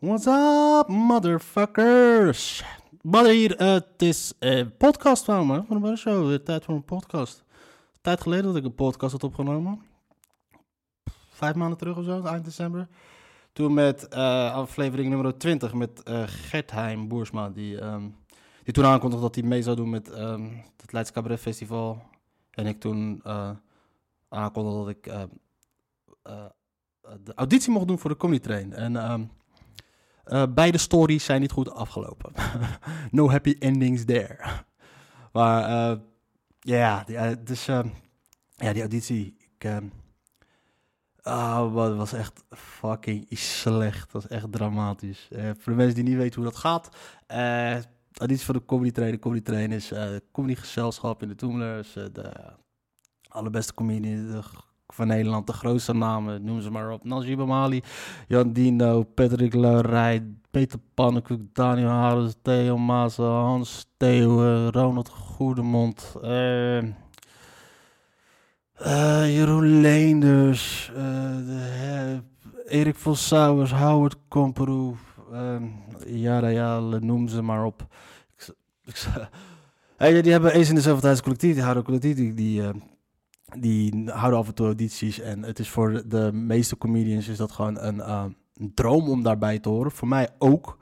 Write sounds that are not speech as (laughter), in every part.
What's up, motherfuckers? Wat hier, eh, het is uh, podcast van me, van de show. Tijd voor een podcast. Tijd geleden dat ik een podcast had opgenomen. Vijf maanden terug of zo, eind december. Toen met uh, aflevering nummer 20 met Gertheim Boersma, die, um, die toen aankondigde dat hij mee zou doen met um, het Leids Cabaret Festival. En ik toen aankondigde dat ik de auditie mocht doen voor de Comedy Train. En um, beide stories zijn niet goed afgelopen. (laughs) no happy endings there. (laughs) Maar ja, yeah, dus ja, die auditie, ik... Ah, wat was echt fucking slecht. Dat was echt dramatisch. Uh, voor de mensen die niet weten hoe dat gaat. Uh, auditie voor de Comedy Train. De Comedy Train is uh, comedy gezelschap in de Toemlers. de allerbeste comedians van Nederland. De grootste namen, noem ze maar op. Najib Amali, Jan Dino, Patrick Laurij, Peter Pannenkoek, Daniel Harris, Theo Maas, Hans Theo, Ronald Goedemond... Uh, Jeroen Leenders, de, Erik van Howard Komperoe, uh, ja, ja, noem ze maar op. Ik, ik, (laughs) die hebben eens in dezelfde tijd collectief, die houden collectief, die, uh, die, houden af en toe audities. En het is voor de meeste comedians is dat gewoon een, een droom om daarbij te horen. Voor mij ook.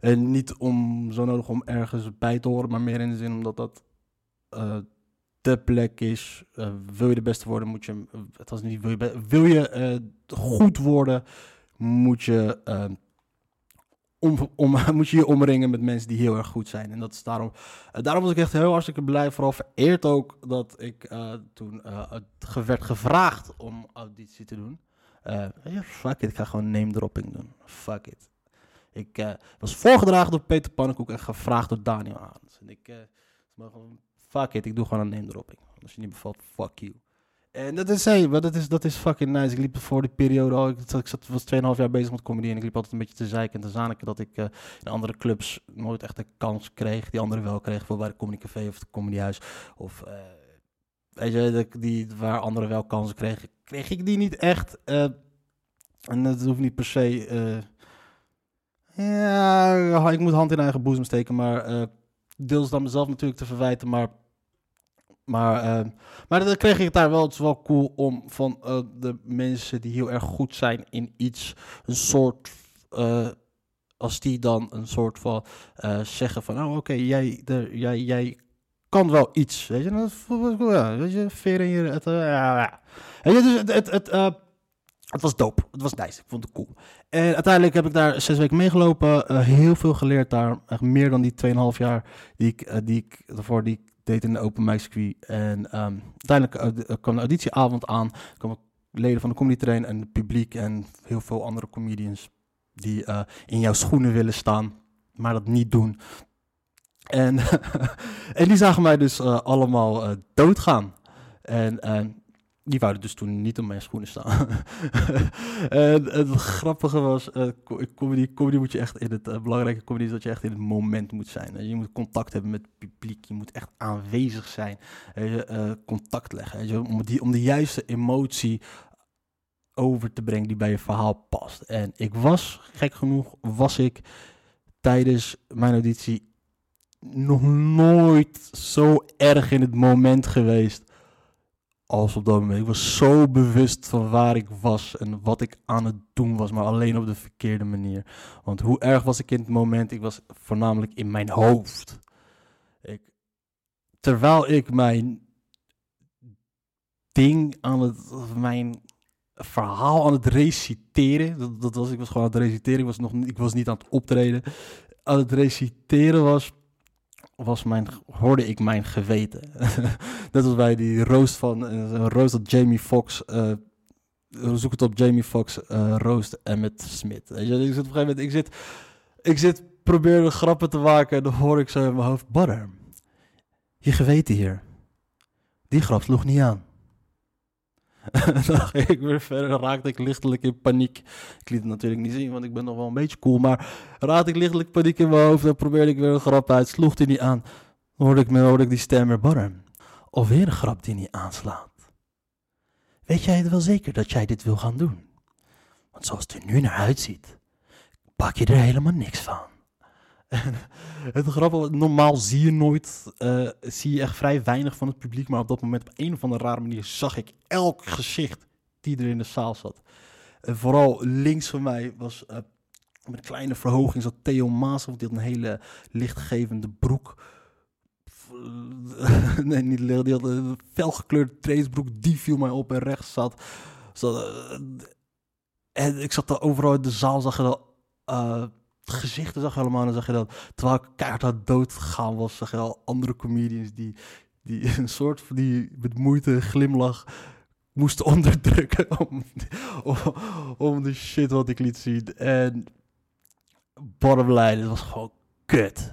En niet om zo nodig om ergens bij te horen, maar meer in de zin omdat dat de plek is. Uh, wil je de beste worden, moet je. Het was niet, wil je, wil je uh, goed worden, moet je. Uh, om, om, (laughs) moet je je omringen met mensen die heel erg goed zijn. En dat is daarom. daarom was ik echt heel hartstikke blij. Vooral vereerd ook dat ik toen werd gevraagd om auditie te doen. ja, fuck it, ik ga gewoon name dropping doen. Fuck it. Ik was voorgedragen door Peter Pannenkoek en gevraagd door Daniel Arends. En ik gewoon fuck it, ik doe gewoon een name dropping. Als je niet bevalt, fuck you. En dat is, hey, dat is, dat is fucking nice. Ik liep voor die periode al, ik, zat, was 2,5 jaar bezig met comedy en ik liep altijd een beetje te zeiken en te zaniken dat ik uh, in andere clubs nooit echt een kans kreeg, die anderen wel kregen, voor bij de Comedy Café of het Comedyhuis. Of, uh, weet je, die, waar anderen wel kansen kregen, kreeg ik die niet echt. Uh, en dat hoeft niet per se, ja, ik moet hand in eigen boezem steken, maar deels dan mezelf natuurlijk te verwijten, maar maar, uh, maar dan kreeg ik daar wel. Het is wel cool om van uh, de mensen die heel erg goed zijn in iets, een soort. Uh, als die dan een soort van zeggen van, oh oké, jij, jij, jij kan wel iets, weet je, dat ja, weet je, veer in je, het, ja, weet dus het, het, het, het was dope, het was nice, ik vond het cool. En uiteindelijk heb ik daar zes weken meegelopen, heel veel geleerd daar, echt meer dan die 2,5 jaar die ik, die ik, daarvoor die deed in de open mic. En um, uiteindelijk uh, kwam de auditieavond aan. kwamen leden van de comedy train en het publiek en heel veel andere comedians die uh, in jouw schoenen willen staan, maar dat niet doen. En, (laughs) en die zagen mij dus uh, allemaal doodgaan. En, en die wouden dus toen niet op mijn schoenen staan. (laughs) en, het grappige was, uh, comedy, comedy moet je echt in het, uh, belangrijke comedy is dat je echt in het moment moet zijn. Je moet contact hebben met het publiek, je moet echt aanwezig zijn, je, uh, contact leggen, om, die, om de juiste emotie over te brengen die bij je verhaal past. En ik was, gek genoeg, was ik tijdens mijn auditie nog nooit zo erg in het moment geweest als op dat moment. Ik was zo bewust van waar ik was en wat ik aan het doen was, maar alleen op de verkeerde manier. Want hoe erg was ik in het moment? Ik was voornamelijk in mijn hoofd. Ik, terwijl ik mijn ding aan het, mijn verhaal aan het reciteren, dat, dat was, ik was gewoon aan het reciteren, ik was, nog, ik was niet aan het optreden, aan het reciteren was was mijn, hoorde ik mijn geweten. (laughs) Net als bij die roost van, eh, een dat Jamie Foxx, uh, zoek het op Jamie Foxx, uh, roost Emmett Smith. Weet je, ik zit op een gegeven moment, ik zit, ik zit, probeer grappen te maken en dan hoor ik zo in mijn hoofd, Butter, je geweten hier, die grap sloeg niet aan. (laughs) dan ging ik weer verder, raakte ik lichtelijk in paniek. Ik liet het natuurlijk niet zien, want ik ben nog wel een beetje cool. Maar raakte ik lichtelijk paniek in mijn hoofd en probeerde ik weer een grap uit. Sloeg die niet aan. Dan hoorde ik, hoorde ik die stem weer barren. Of weer een grap die niet aanslaat. Weet jij het wel zeker dat jij dit wil gaan doen? Want zoals het er nu naar uitziet, bak je er helemaal niks van. (laughs) Het grappige, normaal zie je nooit, eh, zie je echt vrij weinig van het publiek, maar op dat moment op een of andere rare manier zag ik elk gezicht die er in de zaal zat. En vooral links van mij was uh, met een kleine verhoging zat Theo Maas, die had een hele lichtgevende broek. (laughs) nee, niet licht, die had een felgekleurde trainingsbroek, die viel mij op en rechts zat. zat uh, en ik zat daar overal in de zaal, zag je dat gezichten zag je allemaal. En zag je dat, terwijl ik keihard dood gegaan was, zag je al andere comedians die, die (laughs) een soort van die met moeite glimlach moesten (laughs) onderdrukken om, om, de shit wat ik liet zien. En bottom line, het was gewoon kut.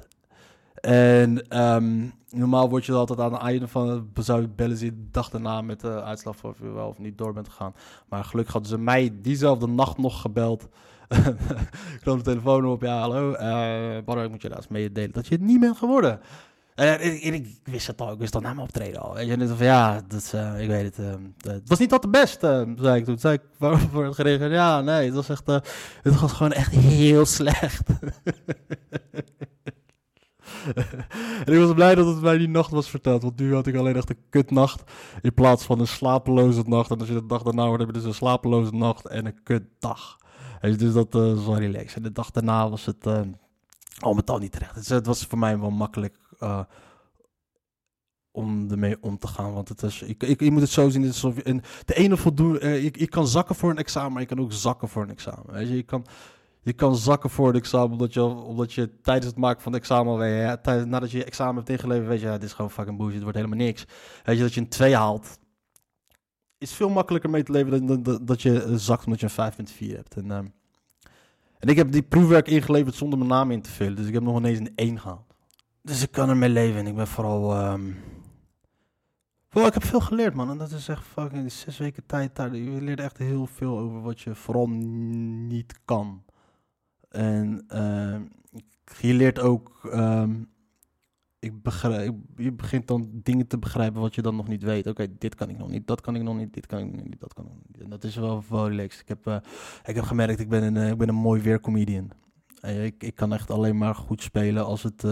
En um, normaal word je altijd aan het einde van zou je bellen dag daarna met de uitslag of je wel of niet door bent gegaan. Maar gelukkig hadden ze mij diezelfde nacht nog gebeld (laughs) ik nam de telefoon op. Ja, hallo. Uh, ik moet je laatst meedelen dat je het niet bent geworden. En ik, ik, wist het al, ik wist al na mijn optreden al. Weet je, van ja, dat, uh, ik weet het. Uh, het was niet al de beste, zei ik toen. Zei ik, waarover het gereageerd? Ja, nee, het was echt, het was gewoon echt heel slecht. (laughs) en ik was blij dat het mij die nacht was verteld. Want nu had ik alleen echt een kutnacht. In plaats van een slapeloze nacht. En als je de dag daarna wordt, heb je dus een slapeloze nacht en een kutdag dus dat was wel relaxed. En de dag daarna was het uh, al met al niet terecht. Dus het was voor mij wel makkelijk uh, om ermee om te gaan. Want het is, ik, ik, je moet het zo zien. Alsof je, de ene voldoende, ik, ik kan zakken voor een examen, maar je kan ook zakken voor een examen. Weet je, je kan, je kan zakken voor het examen omdat je, omdat je tijdens het maken van het examen, weet je, tijdens, nadat je je examen hebt ingeleverd, weet je, ja, dit is gewoon fucking bullshit, het wordt helemaal niks. Weet je, dat je een 2 haalt, is veel makkelijker mee te leven dan, dat je zakt omdat je een 5.4 hebt. En, um, en ik heb die proefwerk ingeleverd zonder mijn naam in te vullen. Dus ik heb nog ineens een 1 gehaald. Dus ik kan ermee leven en ik ben vooral... Um... ik heb veel geleerd, man. En dat is echt fucking zes weken tijd. Daar, je leert echt heel veel over wat je vooral niet kan. En uh, je leert ook ik begrijp, je begint dan dingen te begrijpen wat je dan nog niet weet. Oké, dit kan ik nog niet, dat kan ik nog niet, dit kan ik nog niet, dat kan ik nog niet. En dat is wel, wel. Ik heb, uh, ik heb gemerkt, ik ben een, uh, ik ben een mooi weercomedian. Uh, ik, ik kan echt alleen maar goed spelen als het,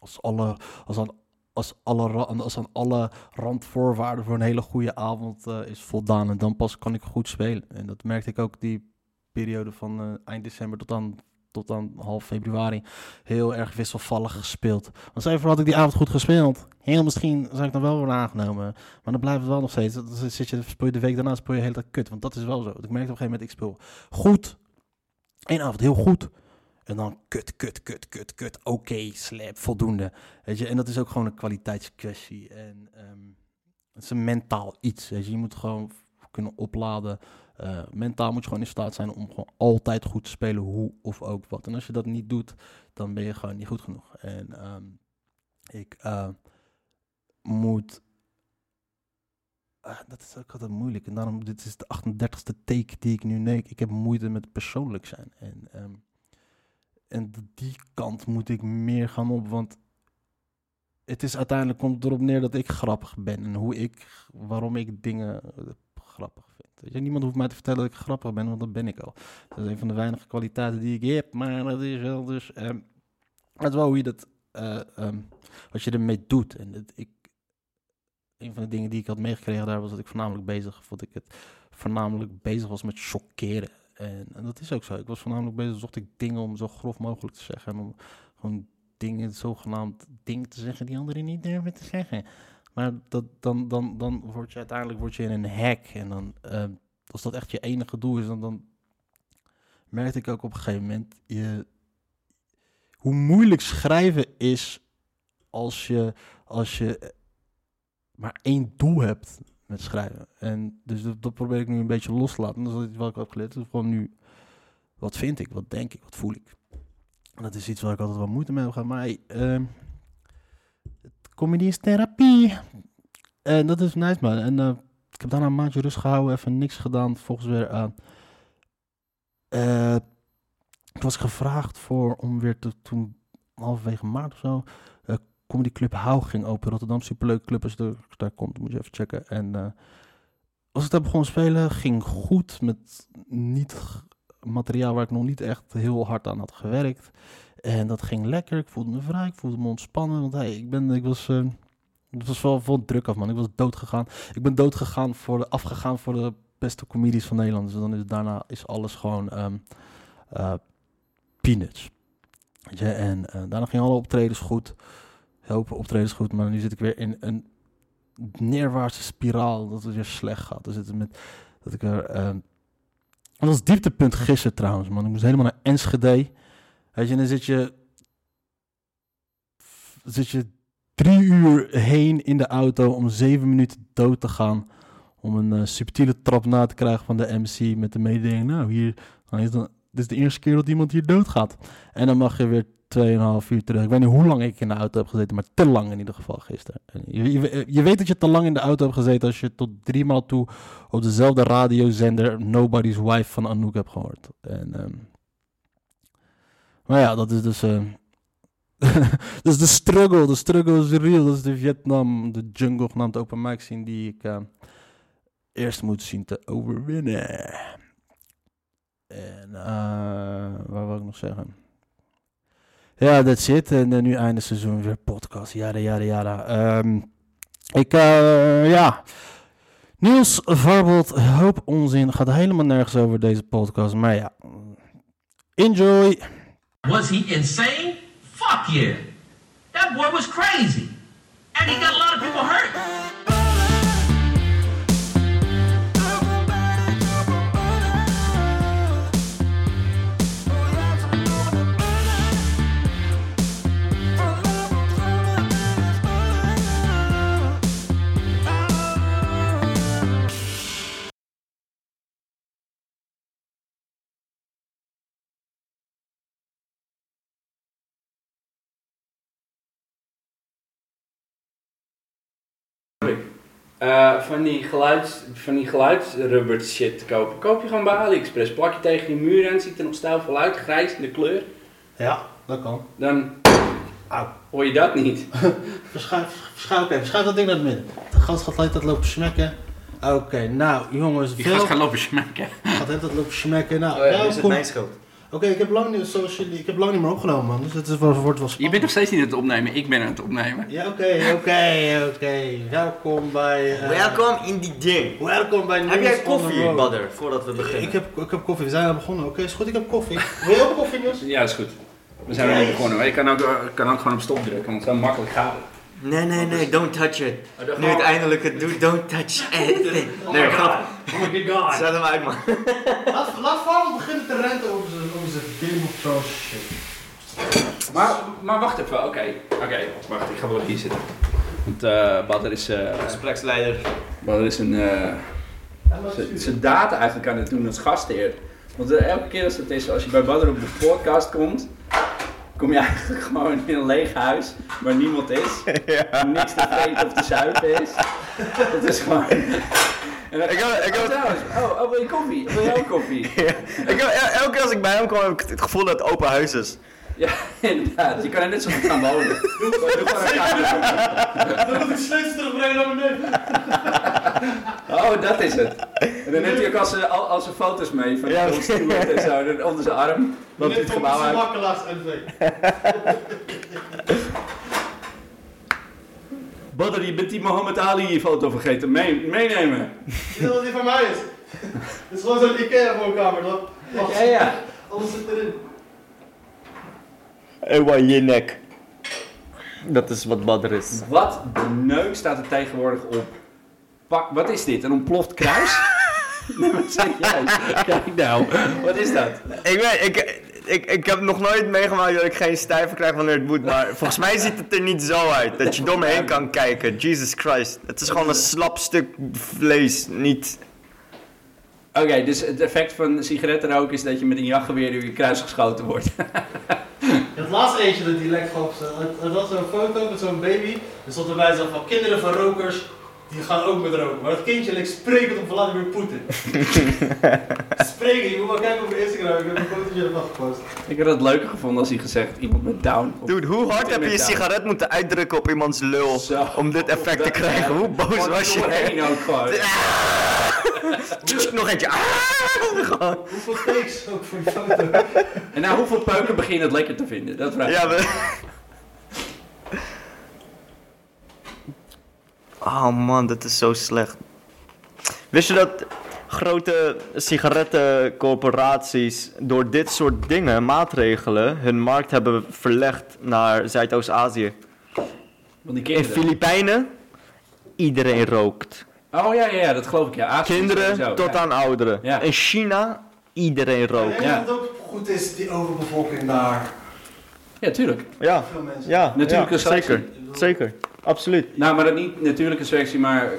als alle, als aan, als alle, als aan alle randvoorwaarden voor een hele goede avond is voldaan. En dan pas kan ik goed spelen. En dat merkte ik ook die periode van eind december tot aan tot aan half februari heel erg wisselvallig gespeeld. Want zeker had ik die avond goed gespeeld. Heel misschien zou ik dan wel worden aangenomen. Maar dan blijft het wel nog steeds. Dan zit je, de week daarna speel je heel hele kut. Want dat is wel zo. Ik merkte op een gegeven moment, ik speel goed. Eén avond heel goed. En dan kut, kut, kut, kut, kut. Oké, slap, voldoende. Weet je, en dat is ook gewoon een kwaliteitskwestie. En um, het is een mentaal iets. Je moet gewoon kunnen opladen uh, mentaal moet je gewoon in staat zijn om gewoon altijd goed te spelen, hoe of ook wat. En als je dat niet doet, dan ben je gewoon niet goed genoeg. En um, ik uh, moet. Uh, dat is ook altijd moeilijk. En daarom, dit is de 38ste take die ik nu neem. Ik heb moeite met persoonlijk zijn. En, um, en die kant moet ik meer gaan op. Want het is uiteindelijk komt erop neer dat ik grappig ben. En hoe ik, waarom ik dingen grappig Weet je, niemand hoeft mij te vertellen dat ik grappig ben, want dat ben ik al. Dat is een van de weinige kwaliteiten die ik heb, maar dat is wel dus... Um, het is wel hoe je dat... Uh, um, wat je ermee doet. En ik, een van de dingen die ik had meegekregen daar was dat ik voornamelijk bezig... Vond ik het voornamelijk bezig was met chockeren. En, en, dat is ook zo. Ik was voornamelijk bezig, zocht ik dingen om zo grof mogelijk te zeggen. En om gewoon dingen, zogenaamd dingen te zeggen die anderen niet durven te zeggen. Maar dat, dan, dan, dan word je uiteindelijk word je in een hack. En dan, uh, als dat echt je enige doel is, dan, dan merkte ik ook op een gegeven moment je, hoe moeilijk schrijven is als je, als je maar één doel hebt met schrijven. En dus dat, probeer ik nu een beetje los te laten. Dat is wat ik heb geleerd. Dus gewoon nu, wat vind ik, wat denk ik, wat voel ik. En dat is iets waar ik altijd wel moeite mee heb gehad. Maar hey, uh, Comedy is therapie. En dat is nice, man. En uh, ik heb daarna een maandje rust gehouden, even niks gedaan. Volgens weer aan. Uh, ik was gevraagd voor om weer te, toen halverwege maart of zo. Comedy Club Hou ging open. Rotterdam, superleuke club. Als je daar komt, moet je even checken. En uh, als ik daar begon spelen, ging goed. Met niet materiaal waar ik nog niet echt heel hard aan had gewerkt. En dat ging lekker. Ik voelde me vrij. Ik voelde me ontspannen. Want hey, ik, ben, ik was. eh, het was wel vol druk af, man. Ik was dood gegaan. Ik ben dood gegaan voor de, afgegaan voor de beste comedies van Nederland. Dus dan is daarna is alles gewoon ehm, eh, peanuts. Weet en eh, daarna gingen alle optredens goed. Heel veel optredens goed, maar nu zit ik weer in een neerwaartse spiraal dat het weer slecht gaat. Dus het met dat ik er. ehm dat was dieptepunt gisteren trouwens, man. Ik moest helemaal naar Enschede. Weet je, en dan zit je. Zit je drie uur heen in de auto om zeven minuten dood te gaan. Om een eh, subtiele trap na te krijgen van de MC met de mededeling. Nou, hier. Dan is dit is de eerste keer dat iemand hier doodgaat. En dan mag je weer 2,5 uur terug. Ik weet niet hoe lang ik in de auto heb gezeten, maar te lang in ieder geval gisteren. En Je, je, je weet dat je te lang in de auto hebt gezeten als je tot drie maal toe op dezelfde radiozender Nobody's Wife van Anouk hebt gehoord. En, ehm, maar ja, dat is dus. eh (laughs) dat is de struggle. De struggle is real. Dat is de Vietnam, de jungle genaamd open mic scene die ik eh, eerst moet zien te overwinnen. En eh waar wil ik nog zeggen? Ja, that's it. En eh, nu einde seizoen weer podcast. Jada, jada, jada. Ehm, ik, ja. Niels Varbold, hoop onzin. Gaat helemaal nergens over deze podcast. Maar ja. Enjoy. Was he insane? Fuck yeah. That boy was crazy. And he got a lot of people hurt. Eh, van die geluids, van die geluidsrubber shit te kopen. Koop je gewoon bij AliExpress. Plak je tegen je muur en ziet er nog stijlvol uit, grijs in de kleur. Ja, dat kan. Dan Auw. hoor je dat niet. (laughs) Verschuif, dat ding naar het midden. De gast gaat altijd lopen smekken. Oké, nou jongens, Die veel gaat gaan lopen smakken. gaat altijd lopen smekken. Nou, Oh ja, is het welkom. mijn schuld. Oké, ik heb lang niet, zoals jullie, ik heb lang niet meer opgenomen, man. Dus het is wel, wordt wel Je spannend. bent nog steeds niet aan het opnemen, ik ben aan het opnemen. Ja, oké, oké, oké. Welkom bij. eh, Welkom in die ding. Welkom bij Heb jij koffie. Badder, voordat we beginnen? Ik heb, ik heb koffie, we zijn al begonnen. Oké, is goed, ik heb koffie. Wil je ook koffie, Niels? Ja, is goed. We zijn niet begonnen. maar Je kan ook, ik kan ook gewoon op stop drukken, want zo makkelijk gaat het. Nee, nee, nee, don't touch it. Oh, Nu gaat. het eindelijk het doet, don't touch (laughs) anything. Nee, grap. Oh my god. Zet hem uit, man. Laat, laat beginnen te renten over zijn, Game of Thrones shit. Maar, maar wacht even, oké. Oké, wacht, ik ga wel hier zitten. Want eh Badder is, eh Gespreksleider. Badder is een... eh, zijn data eigenlijk aan het doen als gastheer. Want elke keer als het is, als je bij Badder op de podcast komt, kom je eigenlijk (laughs) gewoon in een leeg huis waar niemand is. (laughs) Niks te vreten of te zuipen is. Het is gewoon... Dan, Ik heb- ik heb- oh, trouwens, oh, oh, wil je koffie? Wil jij ook koffie? (laughs) Ik elke keer als ik bij hem kom, heb ik het gevoel dat het open huis is. Ja, (laughs) inderdaad. Je kan er net zo goed gaan wonen. (laughs) Doe gewoon een kamer. Dan moet ik slechts terugbrengen naar beneden. Oh, dat is het. En dan neemt hij ook als, al, als zijn foto's mee van Ja. de en zo dan onder zijn arm. Loopt hij het gebouw uit. Badder, je bent die Mohammed Ali foto vergeten. Mee, meenemen. Je weet wat die van mij is. Het is gewoon zo'n Ikea woonkamer, toch? Ja, ja. Alles zit erin. Ewa, je nek. Dat is wat Badder is. Wat de neuk staat er tegenwoordig op. Pak, wat is dit? Een ontploft kruis? nee, (laughs) (laughs) wat zeg jij? Kijk nou, wat is dat? Ik weet, ik, ik, ik heb nog nooit meegemaakt dat ik geen stijver krijg wanneer het moet, maar volgens mij ziet het er niet zo uit. Dat je door me heen kan kijken. Jesus Christ. Het is gewoon een slap stuk vlees, niet... Oké, dus het effect van sigarettenrook is dat je met een jachtgeweer door je kruis geschoten wordt. (laughs) Het laatste eentje dat die lek gaf, het, het was zo'n foto met zo'n baby. Er stond erbij zo van kinderen van rokers, die gaan ook met roken. Maar dat kindje leek sprekend op Vladimir Poetin. Spreken, je moet maar kijken op Instagram, ik heb een fotootje ervan gepost. Ik had het leuker gevonden als hij gezegd iemand met down. Dude, hoe hard heb je je sigaret moeten uitdrukken op iemands lul Zo. om dit effect te krijgen? Hoe boos was je? doorheen ook gewoon. (laughs) Nog eentje. Ah! Hoeveel takes ook voor die foto? En na hoeveel peuken begin je het lekker te vinden? Dat vraag ik. Ja, we... Oh man, dit is zo slecht. Wist je dat grote sigarettencorporaties door dit soort dingen, maatregelen, hun markt hebben verlegd naar Zuidoost-Azië? In. Filipijnen, iedereen rookt. Oh ja, ja, ja, dat geloof ik. Ja, Azië Kinderen sowieso, tot ja. aan ouderen. Ja. In China, iedereen rookt. En Ja. wat ook goed is, die overbevolking daar. Ja, tuurlijk. Ja, Veel mensen. ja, Natuurlijke ja, zeker. Zeker, absoluut. Nou, maar dat niet natuurlijke selectie, maar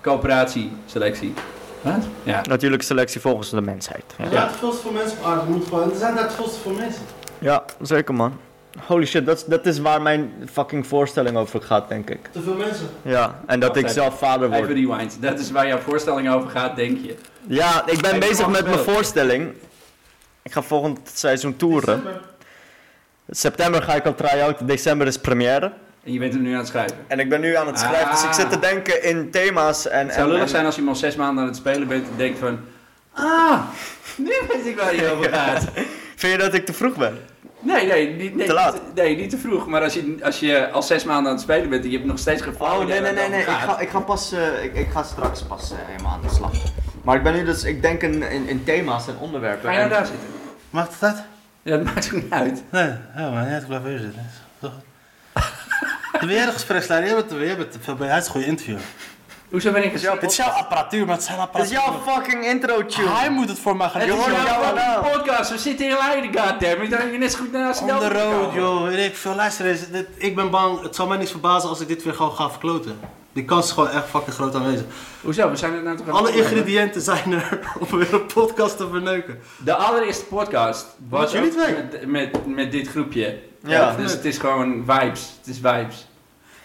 coöperatieselectie. Wat? Ja. Natuurlijk selectie volgens de mensheid. Ja. Er zijn te veel te veel mensen op aarde. Er, moet gewoon, er zijn daar te veel te veel mensen. Ja, zeker man. Holy shit, dat is- dat is waar mijn fucking voorstelling over gaat, denk ik. Te veel mensen. Ja, en dat Wacht ik even. zelf vader Even word. rewind. Dat is waar jouw voorstelling over gaat, denk je. Ja, ik ben bezig met mijn voorstelling. Ik ga volgend seizoen toeren. December. September ga ik al try-out, december is première. En je bent hem nu aan het schrijven. En ik ben nu aan het schrijven, dus ik zit te denken in thema's en... Het zou en, lullig en- zijn als je hem al zes maanden aan het spelen bent en denkt van... Ah, nu weet ik waar hij (laughs) over gaat. Vind je dat ik te vroeg ben? Nee, nee, niet, nee, Te laat. niet- nee, niet te vroeg. Maar als je, als je al zes maanden aan het spelen bent en je hebt nog steeds geen Oh, nee, nee, nee, het nee. Ik ga, ik ga pas, eh, ik, ik ga straks pas eh, helemaal aan de slag. Maar ik ben nu dus, ik denk in, in, in thema's en onderwerpen. Ga je nou En- daar zitten? Het uit? Ja, dat maakt ook niet uit. Nee, ja, maar net ik blijf hier zitten. Jij de gespreksleider, jij bent, jij bent veel bij. Hij is een goede interview. Hoezo ben ik zelf Het is jouw apparatuur, maar het zijn Het is apparatuur. jouw fucking intro tune. Hij moet het voor mij gaan Het doen. is hoort jouw podcast. We zitten heel Leiden, goddammit. Dan heb je net zo goed naast On the road, joh. Weet ik veel. Luister eens. Dit, ik ben bang. Het zal mij niks verbazen als ik dit weer gewoon ga verkloten. Die kans is gewoon echt fucking groot aanwezig. Hoezo? We zijn er nou toch Alle het ingrediënten zijn er (laughs) om weer een podcast te verneuken. De allereerste podcast was Wat jullie ook twee? met, met, met dit groepje. Ja. Dus het is gewoon vibes. Het is vibes.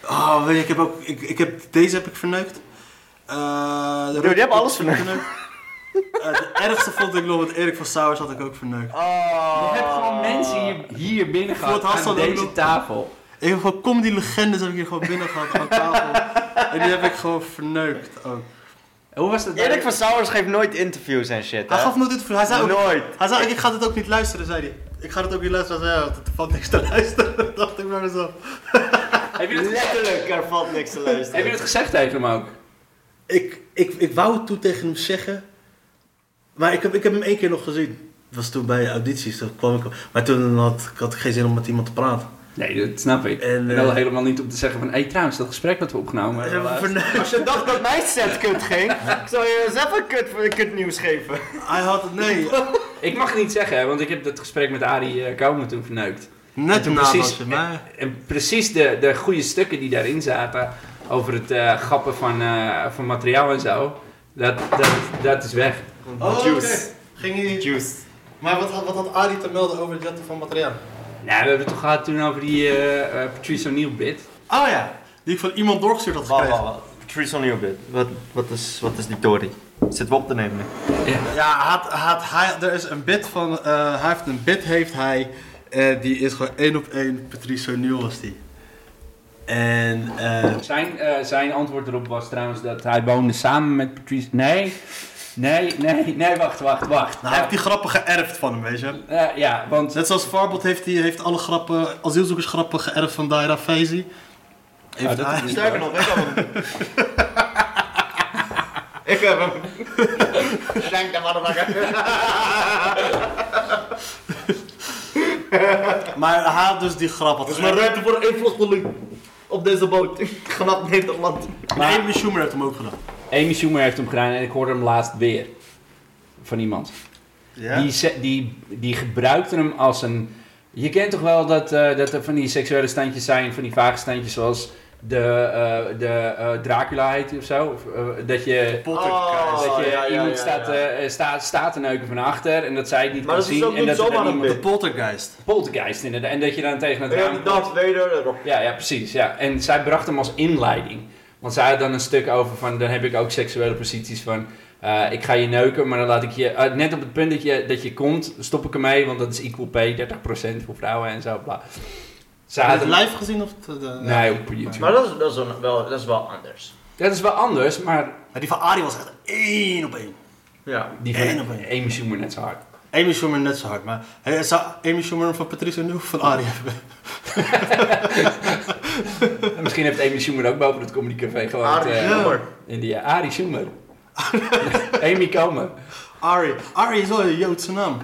Oh, weet je, ik heb ook. Ik, ik heb, deze heb ik verneukt. Eh, de Dude, je hebt alles Eh, Het ergste vond ik nog met Erik van Sauers had ik ook verneukt. Oh. Je hebt gewoon mensen hier, hier binnen het gehad aan deze nog. tafel. Ik heb gewoon comedy legendes heb ik hier gewoon binnen gehad aan tafel. en die heb ik gewoon verneukt ook. Hoe was dat? Erik van Sauers geeft nooit interviews en shit, Hij hè? gaf nooit dit voor. Hij zei ook, Nooit. hij zei, ik ga dit ook niet luisteren, zei hij. Ik ga dit ook niet luisteren, hij zei ja, want er valt niks te luisteren. (laughs) Dat dacht ik bij mezelf. Heb je? Letterlijk, er valt niks te luisteren. heb je het gezegd tegen hem ook? Ik, ik, ik wou het toen tegen hem zeggen, maar ik heb, ik heb hem één keer nog gezien. Het was toen bij audities, toen kwam ik. Maar toen had, ik had ik geen zin om met iemand te praten. Nee, dat snap ik. En, En, eh, wel helemaal niet om te zeggen van... Hé, hey, trouwens, dat gesprek dat we opgenomen hebben... Verneukt. Als je dacht dat mijn set kut ging, ik zou je eens even kut, kut nieuws geven. Hij had het, nee, (laughs) Ik mag het niet zeggen, want ik heb dat gesprek met Arie uh, Kouwen toen verneukt. Net na precies- je. En precies de, de goede stukken die daarin zaten... over het eh, grappen van, eh, van materiaal en zo... Dat, dat, dat is weg. Oh. Juice. Ging hij... Juice. Maar wat, had- wat had Arie te melden over het jetten van materiaal? Nou, we hebben het toch gehad toen over die eh, eh, Patrice O'Neill bit. Oh ja, die ik van iemand doorgestuurd had gekregen. wacht. Patrice O'Neill bit. Wat, wat, is, wat is die Tory? Zitten we op te nemen nu? Ja. Ja, had, had, hij, er is een bit van, eh, hij heeft een bit heeft hij, eh, die is gewoon één op één Patrice O'Neill was die. En, eh, Zijn, eh, zijn antwoord erop was trouwens dat hij woonde samen met Patrice... Nee, nee, nee, nee, wacht, wacht, wacht. nou, hij heeft die grappen geërfd van hem, weet je. Ja, want... Net zoals Farbot heeft, hij heeft alle grappen, asielzoekersgrappen geërfd van Daira Faizi. Heeft dat hij- Sterker nog, ik heb hem. (laughs) ik heb hem. Dank de motherfucker. Maar hij had dus die grap. had geërfd. ruimte voor één vluchteling op deze boot. Vanaf Nederland. Maar Amy Schumer heeft hem ook gedaan. Amy Schumer heeft hem gedaan en ik hoorde hem laatst weer. Van iemand. Ja? Die, die, die gebruikte hem als een... Je kent toch wel dat, eh, dat er van die seksuele standjes zijn, van die vage standjes zoals de, eh, de eh, Dracula heet of zo. Of, eh, dat je, Oh, dat je ja, iemand ja, staat, ja. eh, staat, staat te neuken van achter en dat zij het niet Maar kan dat is zien. ook en niet dat zomaar iemand... De poltergeist. Poltergeist inderdaad. En dat je dan tegen het Ja, raam Vader erop. Ja, ja, precies. Ja. En zij bracht hem als inleiding. Want zij had dan een stuk over van, dan heb ik ook seksuele posities van, eh, ik ga je neuken, maar dan laat ik je, net op het punt dat je, dat je komt, stop ik ermee, want dat is equal pay, 30% voor vrouwen en zo, bla. Heb had je het live gezien? Of eh, Nee, op YouTube. Maar dat is, dat is, wel, wel, dat is wel anders. Dat is wel anders, maar Maar die van Arie was echt één op één. Ja. Die Eén op één. Amy Schumer net zo hard. Amy Schumer net zo hard, maar hey, zou Amy Schumer van Patricia of van Arie hebben? En (laughs) misschien heeft Amy Schumer ook boven het Comedy Café gewoon Arie het, eh, Schumer. in die uh, Arie Schumer. (laughs) Amy komen. Arie. Arie is wel een Joodse naam.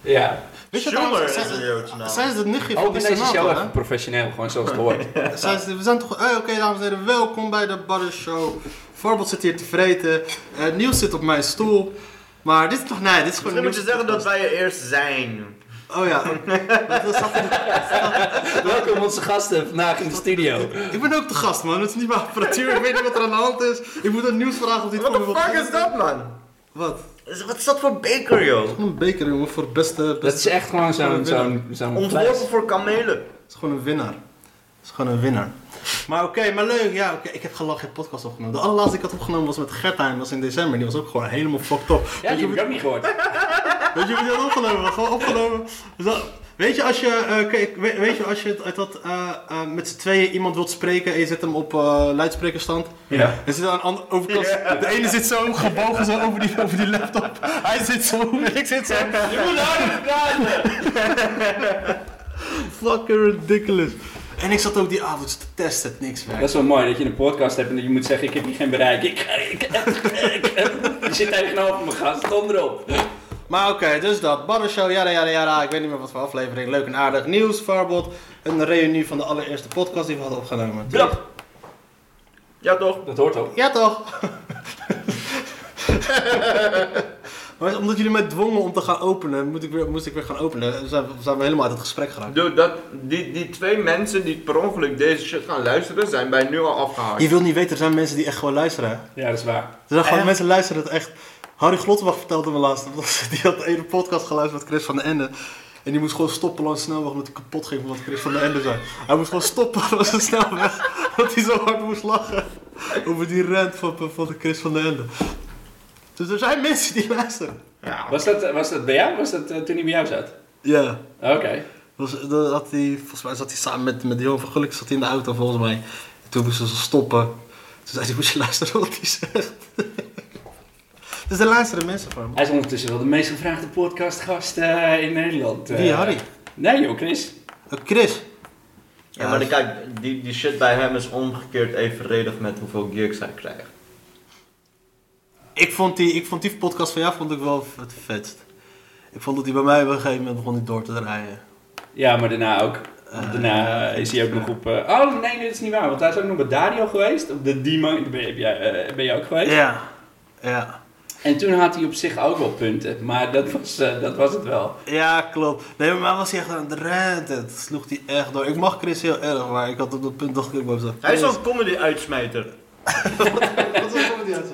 Ja. Weet je is zij- een Joodse naam. Zij is het nichtje van Ook in deze show senator, even professioneel, gewoon zoals het hoort. (laughs) hè? Zij is- We zijn toch... Hey, Oké, dames en heren, welkom bij de Butter Show. Voorbeeld zit hier te vreten. Eh, Niels zit op mijn stoel. Maar dit is toch... Nee, dit is gewoon... Misschien moet je zeggen dat wij er eerst zijn. Oh ja. Dat zat in- (laughs) Welkom onze gasten vandaag in de studio. Ik ben ook de gast, man. Het is niet mijn apparatuur. Ik weet niet wat er aan de hand is. Ik moet een nieuws vragen of dit What voor the fuck is dat, man? Wat? Is- Wat is dat voor beker, joh? Gewoon een beker, jongen, voor het beste... beste... Dat is echt gewoon zo'n zo'n zo'n. Ontworpen voor kamelen. Het is gewoon een winnaar. Het is gewoon een winnaar. Maar oké, maar leuk. Ja, oké. Ik heb gelachen, geen podcast opgenomen. De allerlaatste die ik had opgenomen was met Gertijn. was in december. Die was ook gewoon helemaal fucked up. Ja, weet, die je, heb ik ook niet gehoord. weet je hoe die had opgenomen? Gewoon opgenomen. Zo, weet je, als je, eh, kijk, weet, weet je, als je het, uit dat, eh, eh, met z'n tweeën iemand wilt spreken en je zet hem op eh luidsprekerstand. Ja. Er zit aan de overkant. De ene zit zo gebogen zo over die, over die laptop. Hij zit zo, ik zit zo. Je moet harder praten! Fucking ridiculous. En ik zat ook die avond te testen, niks werkt. Dat is wel mooi dat je een podcast hebt en dat je moet zeggen: Ik heb hier geen bereik. Ik, ik, ik, ik- je zit tegenover me, gast. Stond erop. Maar oké, dus dat. Barbershow, jara jara jara. Ik weet niet meer wat voor aflevering. Leuk en aardig. Nieuws, Farbot. Een reunie van de allereerste podcast die we hadden opgenomen. Ja. Ja, toch? Dat hoort ook. Ja toch? (laughs) maar omdat jullie mij dwongen om te gaan openen, moet ik weer, moest ik weer gaan openen. Dan zijn, we- zijn we helemaal uit het gesprek geraakt. Dude, dat, die, die twee mensen die per ongeluk deze shit gaan luisteren, zijn bij nu al afgehaakt. Je wilt niet weten, er zijn mensen die echt gewoon luisteren. Ja, dat is waar. Er zijn gewoon Echt? mensen die luisteren het echt. Harry Glottenbach vertelde me laatst. (laughs) Die had de ene podcast geluisterd met Chris van den Ende. En die moest gewoon stoppen langs de snelweg omdat hij kapot ging van wat Chris van den Ende zei. Hij moest gewoon stoppen (laughs) langs de snelweg. (laughs) Omdat hij zo hard moest lachen. Over die rent van, van de Chris van den Ende. Dus er zijn mensen die luisteren. Ja. Was dat, was dat bij jou? Was dat eh, toen hij bij jou zat? Ja. Oké. Was, dat had hij, volgens mij zat hij samen met, met Johan van Gulik zat hij in de auto volgens mij. En toen moesten ze stoppen. Toen zei hij, moet je luisteren wat hij zegt. Dus er luisteren mensen van. Hij is ondertussen wel de meest gevraagde podcastgast eh, in Nederland. eh. Wie, Harry? Nee joh, Chris. Oh, Chris. Ja, maar dan kijk, die, die shit bij hem is omgekeerd evenredig met hoeveel gigs hij krijgt. Ik vond, die, ik vond die podcast van jou vond ik wel het vetst. Ik vond dat hij bij mij op een gegeven moment begon door te draaien. Ja, maar daarna ook. Eh, daarna is hij ook nog op... eh, oh nee, dit is niet waar. Want hij is ook nog bij Dario geweest. Op de Dimo. Ben, je- jij, eh, ben je ook geweest? Ja. Ja. En toen had hij op zich ook wel punten. Maar dat was, eh, dat was het wel. Ja, klopt. Nee, maar was hij echt aan het renten. Dat sloeg hij echt door. Ik mag Chris heel erg, maar ik had op dat punt dacht ik ook wel Hij is zo'n comedy-uitsmijter. (laughs) Wat is die uit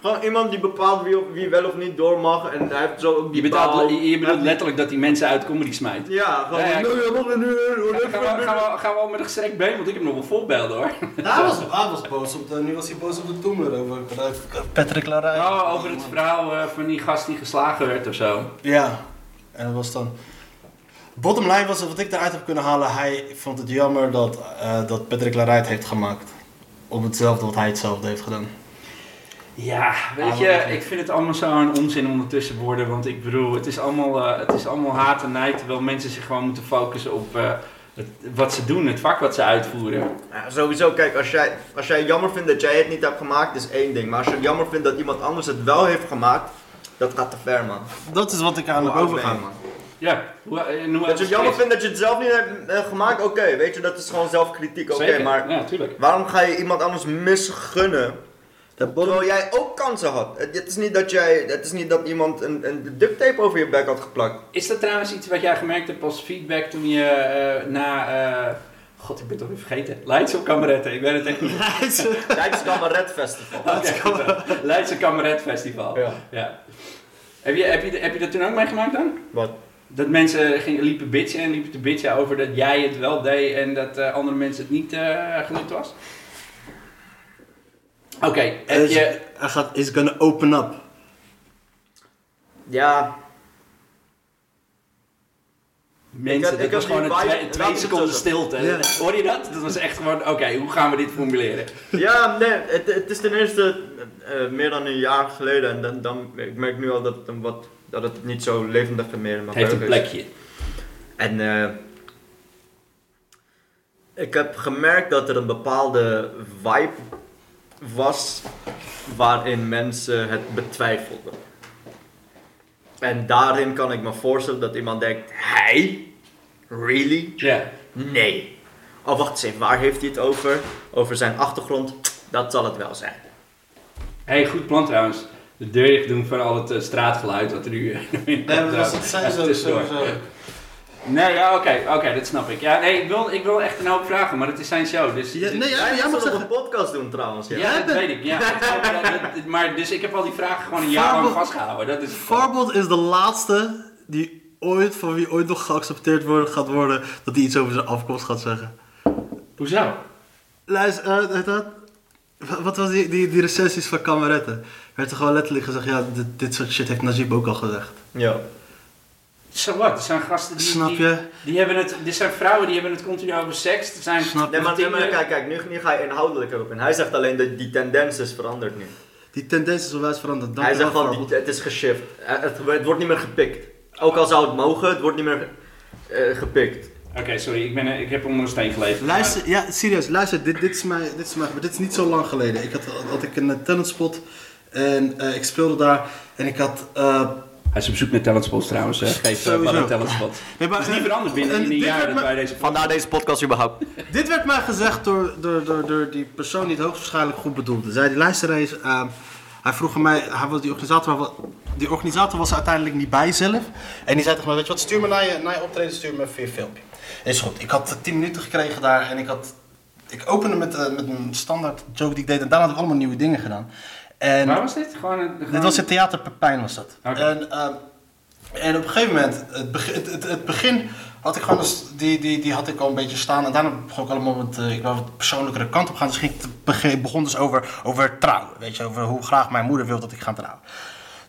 Gewoon iemand die bepaalt wie, wie wel of niet door mag en hij heeft zo ook Je die bedoelt, paal. je, je bedoelt letterlijk dat hij mensen uit comedy smijt. Ja, gewoon. Ja, ja, nee, Robin, nu, Gaan we, gaan, we, gaan we al met een gestrekt been, want ik heb nog wel voorbeelden hoor. (laughs) Hij was, hij was boos op de, nu was hij boos op de Toemler over Patrick Larij. Oh, over het verhaal eh, van die gast die geslagen werd of zo. Ja, en dat was dan. Bottom line was wat ik eruit heb kunnen halen. Hij vond het jammer dat, eh, dat Patrick Larij het heeft gemaakt. Om hetzelfde wat hij hetzelfde heeft gedaan. Ja, weet Ah, je, ik vind het allemaal zo'n onzin ondertussen worden. Want ik bedoel, het is allemaal, eh, het is allemaal haat en nijd. Terwijl mensen zich gewoon moeten focussen op eh, het, wat ze doen, het vak wat ze uitvoeren. Ja, sowieso, kijk, als jij, als jij jammer vindt dat jij het niet hebt gemaakt, is één ding. Maar als je jammer vindt dat iemand anders het wel heeft gemaakt, dat gaat te ver, man. Dat is wat ik aan je, overgaan. man? Ja, hoe, eh, en hoe Dat je het jammer vindt dat je het zelf niet hebt gemaakt, oké, weet je, dat is gewoon zelfkritiek, oké. Maar ja, waarom ga je iemand anders misgunnen, Dat bottom- terwijl jij ook kansen had? Het, het is niet dat jij, het is niet dat iemand een, een duct tape over je bek had geplakt. Is dat trouwens iets wat jij gemerkt hebt als feedback toen je eh, na... eh, God, ik ben het toch weer vergeten. Leidse op kameretten, ik ben het echt niet. (laughs) Leidse Festival. Leidse Kameret Festival. Ja. Ja. Heb, je, heb, je, heb je dat toen ook meegemaakt dan? Wat? Dat mensen gingen, liepen bitchen en liepen te bitchen over dat jij het wel deed en dat eh, andere mensen het niet eh gelukt was? Oké, heb Is, je... hij gaat, is gonna open up. Ja, Mensen, had- dat ik was had gewoon een vibe- twee, twee ik seconden stilte. Ja. Hoor je dat? Dat was echt gewoon, oké, hoe gaan we dit formuleren? Ja, nee, het, het is ten eerste, eh, meer dan een jaar geleden. En dan, dan, ik merk nu al dat het, een wat, dat het niet zo levendig meer in Het mijn heeft een is. plekje. En eh, ik heb gemerkt dat er een bepaalde vibe was waarin mensen het betwijfelden. En daarin kan ik me voorstellen dat iemand denkt, hij? Really? Ja. Nee. Oh, wacht eens even, waar heeft hij het over? Over zijn achtergrond? Dat zal het wel zijn. Hey, goed plan trouwens. De deur dicht doen van al het eh, straatgeluid wat er nu eh, (laughs) in Nee, maar dat zijn (laughs) sowieso. Nee, ja, oké, oké, dat snap ik. Ja, nee, ik wil, ik wil echt een hoop vragen, maar het is zijn show, dus... Ja, nee, ja, jij mag moeten nog zeggen. een podcast doen trouwens. Ja. ja, dat weet ik, ja. (laughs) Dat- maar dus ik heb al die vragen gewoon een jaar lang vastgehouden, dat is... Farbot is de laatste die ooit, van wie ooit nog geaccepteerd worden, gaat worden, dat hij iets over zijn afkomst gaat zeggen. Hoezo? Luister, eh, dat? Wa- wat was die, die, die recensies van kameretten? werd er gewoon letterlijk gezegd, ja, dit, dit soort shit heeft Najib ook al gezegd. Ja. Zo wat, er zijn gasten die... Snap die- je? Die hebben het, er zijn vrouwen die hebben het continu over seks. Er zijn Snap Nee, maar, nee, maar kijk, kijk nu, nu ga je inhoudelijk erop in. Hij zegt alleen dat die tendens is veranderd nu. Die tendens is onwijs veranderd. Dank Hij je zegt van, die- het is geshift. Eh, Het, het wordt niet meer gepikt. Ook al zou het mogen, het wordt niet meer eh, gepikt. Oké, sorry, ik, ben, eh, ik heb onder een steen geleefd. Luister, ja, serieus, luister, dit, dit, is mij, dit is mij, maar dit is niet zo lang geleden. Ik had, had ik een talentspot en eh, ik speelde daar en ik had... eh, Hij is op zoek naar talentspots trouwens, hè. Geef uh, Sowieso. een talentspot. nee, maar, Het is niet eh, veranderd binnen en in een jaar wij deze... Vandaar deze podcast überhaupt. (laughs) Dit werd mij gezegd door, door, door, door die persoon die het hoogstwaarschijnlijk goed bedoelde. Zei die luister eens, ehm, hij vroeg aan mij, hij was die organisator, maar die organisator was er uiteindelijk niet bij zelf. En die zei tegen mij, weet je wat, stuur me naar je, naar je optreden, stuur me even je filmpje. Is goed, ik had 10 minuten gekregen daar en ik had, ik opende met, eh, met een standaard joke die ik deed en daarna had ik allemaal nieuwe dingen gedaan. En, Waar was dit? Gewoon een... dit was het Theater Pepijn was dat. En, ehm, en op een gegeven moment, het begin, het, het, het begin had ik gewoon, die, die, die had ik al een beetje staan. En daarna begon ik allemaal met, eh, ik wou wat persoonlijkere kant op gaan. Dus ging ik begin, begon dus over, over trouwen. Weet je, over hoe graag mijn moeder wil dat ik ga trouwen.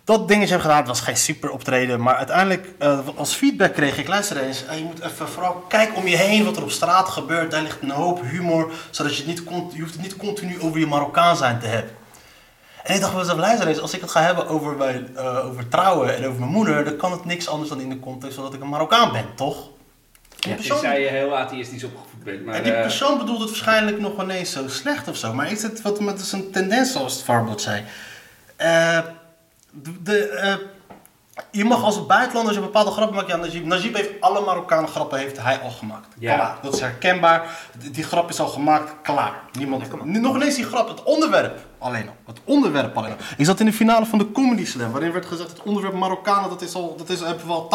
Dat dingetje heb gedaan, het was geen super optreden. Maar uiteindelijk, eh, als feedback kreeg ik, luister eens, eh, je moet even vooral kijken om je heen wat er op straat gebeurt. Daar ligt een hoop humor, zodat je het niet, je hoeft het niet continu over je Marokkaan zijn te hebben. En ik dacht bij mezelf, luister eens, als ik het ga hebben over, mijn, eh, over trouwen en over mijn moeder, dan kan het niks anders dan in de context van dat ik een Marokkaan ben, toch? Ja, persoon- tenzij je heel atheïstisch opgevoed bent, maar... en die eh, persoon bedoelt het waarschijnlijk nog wel eens zo slecht of zo. Maar is het wat met zijn tendens, zoals het Farbot zei. Eh, de, de, eh, je mag als buitenlander als je bepaalde grappen maakt. Ja, Najib, Najib heeft alle Marokkanen grappen heeft hij al gemaakt. Ja. Klaar. Dat is herkenbaar. Die, die grap is al gemaakt. Klaar. Niemand, nu nog ineens die grap. Het onderwerp alleen al. Het onderwerp alleen al. Ik zat in de finale van de Comedy Slam. Waarin werd gezegd het onderwerp Marokkanen. Dat is al, dat is, hebben we al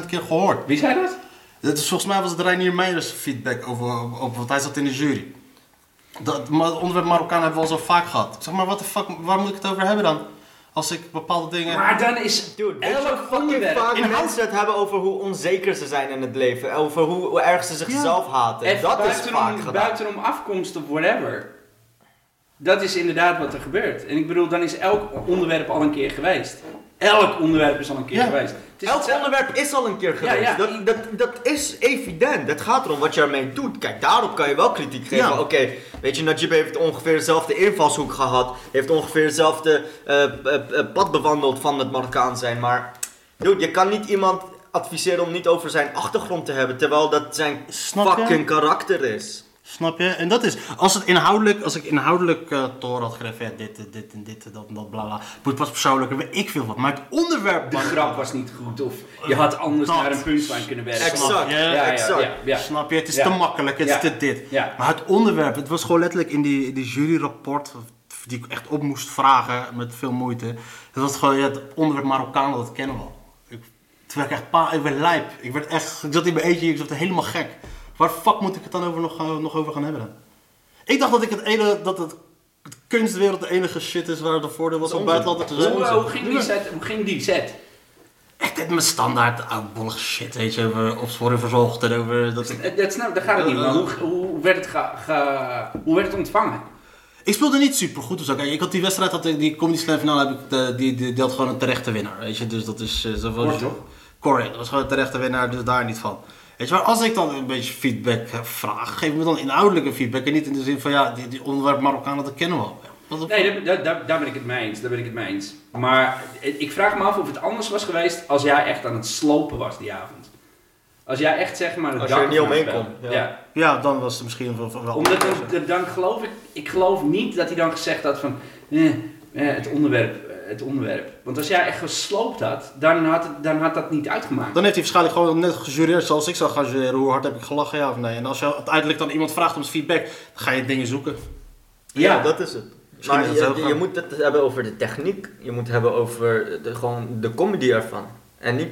80.000 keer gehoord. Wie zei dat? Dat is, volgens mij was het Reinier Meijers feedback over, over, want hij zat in de jury. Dat maar het onderwerp Marokkaan hebben we al zo vaak gehad. Ik zeg maar, wat de fuck, waar moet ik het over hebben dan? Als ik bepaalde dingen... Maar dan is Dude, weet je hoe elk fucking onderwerp... vaak Inhoud- mensen het hebben over hoe onzeker ze zijn in het leven. Over hoe, hoe erg ze zichzelf haten. Even dat is vaak gedaan. buitenom afkomst of whatever. Dat is inderdaad wat er gebeurt. En ik bedoel, dan is elk onderwerp al een keer geweest. Elk onderwerp is al een keer Ja. geweest. Het is Elk hetzelfde- onderwerp is al een keer geweest. ja. Dat, dat, dat is evident. Het gaat erom wat je ermee doet. Kijk, daarop kan je wel kritiek geven. Ja. Oké, weet je, Najib heeft ongeveer dezelfde invalshoek gehad. Heeft ongeveer dezelfde eh, eh, eh, pad bewandeld van het Marokkaan zijn. Maar, dude, je kan niet iemand adviseren om niet over zijn achtergrond te hebben. Terwijl dat zijn Snap je? fucking karakter is. Snap je? En dat is, als het inhoudelijk, als ik inhoudelijk eh te horen had gegeven, ja, dit, dit, dit en dit en dat en dat, bla bla. Moet pas persoonlijk, weet ik veel wat. Maar het onderwerp... De grap was niet goed of je had anders Dat. naar een punchline kunnen werken. Exact. Ja, Ja, ja, exact. ja, ja. Snap je? Het is Ja. te makkelijk, het Ja. is te dit. Ja. Maar het onderwerp, het was gewoon letterlijk in die, die juryrapport, die ik echt op moest vragen met veel moeite. Het was gewoon, ja, het onderwerp Marokkaan, dat kennen we al. Ik, toen werd ik echt, pa, ik werd lijp. Ik werd echt, ik zat in mijn eentje, ik zat helemaal gek. Waar fuck moet ik het dan over nog, gaan- nog over gaan hebben dan? Ik dacht dat ik het ene, dat het de kunstwereld de enige shit is waar de voordeel was om onzin. buitenlander te zijn. Hoe, hoe, ging die set, hoe ging die set? Echt met mijn standaard oudbollige shit, weet je, over opsporing verzocht en over dat ik... Eh, Dat snap, daar gaat het niet om. maar Hoe, hoe, werd het ge, ge- hoe werd het ontvangen? Ik speelde niet super goed. Dus ook. Ik had die wedstrijd, had, ik- die Comedy Slam finale, heb ik de, die, die, die had gewoon een terechte winnaar. Weet je, dus dat is. eh, Zo was Kort, toch? Correct, dat was gewoon een terechte winnaar, dus daar niet van. Weet je, maar als ik dan een beetje feedback eh, vraag, geef me dan inhoudelijke feedback. En niet in de zin van ja, die, die onderwerp Marokkanen, dat kennen we al. Nee, daar, daar, ben ik het mee eens. Daar ben ik het mee eens. Maar ik vraag me af of het anders was geweest als jij echt aan het slopen was die avond. Als jij echt zeg maar... het Als je er niet omheen kon, Ja. ja. Ja, dan was het misschien wel... wel Omdat dan, geloof ik... Ik geloof niet dat hij dan gezegd had van... Eh, eh, het onderwerp, eh, het onderwerp. Want als jij echt gesloopt had, dan had, het, dan had dat niet uitgemaakt. Dan heeft hij waarschijnlijk gewoon net gejureerd zoals ik zou gaan jureren. Hoe hard heb ik gelachen, ja of nee? En als je uiteindelijk dan iemand vraagt om zijn feedback, dan ga je dingen zoeken. Ja, Ja. dat is het. Misschien Maar is het zo je, je moet het hebben over de techniek. Je moet het hebben over de, gewoon de comedy ervan. En niet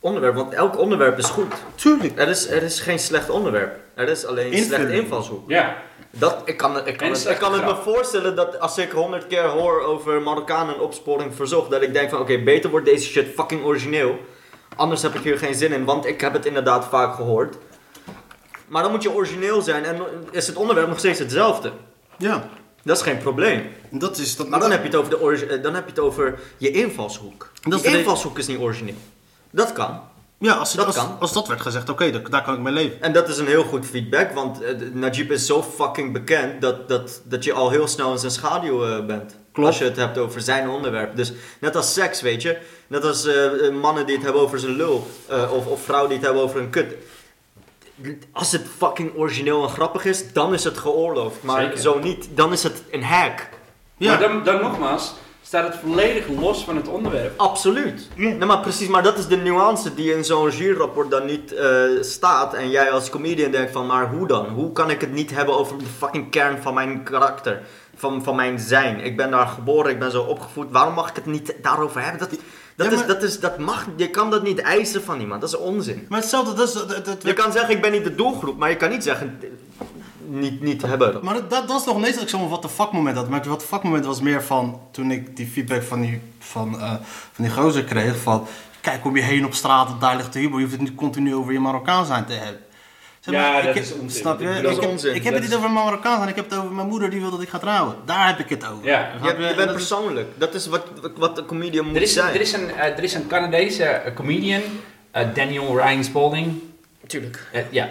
onderwerp, want elk onderwerp is goed. Tuurlijk. Er is, er is geen slecht onderwerp. Er is alleen Invulling. slecht invalshoek. Ja. Dat, ik kan, ik kan, het, ik kan het me voorstellen dat als ik honderd keer hoor over Marokkanen en opsporing verzocht, dat ik denk van oké, beter wordt deze shit fucking origineel. Anders heb ik hier geen zin in, want ik heb het inderdaad vaak gehoord. Maar dan moet je origineel zijn en is het onderwerp nog steeds hetzelfde. Ja. Dat is geen probleem. Dat is... Dat, Maar dan heb je het over, de eh, dan heb je, het over je invalshoek. Dat de- invalshoek is niet origineel. Dat kan. Ja, als, Dat als, kan. als dat werd gezegd, oké, daar, daar kan ik mee leven. En dat is een heel goed feedback, want eh, Najib is zo fucking bekend dat, dat, dat je al heel snel in zijn schaduw eh, bent. Klopt. Als je het hebt over zijn onderwerp. Dus net als seks, weet je. Net als eh, mannen die het hebben over zijn lul. eh, of, of vrouwen die het hebben over een kut. Als het fucking origineel en grappig is, dan is het geoorloofd. Maar Zeker. zo niet, dan is het een hack. Ja. Maar dan, dan nogmaals, staat het volledig los van het onderwerp. Absoluut. Nee, maar precies, maar dat is de nuance die in zo'n juryrapport dan niet eh, staat. En jij als comedian denkt van, maar hoe dan? Hoe kan ik het niet hebben over de fucking kern van mijn karakter? Van, van mijn zijn. Ik ben daar geboren, ik ben zo opgevoed. Waarom mag ik het niet daarover hebben? Dat, dat, Ja, is, maar- dat, is, dat mag, je kan dat niet eisen van iemand. Dat is onzin. Maar hetzelfde, dat is... Dat, dat, Je kan zeggen, ik ben niet de doelgroep. Maar je kan niet zeggen, niet, niet hebben. Maar dat, dat, is nog ineens dat ik zo'n wat de fuck moment had. Maar wat de fuck moment was meer van toen ik die feedback van die, van, eh, van die gozer kreeg. Van kijk om je heen op straat, daar ligt de humor. Je hoeft het niet continu over je Marokkaan zijn te hebben. Zeg Ja, ik dat heb- is onzin. Snap je? Dat is ik heb, onzin. Ik heb Dat het is- niet over mijn Marokkaan zijn, ik heb het over mijn moeder die wil dat ik ga trouwen. Daar heb ik het over. Ja. Je, je En bent dat is- persoonlijk. Dat is wat, wat- een comedian moet Er is, zijn. er, is een, eh, er is een Canadese eh, comedian, eh, Daniel Ryan Spalding. Natuurlijk. Eh, ja.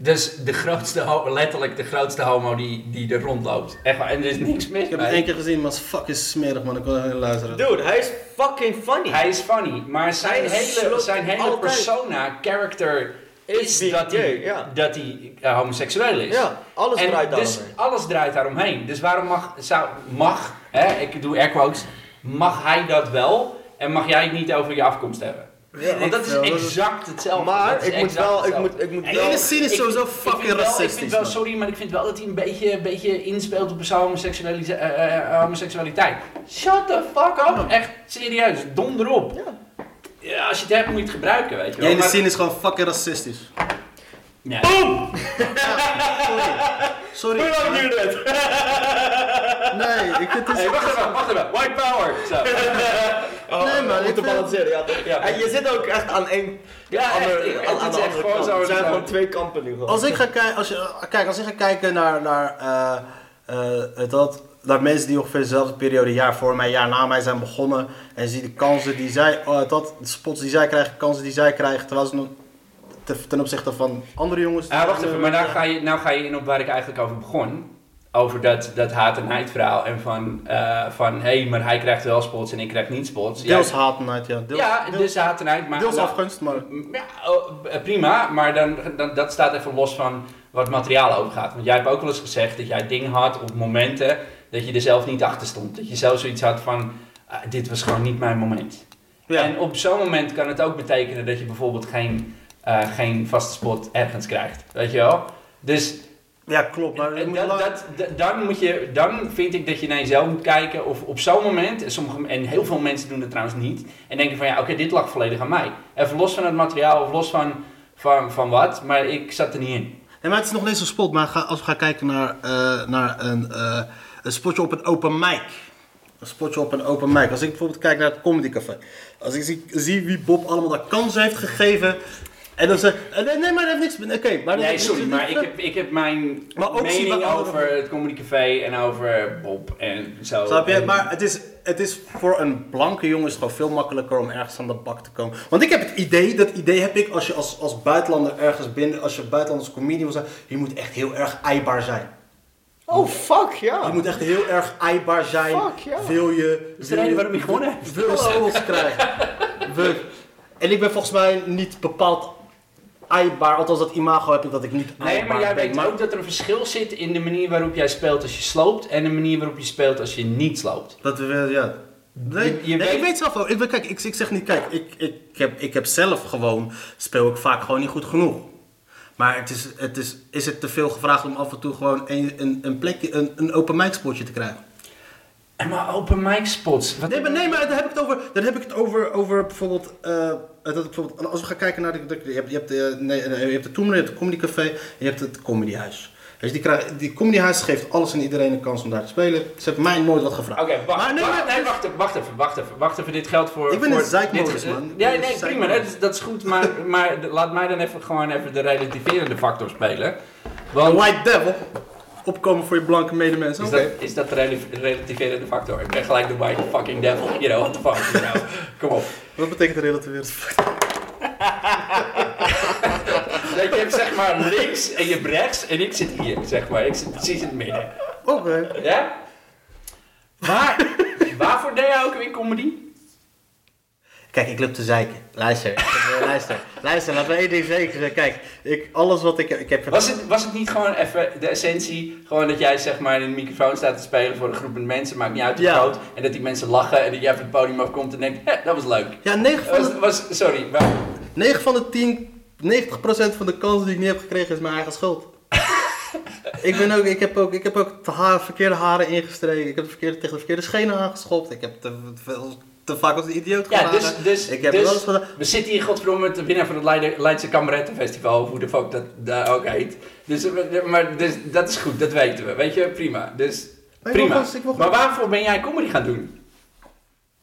Dus de grootste, letterlijk de grootste homo die, die er rondloopt. Echt waar, en er is niks mis Ik heb het mee. één keer gezien, maar het is fucking smerig man. Ik wil heel luisteren. Dude, hij is fucking funny. Hij is funny, maar zijn hele, zijn hele altijd. persona, character, Is dat hij, ja. dat hij eh, homoseksueel is. Ja, alles en draait dus daaromheen. alles draait daaromheen. Dus waarom mag, zou, mag hè, ik doe air quotes, mag hij dat wel en mag jij het niet over je afkomst hebben? Want dat is veel, dat is- exact hetzelfde. Maar ik moet wel, ik moet, ik moet En wel... ene scene is Ik sowieso fucking vind wel- Ik racistisch. vind wel, sorry, maar ik vind wel dat hij een beetje, een beetje inspeelt op zijn homoseksualite- eh, eh, homoseksualiteit. Shut the fuck up! Echt serieus, donder op. Ja, als je het hebt, moet je het gebruiken, weet je Die wel. ene Maar- scene is gewoon fucking racistisch. Ja. Sorry. Hoe lang duurt het? Nee, ik vind het... Hey, wacht even, wacht even. White power. Zo. (laughs) Nee, man, ik moet te vind- balanceren, ja. Ja. En je zit ook echt aan één... Ja, ander- echt, ik- aan, het aan is de echt andere gewoon kant. zo Er zijn gewoon twee kampen nu gewoon. Als ik ga kijken, als je, kijk, als ik ga kijken naar, naar, eh, eh, dat, naar mensen die ongeveer dezelfde periode, jaar voor mij, jaar na mij zijn begonnen. En zie de kansen die zij, eh, dat, de spots die zij krijgen, kansen die zij krijgen, terwijl ze ten opzichte van andere jongens. Ah, wacht even, maar nou ga, je, nou ga je in op waar ik eigenlijk over begon. Over dat, dat haat- en nijd-verhaal. En van, eh, van hé, maar hij krijgt wel spots en ik krijg niet spots. Deels Ja, haat ja. Deels, ja, deels, dus haat en nijd. Maar deels afgunst, maar... Ja, oh, eh, prima, maar dan, dan, dat staat even los van wat materiaal over gaat. Want jij hebt ook wel eens gezegd dat jij dingen had op momenten dat je er zelf niet achter stond. Dat je zelf zoiets had van, dit was gewoon niet mijn moment. Ja. En op zo'n moment kan het ook betekenen dat je bijvoorbeeld geen, eh, geen vaste spot ergens krijgt. Weet je wel? Dus ja, klopt. Maar moet dat, lang- dat, dat- dan, moet je, dan vind ik dat je naar jezelf moet kijken of op zo'n moment, en, sommige, en heel veel mensen doen het trouwens niet, en denken van ja, oké, dit lag volledig aan mij. Even los van het materiaal of los van, van, van wat, maar ik zat er niet in. Nee, maar het is nog niet zo'n spot. Maar ga- als we gaan kijken naar, eh, naar een, eh, een spotje op een open mic. Een spotje op een open mic. Als ik bijvoorbeeld kijk naar het Comedy Café. Als ik zie, zie wie Bob allemaal daar kansen heeft gegeven. En dan zeg eh, nee, nee, maar dat heeft niks... Oké, maar... Nee, sorry, maar ik heb, ik heb mijn Maar ook zie mening over het Comedy Café en over Bob en zo. Snap je? En- Maar het is, het is voor een blanke jongen is het gewoon veel makkelijker om ergens aan de bak te komen. Want ik heb het idee, dat idee heb ik als je als, als buitenlander ergens binnen, als je buitenlanders comedian wil zijn, je moet echt heel erg eibaar zijn. Oh, fuck, ja. Je moet echt heel erg eibaar zijn. Fuck, ja. Wil je... is de reden waarom je gewonnen hebt. Wil je krijgen. (laughs) En ik ben volgens mij niet bepaald eibaar. Althans, dat imago heb ik dat ik niet Nee, maar jij ben. weet ook dat er een verschil zit in de manier waarop jij speelt als je sloopt en de manier waarop je speelt als je niet sloopt. Dat we, ja. Nee, Je- je nee, weet- ik weet zelf wel. Ik, kijk, ik, ik zeg niet, kijk, ik, ik, heb, ik heb zelf gewoon, speel ik vaak gewoon niet goed genoeg. Maar het is, het is, is het te veel gevraagd om af en toe gewoon een, een, een plekje, een, een open mic spotje te krijgen? En maar open mic spots. Wat Nee, maar, nee, maar daar heb ik het over, daar heb ik het over, over bijvoorbeeld, eh, dat bijvoorbeeld, als we gaan kijken naar de, de- je hebt, je hebt de, nee, nee, je hebt de Toemler, je hebt het Comedy Café en je hebt het Comedyhuis. Dus die, krijgen- die Comedyhuis geeft alles en iedereen een kans om daar te spelen. Ze hebben mij nooit wat gevraagd. Oké, wacht, Maar nee, wacht, nee, wacht, even, wacht even, wacht even, wacht even. Dit geldt voor... Ik ben voor een zeikmodus, dit- man. Ja, nee, prima, dat is, dat is goed, maar, maar laat mij dan even gewoon even de relativerende factor spelen. Want white devil. Opkomen voor je blanke medemensen. is dat, is dat de rel- relativerende factor? Ik ben gelijk de white fucking devil, you know, what the fuck, you know. Kom op. Wat betekent relativeren? (laughs) Dat je hebt zeg maar links en je hebt rechts en ik zit hier, zeg maar. Ik zit precies in het midden. Oké. Ja? Waar, waarvoor deed jij ook weer comedy? Kijk, ik loop te zeiken. Luister, eh, luister, luister. Laat me één ding zeker zeggen. Kijk, ik, alles wat ik, ik heb... Was het, was het niet gewoon even de essentie, gewoon dat jij zeg maar in de microfoon staat te spelen voor een groep mensen, maakt niet uit hoe Ja. groot, en dat die mensen lachen en dat jij van het podium afkomt en denkt, hé, dat was leuk. Ja, 9 van, Was, de, was, sorry, maar, 9 van de 10, 90% van de kansen die ik niet heb gekregen is mijn eigen schuld. ik, ben ook, ik heb ook, ik heb ook de haar, verkeerde haren ingestreken. Ik heb de verkeerde, tegen de verkeerde schenen aangeschopt. Ik heb te, veel, te vaak als een idioot ja, dus, dus, ik heb dus alles gedaan. we zitten hier godverdomme met de winnaar van het Leiden, Leidse Kamerettenfestival, of hoe de fuck dat, dat ook heet. Dus, eh, maar, dus dat is goed, dat weten we, weet je, prima. Dus, Maar ik wil prima. gewoon- ik wil Maar waarvoor ben jij comedy gaan doen?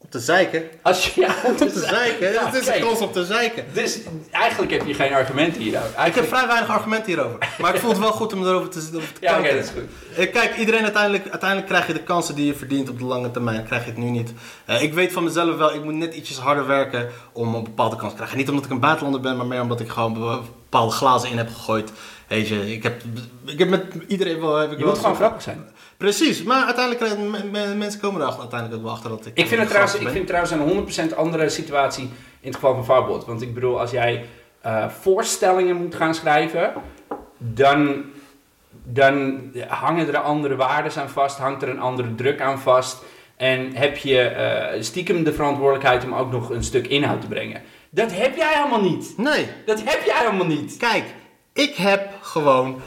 Op te zeiken. Als je, ja, Op te zeiken. Ja, het is oké. een kans op te zeiken. Dus eigenlijk heb je geen argumenten hier. Ik heb vrij weinig argumenten hierover. Maar ik vond het wel goed om erover te, over te ja, oké, dat is goed. Eh, Kijk, iedereen uiteindelijk, uiteindelijk krijg je de kansen die je verdient op de lange termijn. Krijg je het nu niet. Eh, ik weet van mezelf wel, ik moet net ietsjes harder werken om een bepaalde kans te krijgen. Niet omdat ik een buitenlander ben, maar meer omdat ik gewoon be- bepaalde glazen in heb gegooid. Weet je, ik heb, ik heb met iedereen wel... Heb ik Je wel moet gewoon grappig zijn. Precies, maar uiteindelijk mensen komen er uiteindelijk ook wel achter dat ik... Ik vind, het een trouwens, ik vind het trouwens een 100% andere situatie in het geval van Farbot. Want ik bedoel, als jij eh, voorstellingen moet gaan schrijven, dan, dan hangen er andere waarden aan vast, hangt er een andere druk aan vast. En heb je eh, stiekem de verantwoordelijkheid om ook nog een stuk inhoud te brengen. Dat heb jij helemaal niet. Nee, Dat heb jij helemaal niet. Kijk, ik heb gewoon,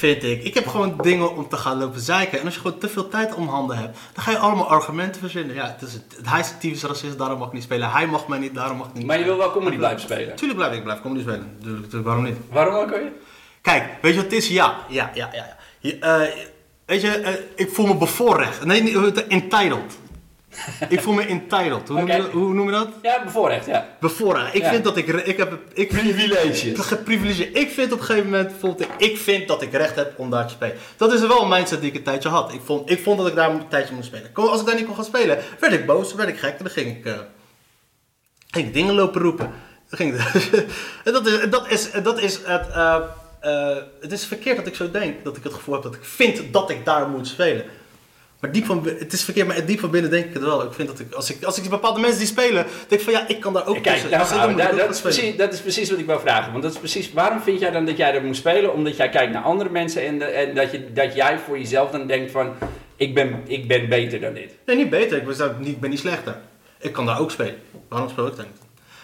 vind ik, ik heb gewoon dingen om te gaan lopen zeiken. En als je gewoon te veel tijd om handen hebt, dan ga je allemaal argumenten verzinnen. Ja, het is, het, hij is een typisch racist, daarom mag ik niet spelen. Hij mag mij niet, daarom mag ik niet Maar je wil wel comedy blijven spelen. Tuurlijk blijf ik blijven comedy spelen. Tuurlijk, tuurlijk, waarom niet? Waarom ook weer? Kijk, weet je wat het is? Ja, ja, ja, ja. ja. Je, eh, weet je, eh, ik voel me bevoorrecht. Nee, niet, eh, entitled. Ik voel me entitled. Hoe, noem je, hoe noem je dat? Ja, bevoorrecht, ja. Bevoorrecht. Ik Ja. vind dat ik... re- ik heb, ik Privileges. geprivilegeerd. Ik vind op een gegeven moment, bijvoorbeeld, ik vind dat ik recht heb om daar te spelen. Dat is wel een mindset die ik een tijdje had. Ik vond, ik vond dat ik daar een tijdje moest spelen. Als ik daar niet kon gaan spelen, werd ik boos, werd ik gek. En dan ging ik, eh, ging ik dingen lopen roepen. Dan ging ik, (laughs) en dat is, dat is, dat is het, eh, eh, het is verkeerd dat ik zo denk. Dat ik het gevoel heb dat ik vind dat ik daar moet spelen. Maar diep van, het is verkeerd, maar diep van binnen denk ik het wel. Ik vind dat ik, als ik, als ik bepaalde mensen die spelen, denk ik van ja, ik kan daar ook Kijk, tussen. nou, Dus nou, dat, is spelen. precies, dat is precies wat ik wil vragen. Want dat is precies, waarom vind jij dan dat jij er moet spelen? Omdat jij kijkt naar andere mensen en, de- en dat, je, dat jij voor jezelf dan denkt van... Ik ben, ik ben beter dan dit. Nee, niet beter. Ik ben, niet, ik ben niet slechter. Ik kan daar ook spelen. Waarom speel ik dan niet?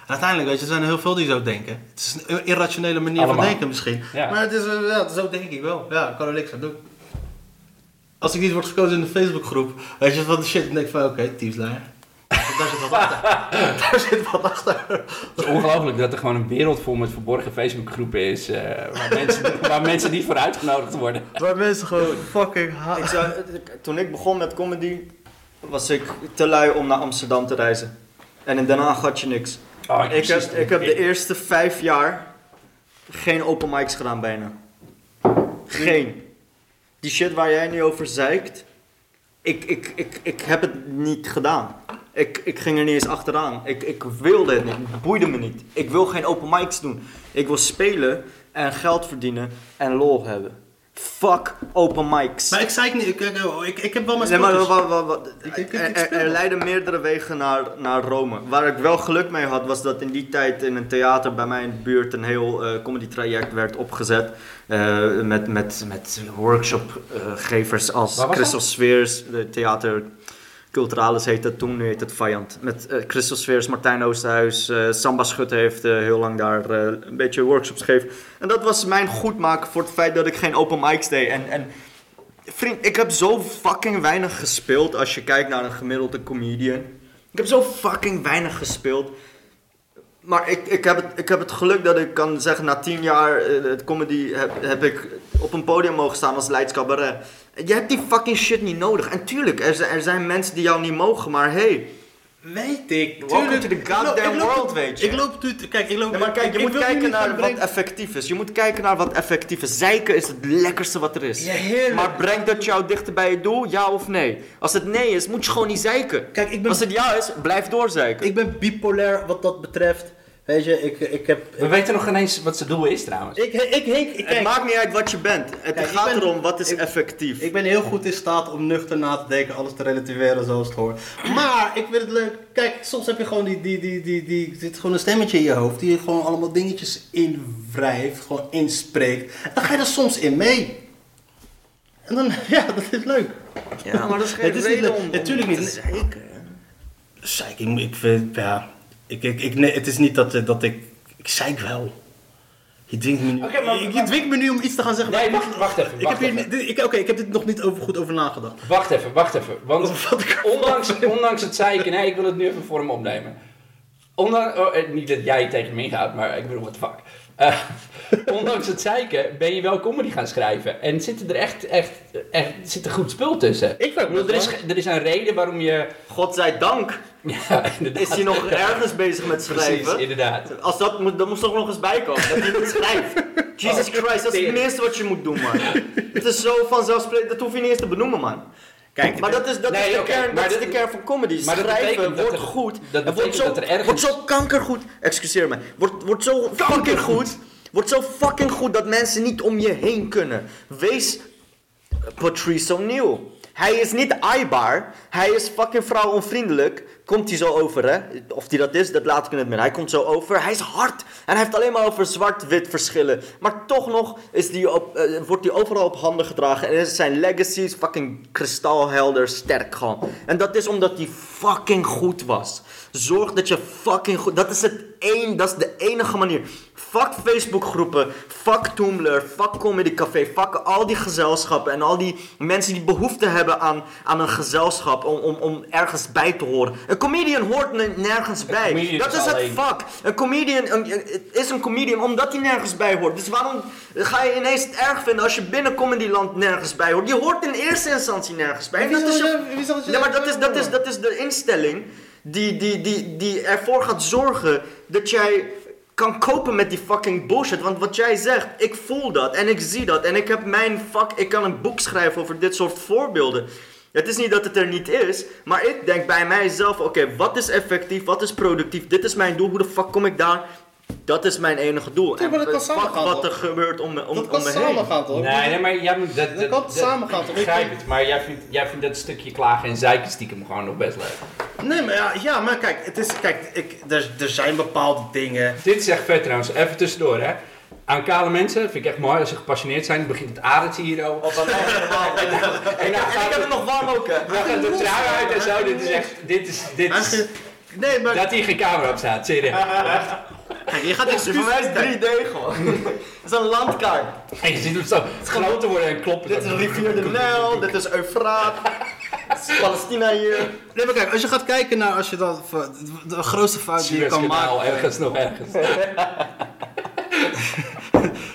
En uiteindelijk, weet je, er zijn er heel veel die zo denken. Het is een irrationele manier Allemaal. van denken misschien. Ja. Maar het is, eh, ja, zo denk ik wel. Ja, ik kan er niks aan doen. Als ik niet word gekozen in de Facebookgroep, weet je, van de shit, dan denk ik van, oké, okay, teamsleider. (laughs) Daar zit wat achter. (laughs) Daar zit wat achter. Het is ongelooflijk dat er gewoon een wereld vol met verborgen Facebookgroepen is... eh, waar, (laughs) mensen, waar mensen niet voor uitgenodigd worden. Waar mensen gewoon fucking Ik zou, toen ik begon met comedy, was ik te lui om naar Amsterdam te reizen. En in Den Haag had je niks. Oh, Ik heb, ik heb de eerste vijf jaar geen open mics gedaan bijna. Geen. Die shit waar jij nu over zeikt, ik, ik, ik, ik heb het niet gedaan. Ik, ik ging er niet eens achteraan. Ik, ik wilde het niet. Het boeide me niet. Ik wil geen open mics doen. Ik wil spelen en geld verdienen en lol hebben. Fuck open mics. Maar ik zei het niet, ik, ik, ik, ik heb wel mijn Nee, maar Ik- ik- ik er, er, leiden meerdere wegen naar, naar Rome. Waar ik wel geluk mee had, was dat in die tijd in een theater bij mij in de buurt een heel eh comedy traject werd opgezet. Eh, met, met, met workshopgevers als Christel Sfeers, de theater Culturalis heet het toen, nu heet het Vijand. Met eh Christel Martijn Oosterhuis, eh, Samba Schutte heeft eh, heel lang daar een beetje workshops gegeven. En dat was mijn goedmaken voor het feit dat ik geen open mics deed. En, en Vriend, ik heb zo fucking weinig gespeeld als je kijkt naar een gemiddelde comedian. Ik heb zo fucking weinig gespeeld. Maar ik, ik, heb het, ik heb het geluk dat ik kan zeggen, na tien jaar het comedy heb, heb ik op een podium mogen staan als Leids Cabaret. Je hebt die fucking shit niet nodig. En tuurlijk, er zijn, er zijn mensen die jou niet mogen, maar hey. Weet ik. Welcome tuurlijk. to the Ik loop- goddamn ik loop- world, weet je. Ik loop, tu- kijk, ik loop... Ja, maar kijk, je ik moet kijken naar wat effectief is. Je moet kijken naar wat effectief is. Zeiken is het lekkerste wat er is. Ja, heerlijk. Maar brengt dat jou dichter bij je doel, ja of nee? Als het nee is, moet je gewoon niet zeiken. Kijk, ik ben- Als het ja is, blijf doorzeiken. Ik ben bipolair wat dat betreft. Weet je, ik, ik heb... We weten nog ineens wat zijn doel is trouwens. Ik, ik, ik, ik, het maakt niet uit wat je bent. Het Kijk, gaat ben- erom wat is ik- effectief. Ik ben heel goed in staat om nuchter na te denken, alles te relativeren zoals het hoort. Maar ik vind het leuk. Kijk, soms heb je gewoon die, die, die, die, die, zit gewoon een stemmetje in je hoofd die je gewoon allemaal dingetjes invrijft, gewoon inspreekt. En dan ga je er soms in mee. En dan, (laughs) ja, dat is leuk. ja, maar dat is (laughs) geen Het is reden om, om Natuurlijk niet. zeiken. Zeik, ik, ik vind, ja, ik, ik, ik, nee, het is niet dat, eh, dat ik, ik zeik wel. Je dwingt me nu, maar- je, je dwingt me nu om iets te gaan zeggen. Nee, wacht, wacht even. Ik Wacht heb, hier, even. niet- ik, oké, ik heb dit nog niet over, goed over nagedacht. Wacht even, wacht even. Want ik- ondanks, ondanks het zeiken, nee, ik wil het nu even voor hem opnemen. Ondanks, oh, eh, niet dat jij tegen me ingaat, maar ik bedoel, wat fuck. Eh, (laughs) ondanks het zeiken ben je wel comedy gaan schrijven. En zit er echt, echt, echt zit er goed spul tussen. Ik bedoel, er, is, er is een reden waarom je... Godzijdank (laughs) Ja, is hij nog ergens bezig met Precies, schrijven. inderdaad. Als dat, moet, dat moest toch nog eens bijkomen, dat hij niet schrijft. (laughs) Jesus Christ, dat is het minste wat je moet doen, man. Het is zo vanzelfsprekend, dat hoef je niet eens te benoemen, man. Kijk, Maar dat is, dat Nee, is, de, kern, maar dat is dit- de kern van comedy. maar Schrijven wordt er- goed. dat wordt zo, dat er wordt zo kankergoed. Excuseer me. Wordt, wordt zo fucking goed. Wordt zo fucking goed dat mensen niet om je heen kunnen. Wees Patrice O'Neill. Hij is niet aaibaar. Hij is fucking vrouwonvriendelijk. Komt hij zo over, hè? Of hij dat is, dat laat ik in het midden. Hij komt zo over. Hij is hard. En hij heeft alleen maar over zwart-wit verschillen. Maar toch nog is die op, eh, wordt hij overal op handen gedragen. En zijn legacy is fucking kristalhelder sterk gewoon. En dat is omdat hij fucking goed was. Zorg dat je fucking goed... Dat is, het één, dat is de enige manier. Fuck Facebookgroepen, fuck Tumblr, fuck Comedy Café, fuck al die gezelschappen en al die mensen die behoefte hebben aan, aan een gezelschap om, om, om ergens bij te horen. Een comedian hoort ne- nergens bij. Dat is het alleen. vak. Een comedian een- is een comedian omdat hij nergens bij hoort. Dus waarom ga je ineens het erg vinden als je binnen Comedyland nergens bij hoort? Je hoort in eerste instantie nergens bij. Dat is je- je- Ja, maar dat is, dat, is, dat is de instelling die, die, die, die ervoor gaat zorgen dat jij kan kopen met die fucking bullshit. Want wat jij zegt, ik voel dat en ik zie dat. En ik heb mijn vak, ik kan een boek schrijven over dit soort voorbeelden. Het is niet dat het er niet is, maar ik denk bij mijzelf, oké, wat is effectief, wat is productief, dit is mijn doel, hoe de fuck kom ik daar? Dat is mijn enige doel. Ja, maar dat kan fuck samengaan, wat er toch? gebeurt om, me- om, dat om kan me heen. samen gaan toch? Nee, nee, maar jij moet... Dat, Dat kan samen gaan, toch? Ik begrijp het, maar jij vindt, jij vindt dat stukje klagen en zeiken stiekem gewoon nog best leuk. Nee, maar ja, ja maar kijk, het is, kijk ik, er, er zijn bepaalde dingen. Dit is echt vet trouwens, even tussendoor hè. Aan kale mensen, vind ik echt mooi als ze gepassioneerd zijn, begint het adertje hier al. (laughs) Dan helemaal. En, ik heb het nog warm ook, hè. Dan gaat de trui uit en zo, dit is echt, dit is, dit is, Nee, maar dat hier geen camera op staat, serieus. (laughs) kijk, je gaat Voor mij is het 3D gewoon. (laughs) Het is een landkaart. En je ziet hem zo groter worden en kloppen. Dit is rivier de Nijl, dit is Eufraat. Dit is Palestina hier. Nee, maar kijk, als je gaat kijken naar als je dan de grootste fout die je kan maken. ergens nog ergens. (laughs)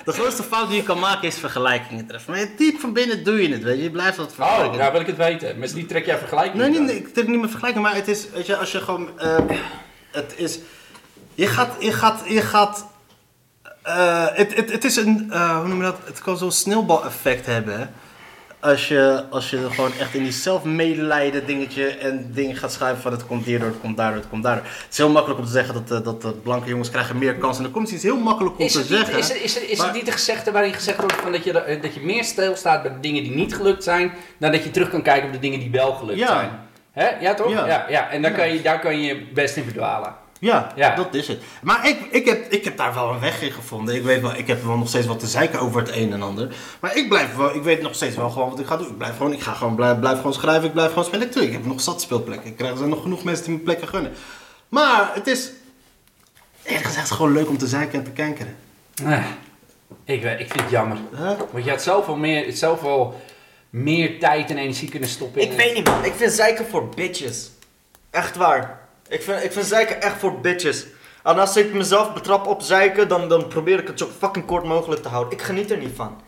De grootste fout die je kan maken is vergelijkingen treffen. Maar diep van binnen doe je het, weet je. Je blijft dat Oh, vergelijken. nou wil ik het weten. Met wie trek jij vergelijking? Nee, nee, nee, ik trek niet meer vergelijken, maar het is, weet je, als je gewoon, eh, het is, je gaat, je gaat, je gaat, eh, het, het, het is een, eh, hoe noem je dat, het kan zo'n sneeuwbaleffect hebben. als je, als je gewoon echt in die zelfmedelijden dingetje en dingen gaat schrijven van het komt hierdoor, het komt daardoor, het komt daardoor. Het is heel makkelijk om te zeggen dat, eh, dat, dat blanke jongens krijgen meer kans. En dan komt iets heel makkelijk om Is te het, niet, zeggen. is, het, is, het, is Maar- het niet de gezegde waarin gezegd wordt van dat, je, dat je meer stilstaat bij de dingen die niet gelukt zijn, dan dat je terug kan kijken op de dingen die wel gelukt Ja. zijn? Hè? Ja, toch? Ja. Ja. ja, En daar, Ja. kan je, daar kan je je best in verdwalen. Ja, Ja. dat is het. Maar ik, ik, heb, ik heb daar wel een weg in gevonden. Ik, weet wel, ik heb wel nog steeds wat te zeiken over het een en ander. Maar ik, blijf wel, ik weet nog steeds wel gewoon wat ik ga doen. Ik blijf gewoon, ik ga gewoon, blijf, blijf gewoon schrijven, ik blijf gewoon spelen. Tuurlijk, ik heb nog zat speelplekken. Ik krijg er zijn nog genoeg mensen die me plekken gunnen. Maar het is, eerlijk gezegd, gewoon leuk om te zeiken en te kankeren. Eh, ik, weet- ik vind het jammer. Huh? Want je had zoveel meer, zoveel meer tijd en energie kunnen stoppen in Ik weet niet man, ik vind zeiken voor bitches. Echt waar. Ik vind, ik vind zeiken echt voor bitches. En als ik mezelf betrap op zeiken, dan, dan probeer ik het zo fucking kort mogelijk te houden. Ik geniet er niet van.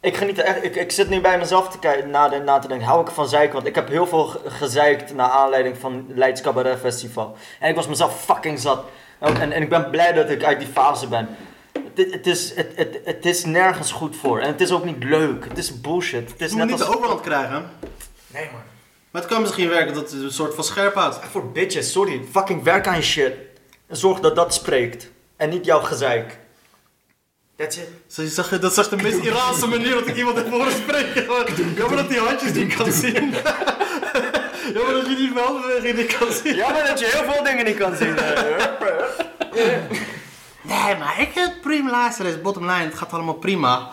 Ik geniet er echt, ik, ik zit nu bij mezelf te kijken, na, de- na te denken, hou ik van zeiken? Want ik heb heel veel ge- gezeikt naar aanleiding van Leids Cabaret Festival. En ik was mezelf fucking zat. En, en, en ik ben blij dat ik uit die fase ben. Het, het, is, het, het, het is nergens goed voor. En het is ook niet leuk. Het is bullshit. Het is Je moet net niet als... de overhand krijgen. Nee man. Maar het kan misschien werken dat het een soort van scherp houdt. Voor bitches, sorry. Fucking werk aan je shit. En zorg dat dat spreekt. En niet jouw gezeik. That's it. Zo, zag je- Dat zag de meest Iraanse manier dat ik iemand heb horen spreken. Jammer dat die handjes niet kan zien. (laughs) Jammer dat je die veldbeweging niet kan zien. Jammer dat je heel veel dingen niet kan zien. Nee, maar ik heb prima luisteren. is bottom line. Het gaat allemaal prima.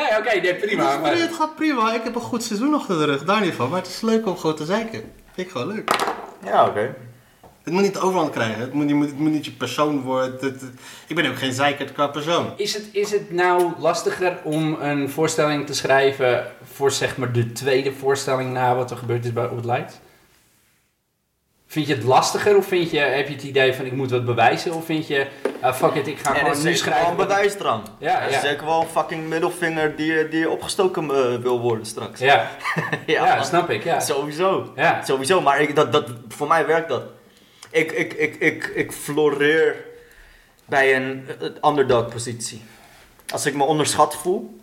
Nee, oké, nee, prima. het, Maar, het gaat prima. Ik heb een goed seizoen achter de rug. Daar niet van. Maar het is leuk om gewoon te zeiken. Vind ik gewoon leuk. ja, oké. Het moet niet de overhand krijgen. Het moet, je moet, het moet niet je persoon worden. Het- het- ik ben ook geen zeikert qua persoon. is, het, is het nou lastiger om een voorstelling te schrijven voor zeg maar de tweede voorstelling na wat er gebeurd is bij, op het Light? Vind je het lastiger of vind je, heb je het idee van ik moet wat bewijzen? Of vind je, ah, fuck it, ik ga Er gewoon is nu schrijven. wel een wat ik- bewijsdrang. Ja, er is ja. zeker wel een fucking middelvinger die, die opgestoken eh, wil worden straks. Ja, (laughs) ja, snap ik, ja. Sowieso. Ja. Sowieso, maar ik, dat, dat, voor mij werkt dat. Ik, ik, ik, ik, ik floreer bij een eh, underdog positie. Als ik me onderschat voel,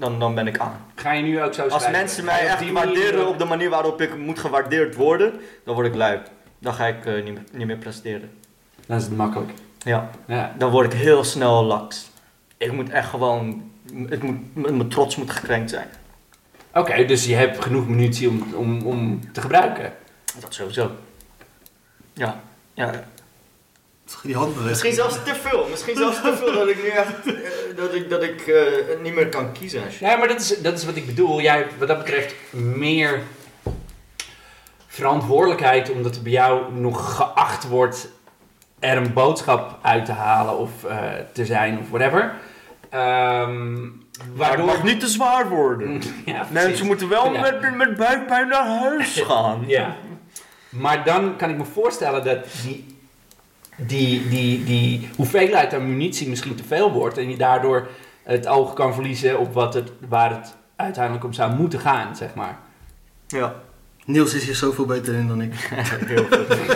dan, dan ben ik aan. Ga je nu ook zo Als schrijven? mensen mij echt die manier- waarderen op de manier waarop ik moet gewaardeerd worden, dan word ik lui. Dan ga ik eh, niet, meer, niet meer presteren. Dan is het makkelijk. Ja, Ja. dan word ik heel snel laks. Ik moet echt gewoon, het moet, mijn trots moet gekrenkt zijn. Oké, dus je hebt genoeg munitie om, om, om te gebruiken. Dat sowieso. Ja, ja. Die handbeweging. Misschien zelfs te veel. Misschien zelfs te veel dat ik nu echt, eh, dat ik, dat ik eh, niet meer kan kiezen. Ja, maar dat is, dat is wat ik bedoel. Jij hebt wat dat betreft meer verantwoordelijkheid omdat er bij jou nog geacht wordt er een boodschap uit te halen of eh, te zijn of whatever. Ehm, Maar het waardoor... mag niet te zwaar worden. (laughs) Ja, precies. Mensen moeten wel Ja. met, met buikpijn naar huis (laughs) gaan. Ja. Maar dan kan ik me voorstellen dat die, die, die, die hoeveelheid aan munitie misschien te veel wordt. En je daardoor het oog kan verliezen op wat het, waar het uiteindelijk om zou moeten gaan, zeg maar. Ja. Niels is hier zoveel beter in dan ik. (laughs) Heel goed. (laughs)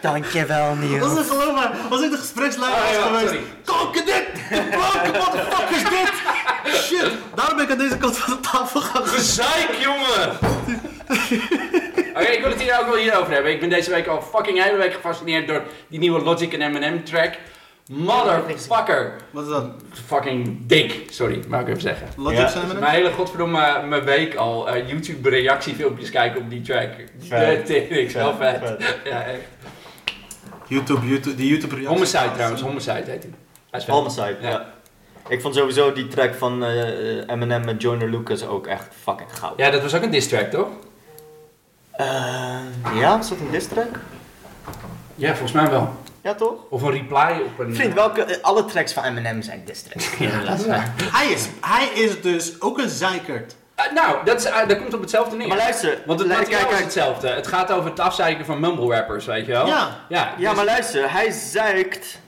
Dankjewel, Niels. Als ik gewoon maar, als ik de gespreksleider Oh, was ja, geweest. Kanker dit! Kanker, what the fuck is dit? Shit, daarom ben ik aan deze kant van de tafel gaan Gezeik, jongen! (laughs) Oké, ik wil het hier ook wel hierover hebben. Ik ben deze week al fucking hele week gefascineerd door die nieuwe Logic en M&M track. Motherfucker. Wat is dat? Fucking dik. Sorry, mag ik even zeggen. Logic Ja. we Mijn hele godverdomme mijn week al eh, YouTube reactiefilmpjes kijken op die track. Vet. De tering, zo vet. Vet. (laughs) Ja, echt. YouTube, YouTube, die YouTube reactie. Homicide trouwens, Homicide heet hij. Homicide, ja. Ja. Ik vond sowieso die track van eh, eh, Eminem met Joyner Lucas ook echt fucking goud. Ja, dat was ook een diss track, toch? Eh, ja, was dat een diss track? Ja, volgens mij wel. Ja, toch? Of een reply op een... Vriend, welke, eh, alle tracks van Eminem zijn diss (laughs) tracks. Ja, is. Hij is, hij is dus ook een zeikert. Eh, nou, dat, is, dat komt op hetzelfde neer. Maar luister, Want het lu- materiaal kijk, is hetzelfde. Het gaat over het afzeiken van mumble rappers, weet je wel? Ja. Ja, Ja, dus- maar luister, hij zeikt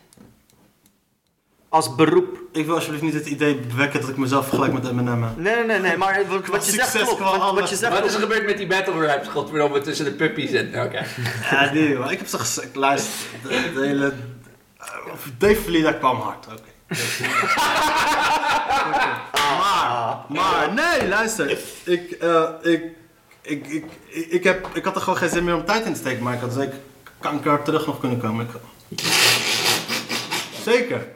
als beroep. Ik wil alsjeblieft niet het idee bewekken dat ik mezelf vergelijk met Eminem. Nee, nee, nee, nee, maar wat, wat je zegt klopt. Wat, je zegt Wat is er gebeurd met die battle raps? Godverdomme, tussen de puppies en... Oké. Ja, nee, maar ik heb zo gezegd, luister, de, de hele... Dave Verlida kwam hard, oké. (laughs) Maar, maar, nee, luister. Ik, eh, ik, ik, ik, ik, ik, heb, ik had er gewoon geen zin meer om tijd in te steken, maar ik had zeker kanker terug nog kunnen komen. Ik, zeker.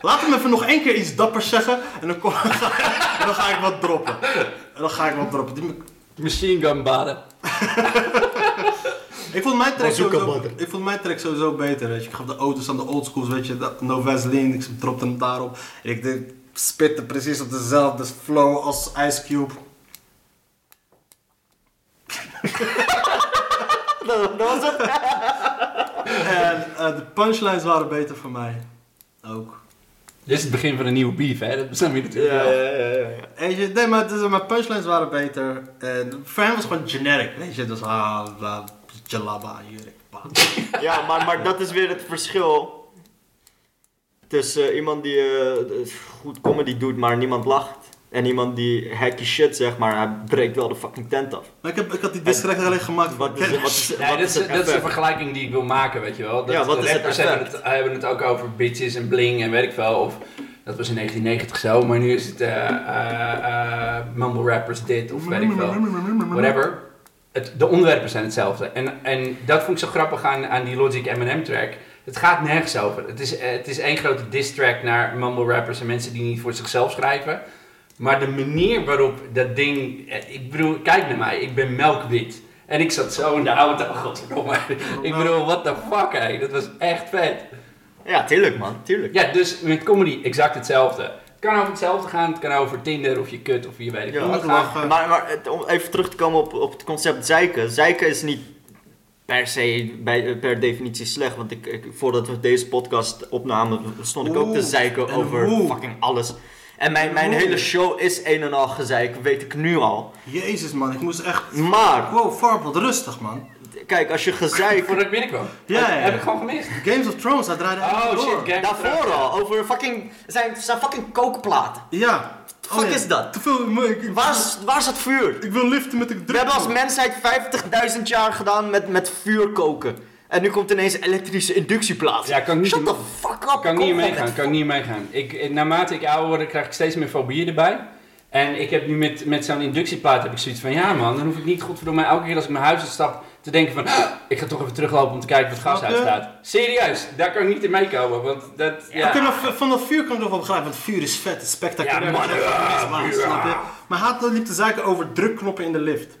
Laat hem even nog één keer iets dappers zeggen en dan, kom, (laughs) en dan ga ik wat droppen. En dan ga ik wat droppen. Die, Machine gun (laughs) baden. ik vond mijn track sowieso, ik vond mijn track sowieso beter, weet je. Ik gaf de auto's aan de oldschools, weet je, dat- no Vaseline, ik dropte hem daarop. En ik deed- spitte precies op dezelfde flow als Ice Cube. (laughs) Dat, dat was het. En eh, de punchlines waren beter voor mij. Ook. Dit is het begin van een nieuwe beef, hè? Dat bestaan we natuurlijk Ja, wel. ja, ja, ja. Je, nee, maar dus, mijn punchlines waren beter. En voor hem was het gewoon generic, weet je. Dus ah, bla, jalaba, jurk. (laughs) Ja, maar, maar dat is weer het verschil. Tussen iemand die eh, goed comedy doet, maar niemand lacht. En iemand die hacky shit zegt, maar hij breekt wel de fucking tent af. Maar ik, heb, ik had die disc alleen gemaakt Wat is, wat is, Nee, wat dat is, het dat is de vergelijking die ik wil maken, weet je wel. Dat Ja, wat de is het rappers hebben het, hebben het ook over bitches en bling en weet ik veel. Of, dat was in 1990 zo, maar nu is het eh eh, eh, mumble rappers dit of weet ik veel. Whatever. Het, de onderwerpen zijn hetzelfde. En, en dat vond ik zo grappig aan, aan die Logic M&M track. Het gaat nergens over. Het is, het is één grote diss track naar mumble rappers en mensen die niet voor zichzelf schrijven. Maar de manier waarop dat ding... eh, Ik bedoel, kijk naar mij. Ik ben melkwit. En ik zat zo in de auto. (laughs) Godverdomme. Ik bedoel, what the fuck, hé. Dat was echt vet. Ja, tuurlijk man, tuurlijk. Ja, dus met comedy exact hetzelfde. Het kan over hetzelfde gaan. Het kan over Tinder of je kut of je weet ik Ja, wat gaan. Maar, maar het- om even terug te komen op, op het concept zeiken. Zeiken is niet per se bij, per definitie slecht. Want ik, ik, voordat we deze podcast opnamen, stond ik ook te zeiken en over fucking alles. En mijn, mijn hele show is een en al gezeik, weet ik nu al. Jezus man, ik moest echt... Maar, Wow, Farpel, rustig man. kijk, als je gezeik... Voordat ik binnenkwam. Ja, Dat ja, ja. heb ik gewoon gemist. Games of Thrones, hij draaide Oh shit, door. Game of Daarvoor Thrones. al, over fucking... zijn, zijn fucking kookplaten. Ja. fuck is dat? Te veel... maar Ik, ik, Waar is, waar is het vuur? ik wil liften met de druk. We hebben als mensheid 50.000 jaar gedaan met, met vuur koken. En nu komt ineens een elektrische inductieplaat. Ja, kan ik niet Shut the fuck up. Kan kom niet meegaan, kan ik niet meegaan. Ik, eh, naarmate ik ouder word, krijg ik steeds meer fobieën erbij. En ik heb nu met, met zo'n inductieplaat heb ik zoiets van, ja man, dan hoef ik niet godverdomme elke keer als ik mijn huis uitstap te denken van, "Ah, ik ga toch even teruglopen om te kijken of het gas uitstaat. Serieus, daar kan ik niet in meekomen, want dat, Ja. ja. kunnen we- van dat vuur kan ik nog wel begrijpen, want vuur is vet, het is spectaculair. Ja, man, dat is echt ja. Maar hij had liep te zaken over drukknoppen in de lift.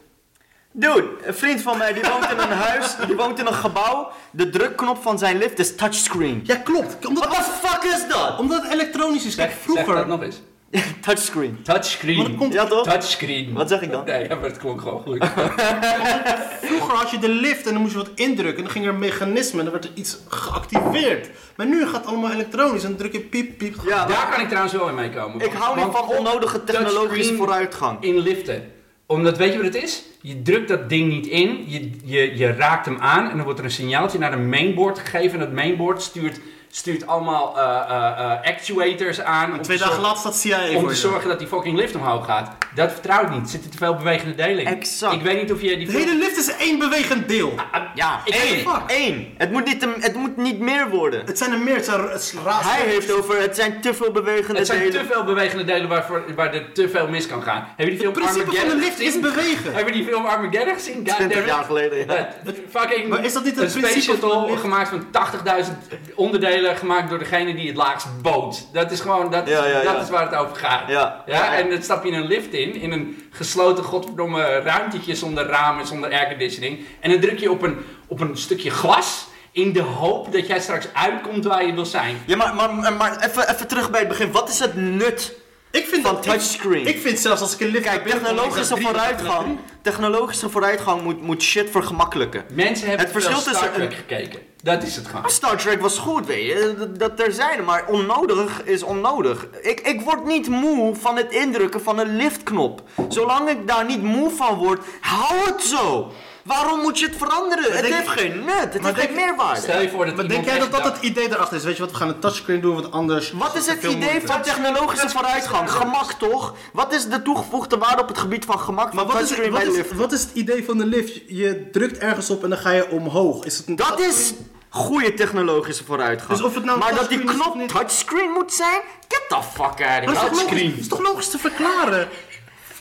Dude, een vriend van mij die woont in een huis, die woont in een gebouw. De drukknop van zijn lift is touchscreen. Ja, klopt. Omdat, What the fuck is dat? omdat het elektronisch is. Kijk, Zeg, zeg vroeger... dat nog eens. (laughs) touchscreen. Maar Touchscreen. dat komt- Ja toch? Touchscreen. Wat zeg ik dan? Nee, ja, maar het klonk gewoon goed. (laughs) Vroeger had je de lift en dan moest je wat indrukken. En dan ging er een mechanisme en dan werd er iets geactiveerd. Maar nu gaat het allemaal elektronisch en dan druk je piep, piep. Ja, maar Daar kan ik trouwens wel in meekomen. ik hou niet Want van onnodige technologische touchscreen vooruitgang. in liften. Omdat, weet je wat het is? Je drukt dat ding niet in, je, je, je raakt hem aan en dan wordt er een signaaltje naar een mainboard gegeven. En dat mainboard stuurt, stuurt allemaal eh, eh, eh, actuators aan. om Twee te dagen zorgen- later staat CIA Om voor te je. zorgen dat die fucking lift omhoog gaat. Dat vertrouw ik niet. Er zitten te veel bewegende delen in. Exact. Ik weet niet of je die De hele lift is één bewegend deel. Ja, één. weet fuck. Één. Het moet, niet, het moet niet meer worden. Het zijn er meer, het zijn raar. Hij heeft over, het zijn te veel bewegende Het zijn te delen. veel bewegende delen waarvoor, waar er te veel mis kan gaan. Heb je die film Het principe van de Armageddon lift is gezien? bewegen. Heb je die film Armageddon gezien? God 20 damn it. jaar geleden, ja. Ja, fucking Maar is dat niet het een principe van de shuttle lift? gemaakt van 80.000 onderdelen gemaakt door degene die het laagst boot. Dat is gewoon, dat, Ja, ja, dat is waar het over gaat. Ja. Ja, en dan stap je in een lift in, in een gesloten godverdomme ruimtetje zonder ramen, zonder airconditioning. En dan druk je op een, op een stukje glas in de hoop dat jij straks uitkomt waar je wil zijn. Ja, maar, maar, maar, maar even, even terug bij het begin. Wat is het nut Ik vind van dat touchscreen? Ik, ik vind zelfs als ik een lift Kijk, kom, technologische vooruitgang, technologische vooruitgang moet, moet shit vergemakkelijken. Mensen hebben Het verschil verschil Star tussen Trek gekeken. Dat is het gewoon. Star Trek was goed, weet je, dat, dat er zijn, maar onnodig is onnodig. Ik, ik word niet moe van het indrukken van een liftknop. Zolang ik daar niet moe van word, hou het zo. Waarom moet je het veranderen? Het denk- heeft geen nut, het heeft geen denk- meerwaarde. Stel je voor dat Maar denk jij dat dat het idee erachter is? Weet je wat, we gaan een touchscreen doen, wat anders. Wat is het idee moeite. van technologische vooruitgang? Gemak toch? Wat is de toegevoegde waarde op het gebied van gemak Maar van wat is, touchscreen wat, bij is, lift? wat is het idee van de lift? Je drukt ergens op en dan ga je omhoog. Is het een Dat is Goede technologische vooruitgang. Dus of het nou maar dat die touchscreen is of knop niet- touchscreen moet zijn? Get the fuck out of dat is, here. toch logisch, dat is toch logisch te verklaren?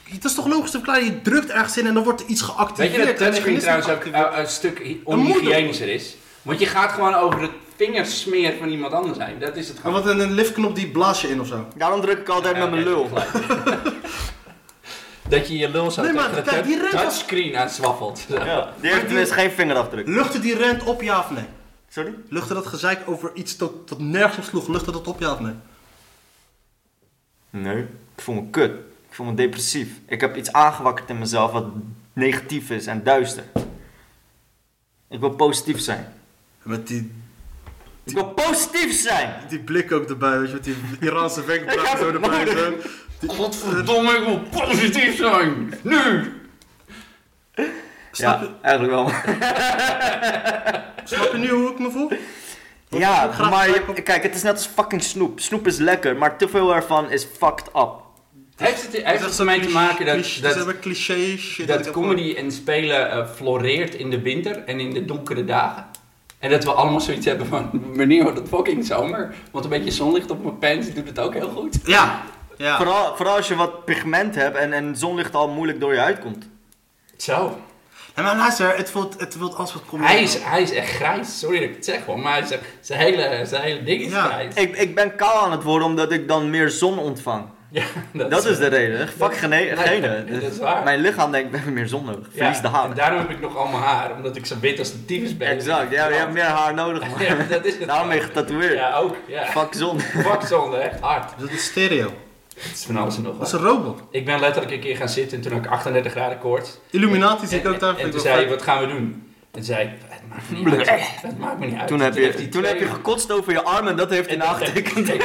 Het is toch logisch te verklaren? Je drukt ergens in en dan wordt er iets Weet geactiveerd. je dat en touchscreen trouwens ook een stuk onhygiënischer is? Want je gaat gewoon over het vingersmeer van iemand anders heen. Dat is het Maar gewoon. wat een, een liftknop die blaas je in of zo. Daarom druk ik altijd Ja, met mijn lul. (laughs) dat je je lul zo Nee, maar tegen kijk, die rent touchscreen aan zwaffelt. Ja, die (laughs) heeft tenminste geen vingerafdruk. Luchtte die rent op ja of nee? Sorry? Luchtte dat gezeik over iets tot, tot nergens op sloeg? Luchtte dat op ja of nee? Nee, ik voel me kut. Ik voel me depressief. Ik heb iets aangewakkerd in mezelf wat negatief is en duister. Ik wil positief zijn. Met die, Ik wil positief zijn! die blik ook erbij, weet je, met die Iraanse heb (laughs) zo erbij. Die- Godverdomme, ik wil positief zijn! Nu! Snap, Ja, je, eigenlijk wel. snap je nu hoe ik me voel? Ja, maar je- kijk, het is net als fucking snoep. Snoep is lekker, maar te veel ervan is fucked up. Heeft het, heeft het ermee te maken dat, cliché- dat, dat is cliché shit. dat comedy en spelen eh, floreert in de winter en in de donkere dagen? En dat we allemaal zoiets hebben van, (laughs) wanneer wordt het fucking zomer? Want een beetje zonlicht op mijn pants doet het ook heel goed. Ja, ja. Vooral, vooral als je wat pigment hebt en, en zonlicht al moeilijk door je uitkomt. Zo. Ja, maar luister, het voelt, het voelt als wat comedy. Hij is, hij is echt grijs, sorry dat ik het zeg hoor, maar hij is echt- zijn hele, zijn hele ding is Ja. grijs. Ik, ik ben kaal aan het worden omdat ik dan meer zon ontvang. Ja, (laughs) Dat is de reden. Fuck gene Nee, gene. (laughs) dat is waar. Mijn lichaam denkt, we hebben meer zon nodig. Ja, Verlies de En haar. daarom heb ik nog allemaal haar, omdat ik zo wit als de tyfus ben. Exact, ja, je hebt meer haar nodig man. (laughs) Ja, dat is het. Daarom ben je getatoeëerd. Ja, ook. Ja. Fuck zon. Vakzonde, echt hard. Dat is stereo. Het is van alles en nog Dat is wat. een robot. Ik ben letterlijk een keer gaan zitten en toen had ik 38 graden koorts. Illuminati ik En, ook daar. en, ik toen wel zei wat gaan we doen? En zei ik, het maakt me niet uit. Het maakt me niet uit. Toen heb je, hij toen heb je gekotst over je arm en dat heeft hij dat nagetekend. (laughs)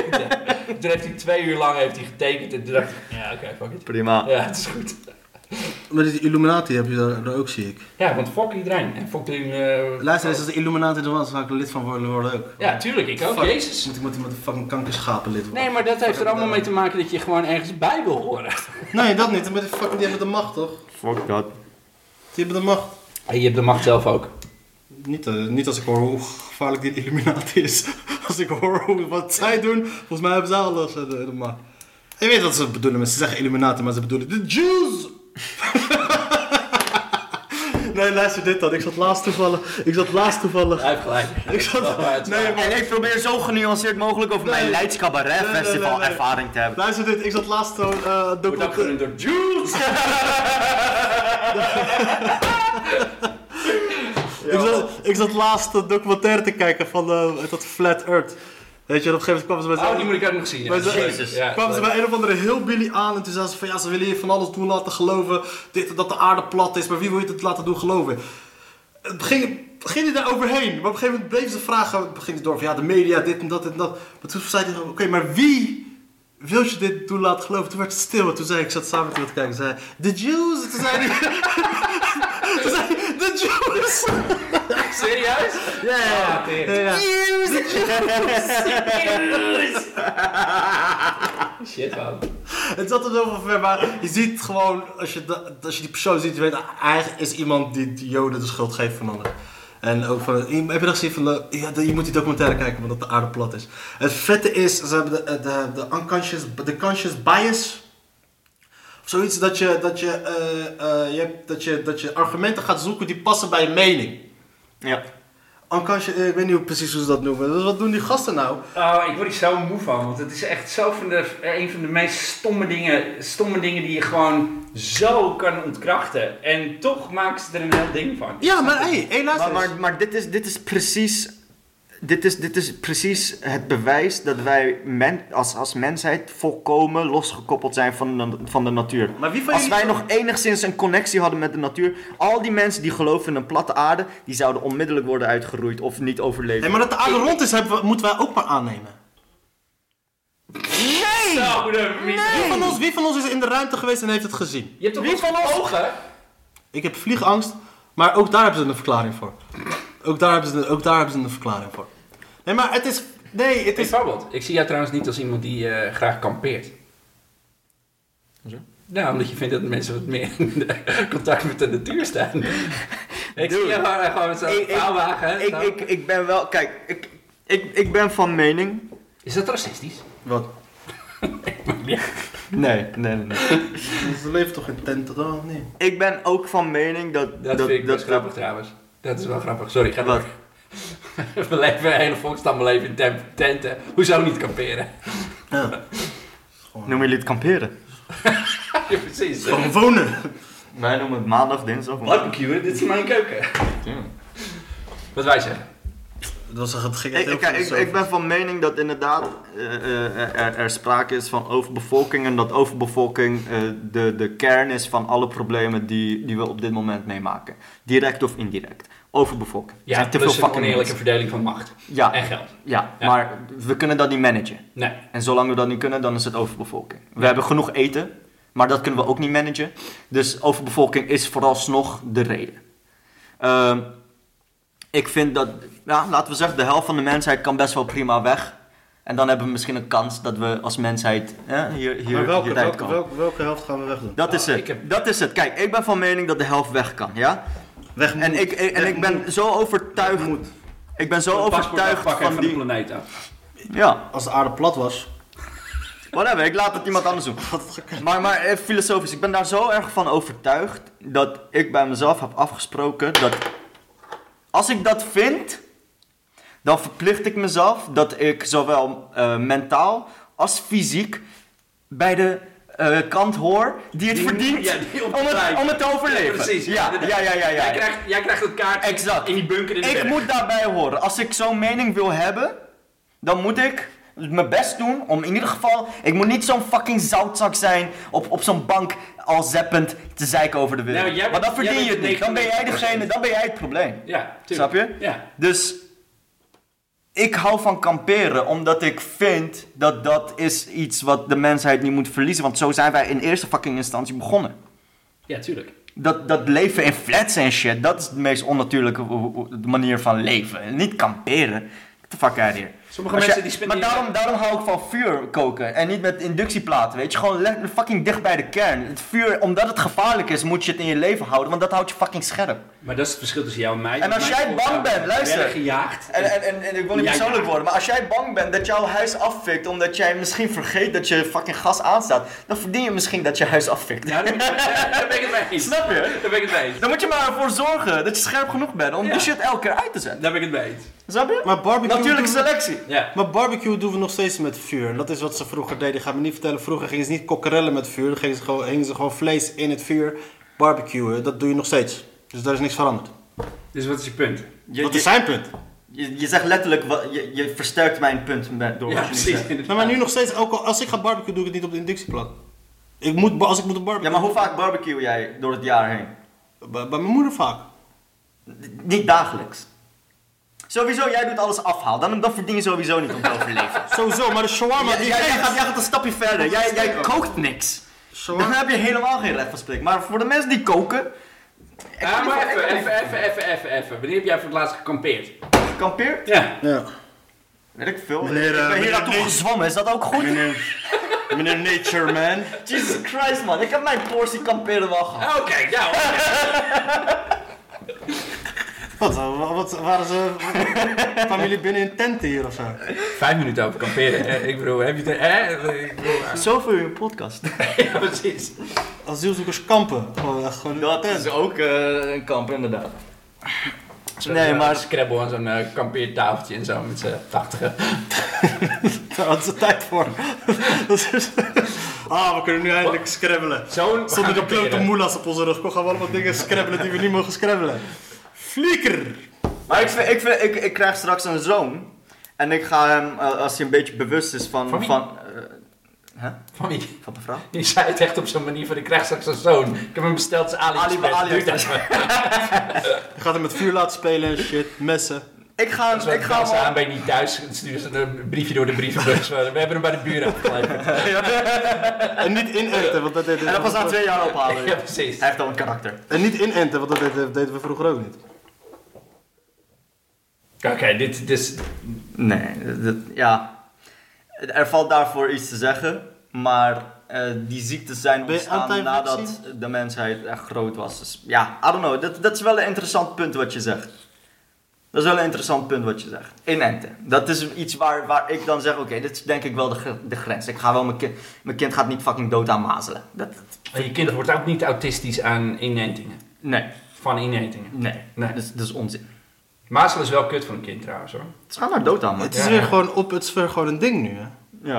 Toen heeft hij twee uur lang heeft hij getekend en toen dacht ik, ja oké, fuck it. Prima. Ja, het is goed. Maar die Illuminati heb je daar, daar ook, zie ik. Ja, want fuck iedereen. En fuck de... eh, Luister eens, als de Illuminati er was, zou ik er lid van worden, worden ook. Ja, tuurlijk, ik ook. Fuck. Jezus. Moet ik met, met een fucking kankerschapen lid worden? Nee, maar dat heeft er allemaal mee te maken dat je gewoon ergens bij wil horen. Nee, dat niet. Met die, fucking, die hebben de macht, toch? Fuck dat. Die hebben de macht. En je hebt de macht zelf ook. Niet, eh, niet als ik hoor hoe gevaarlijk die Illuminati is. (laughs) Als ik hoor hoe, wat zij doen, volgens mij hebben zij alles eh, macht. Je weet wat ze bedoelen, met- ze zeggen Illuminati, maar ze bedoelen de Jews! (laughs) nee, luister dit dan. Ik zat laatst toevallig. Ik zat laatst toevallig. Hij heeft gelijk. (laughs) Ik zat, nee, maar, En ik probeer zo genuanceerd mogelijk over mijn Nee. Leids Cabaret Nee, nee, nee, Festival nee. ervaring te hebben. luister dit. Ik zat laatst zo'n eh Wordt door Jews. Ik zat, ik zat laatst een documentaire te kijken van eh, dat Flat Earth. Weet je, op een gegeven moment kwamen ze bij Oh, die moet ik ook nog zien. Ja. Jezus. Ja, kwamen ze bij een of andere hillbilly aan en toen zeiden ze van ja, ze willen je van alles doen laten geloven. Dit, dat de aarde plat is, maar wie wil je het laten doen geloven? Het ging, ging hij daar overheen, maar op een gegeven moment bleven ze vragen, ging het door van ja, de media, dit en dat en dat. Maar toen zei hij, oké, maar wie wil je dit doen laten geloven? Toen werd het stil en toen zei ik, ik zat samen met iemand te kijken, zei de Jews. En toen zei hij, (laughs) toen zei hij, de Jews. Serieus? Ja, ja, Ah, ja. ja, ja. Shit, man. Het zat er zoveel ver, maar je ziet gewoon, als je, als je die persoon ziet, je weet, eigenlijk is iemand die de Joden de schuld geeft van alles. En ook van, heb je dat gezien van, ja, je moet die documentaire kijken, omdat de aarde plat is. Het vette is, ze hebben de, de, de unconscious, de conscious bias. Zoiets dat je, dat je, eh, eh, je, hebt, dat je, dat je argumenten gaat zoeken die passen bij je mening. Ja. Eh, ik weet niet hoe- precies hoe ze dat noemen. Dus wat doen die gasten nou? Oh, ik word hier zo moe van, want het is echt zo van de, een van de meest stomme dingen, stomme dingen die je gewoon zo kan ontkrachten. En toch maken ze er een heel ding van. Ja, maar hé, hey, hey, luister Maar, maar, maar dit, is, dit is precies. Dit is, dit is precies het bewijs dat wij men, als, als mensheid volkomen losgekoppeld zijn van de, van de natuur. Maar wie van Als wij nog enigszins een connectie hadden met de natuur, al die mensen die geloven in een platte aarde, die zouden onmiddellijk worden uitgeroeid of niet overleven. Hey, maar dat de aarde rond is, hebben we- moeten wij ook maar aannemen. Zo, de Wie, van ons, wie van ons is in de ruimte geweest en heeft het gezien? Je hebt toch wel van ogen? Ik heb vliegangst, maar ook daar hebben ze een verklaring voor. Ook daar hebben ze, ook daar hebben ze een verklaring voor. Nee, maar het is... Nee, het is... Bijvoorbeeld, ik zie jou trouwens niet als iemand die eh, graag kampeert. Hoezo? Nou, omdat je vindt dat mensen wat meer in de contact met de natuur staan. (laughs) Ik Dude. zie je gewoon, gewoon zo'n Ik- ik- Ik, ik, ik ben wel, kijk, ik, ik, ik ben van mening. Is dat racistisch? Wat? (laughs) Nee, nee, nee. nee. (laughs) Ze leven toch in tenten dan? of niet? Ik ben ook van mening dat. Dat, vind ik best grappig trouwens. Dat is wel grappig. Sorry, ga Wat? We leven een hele volkstam, we leven in tenten. Hoezo niet kamperen? Ja. Noemen jullie het kamperen? (laughs) Ja, precies. Gewoon wonen. Wij noemen het maandag, dinsdag. Barbecue, dit is mijn keuken. Wat wij zeggen. Dat was, het ging Ik, ik, ik, ben van mening dat inderdaad eh, eh, er, er sprake is van overbevolking en dat overbevolking eh, de, de kern is van alle problemen die, die we op dit moment meemaken. Direct of indirect. Overbevolking. Er Ja, zijn te plus veel een oneerlijke mensen. verdeling van macht Ja, en geld. ja, Ja. maar we kunnen dat niet managen. Nee. En zolang we dat niet kunnen, dan is het overbevolking. We hebben genoeg eten, maar dat kunnen we ook niet managen. Dus overbevolking is vooralsnog de reden. Ik vind dat, ja, laten we zeggen, de helft van de mensheid kan best wel prima weg. En dan hebben we misschien een kans dat we als mensheid hè, hier, hier, Maar welke, hieruit welke, komen. welke, welke helft gaan we wegdoen? Dat is Oh, het. heb- Dat is het. Kijk, ik ben van mening dat de helft weg kan, ja? Weg En moet. ik, ik- en Weg ik ben moet. zo overtuigd. moet. Ik ben zo overtuigd van van de die. planeet af. Ja, Als de aarde plat was, whatever. Ik laat het iemand anders doen. (laughs) Maar, maar eh, filosofisch, ik ben daar zo erg van overtuigd dat ik bij mezelf heb afgesproken dat als ik dat vind, dan verplicht ik mezelf dat ik zowel eh, mentaal als fysiek bij de eh, kant hoor die het Die- verdient ja, die om, het, om het te overleven. Ja, precies. Ja, ja, ja, ja. Jij, krijgt, jij krijgt het kaart Exact. in die bunker in de Ik berg. moet daarbij horen. Als ik zo'n mening wil hebben, dan moet ik mijn best doen om in ieder geval... Ik moet niet zo'n fucking zoutzak zijn op, op zo'n bank al zeppend te zeiken over de wereld. Maar dan verdien je het niet. Dan ben jij 99%. degene, dan ben jij het probleem. Ja, tuurlijk. Snap je? Ja. Dus ik hou van kamperen omdat ik vind dat dat is iets wat de mensheid niet moet verliezen. Want zo zijn wij in eerste fucking instantie begonnen. Ja, tuurlijk. Dat, dat leven in flats en shit, dat is de meest onnatuurlijke manier van leven. Niet kamperen. Get the fuck out here. Sommige mensen die spenderen... Maar daarom, daarom hou ik van vuur koken en niet met inductieplaten, weet je. Gewoon fucking dicht bij de kern. Het vuur, omdat het gevaarlijk is, moet je het in je leven houden, want dat houdt je fucking scherp. Maar dat is het verschil tussen jou en mij. En als jij bang bent, luister. werden gejaagd. En, en, en, en ik wil niet persoonlijk ja. worden, maar als jij bang bent dat jouw huis afvikt omdat jij misschien vergeet dat je fucking gas aanstaat, dan verdien je misschien dat je huis afvikt. Ja, daar, daar- ben ik het mee eens. Snap je? Daar ben ik het mee eens. Dan moet je maar ervoor zorgen dat je scherp genoeg bent om Ja. die shit elke keer uit te zetten. Daar ben ik het mee eens. Snap je? Maar barbecue, Natuurlijke we, selectie. Ja. maar barbecue doen we nog steeds met vuur. En dat is wat ze vroeger deden. Ik ga me niet vertellen. Vroeger gingen ze niet kokkerellen met vuur. Dan gingen ze gewoon, hingen ze gewoon vlees in het vuur. Barbecuen, dat doe je nog steeds. Dus daar is niks veranderd. Dus wat is je punt? Je, Wat je, is zijn punt? je, je zegt letterlijk, wat, je, je versterkt mijn punt met, door Ja, wat je nu precies. zegt. Nou, maar nu nog steeds, ook al, als ik ga barbecuen, doe ik het niet op de inductieplan. Ik moet, als ik moet op barbecue... Ja, maar hoe vaak barbecue jij door het jaar heen? Bij, bij mijn moeder vaak. Niet dagelijks. Sowieso, jij doet alles afhaal. Dan, dan verdien je sowieso niet om te overleven. (laughs) Sowieso, maar de shawarma jij, die jij, gaat, jij gaat een stapje verder. Jij, kookt niks. Dan Shawarma- heb je helemaal geen recht van spreken. Maar voor de mensen die koken... Ja, maar even, even, even, even, even, even. Wanneer heb jij voor het laatst gekampeerd? Kampeert? Ja. Ja. Weet ik veel. Meneer, ik eh, ben hier meneer naartoe gezwommen, is dat ook goed? Meneer, meneer Nature Man. (laughs) Jesus Christ man, ik heb mijn portie kamperen wel gehad. Oké, ja. (laughs) Wat, wat, wat waren ze? (laughs) Familie binnen in tenten hier of zo? Vijf minuten over kamperen. Eh, Ik bedoel, heb je het... Eh? Ik bedoel, Zoveel in een podcast. ja, precies. Asielzoekers kampen. Gewoon, echt gewoon in Dat is ook eh, een kamp inderdaad. Zo- Nee, zo- maar- Scrabble en zo'n eh, kampeertafeltje en zo met z'n tachtigen. (laughs) Daar hadden ze tijd voor. (laughs) Dat is- ah, we kunnen nu eindelijk scrabbelen. Zo'n Zonder de klote moelas op onze rug. Kom, gaan we allemaal dingen scrabbelen die we niet mogen scrabbelen. Flieker! Maar ik, vind, ik, vind, ik, ik krijg straks een zoon. En ik ga hem, eh, als hij een beetje bewust is van... Van wie? van, hè? Van wie? Van de vrouw? (laughs) Je zei het echt op zo'n manier van ik krijg straks een zoon. Ik heb hem besteld als Ali-. Ali-. (laughs) Je gaat hem met vuur laten spelen en shit. Messen. Ik ga hem... Ik ga hem aan, ben je niet thuis, dan sturen ze een briefje door de brievenbus. (laughs) We hebben hem bij de buren afgeleverd. En niet inenten, want dat deden en dan pas na twee jaar ophalen. Ja, precies. Hij heeft al een karakter. En niet inenten, want dat deden, deden we vroeger ook niet. Oké, dit, dit is... Nee, dat, ja. Er valt daarvoor iets te zeggen. Maar eh, die ziektes zijn ontstaan nadat de mensheid echt groot was. Dus ja, I don't know. Dat, dat is wel een interessant punt wat je zegt. Dat is wel een interessant punt wat je zegt. Inenten. Dat is iets waar, waar ik dan zeg, oké, dit is denk ik wel de, de grens. Ik ga wel mijn kind, mijn kind gaat niet fucking dood aan mazelen. Dat, je kind wordt ook niet autistisch aan inentingen. nee, Van inentingen. nee, Nee. Dat, is, dat is onzin. Mazelen is wel kut voor een kind trouwens hoor. Gaan maar dood aan, man. Het is Ja, weer gewoon op, het is weer gewoon een ding nu, hè. Ja.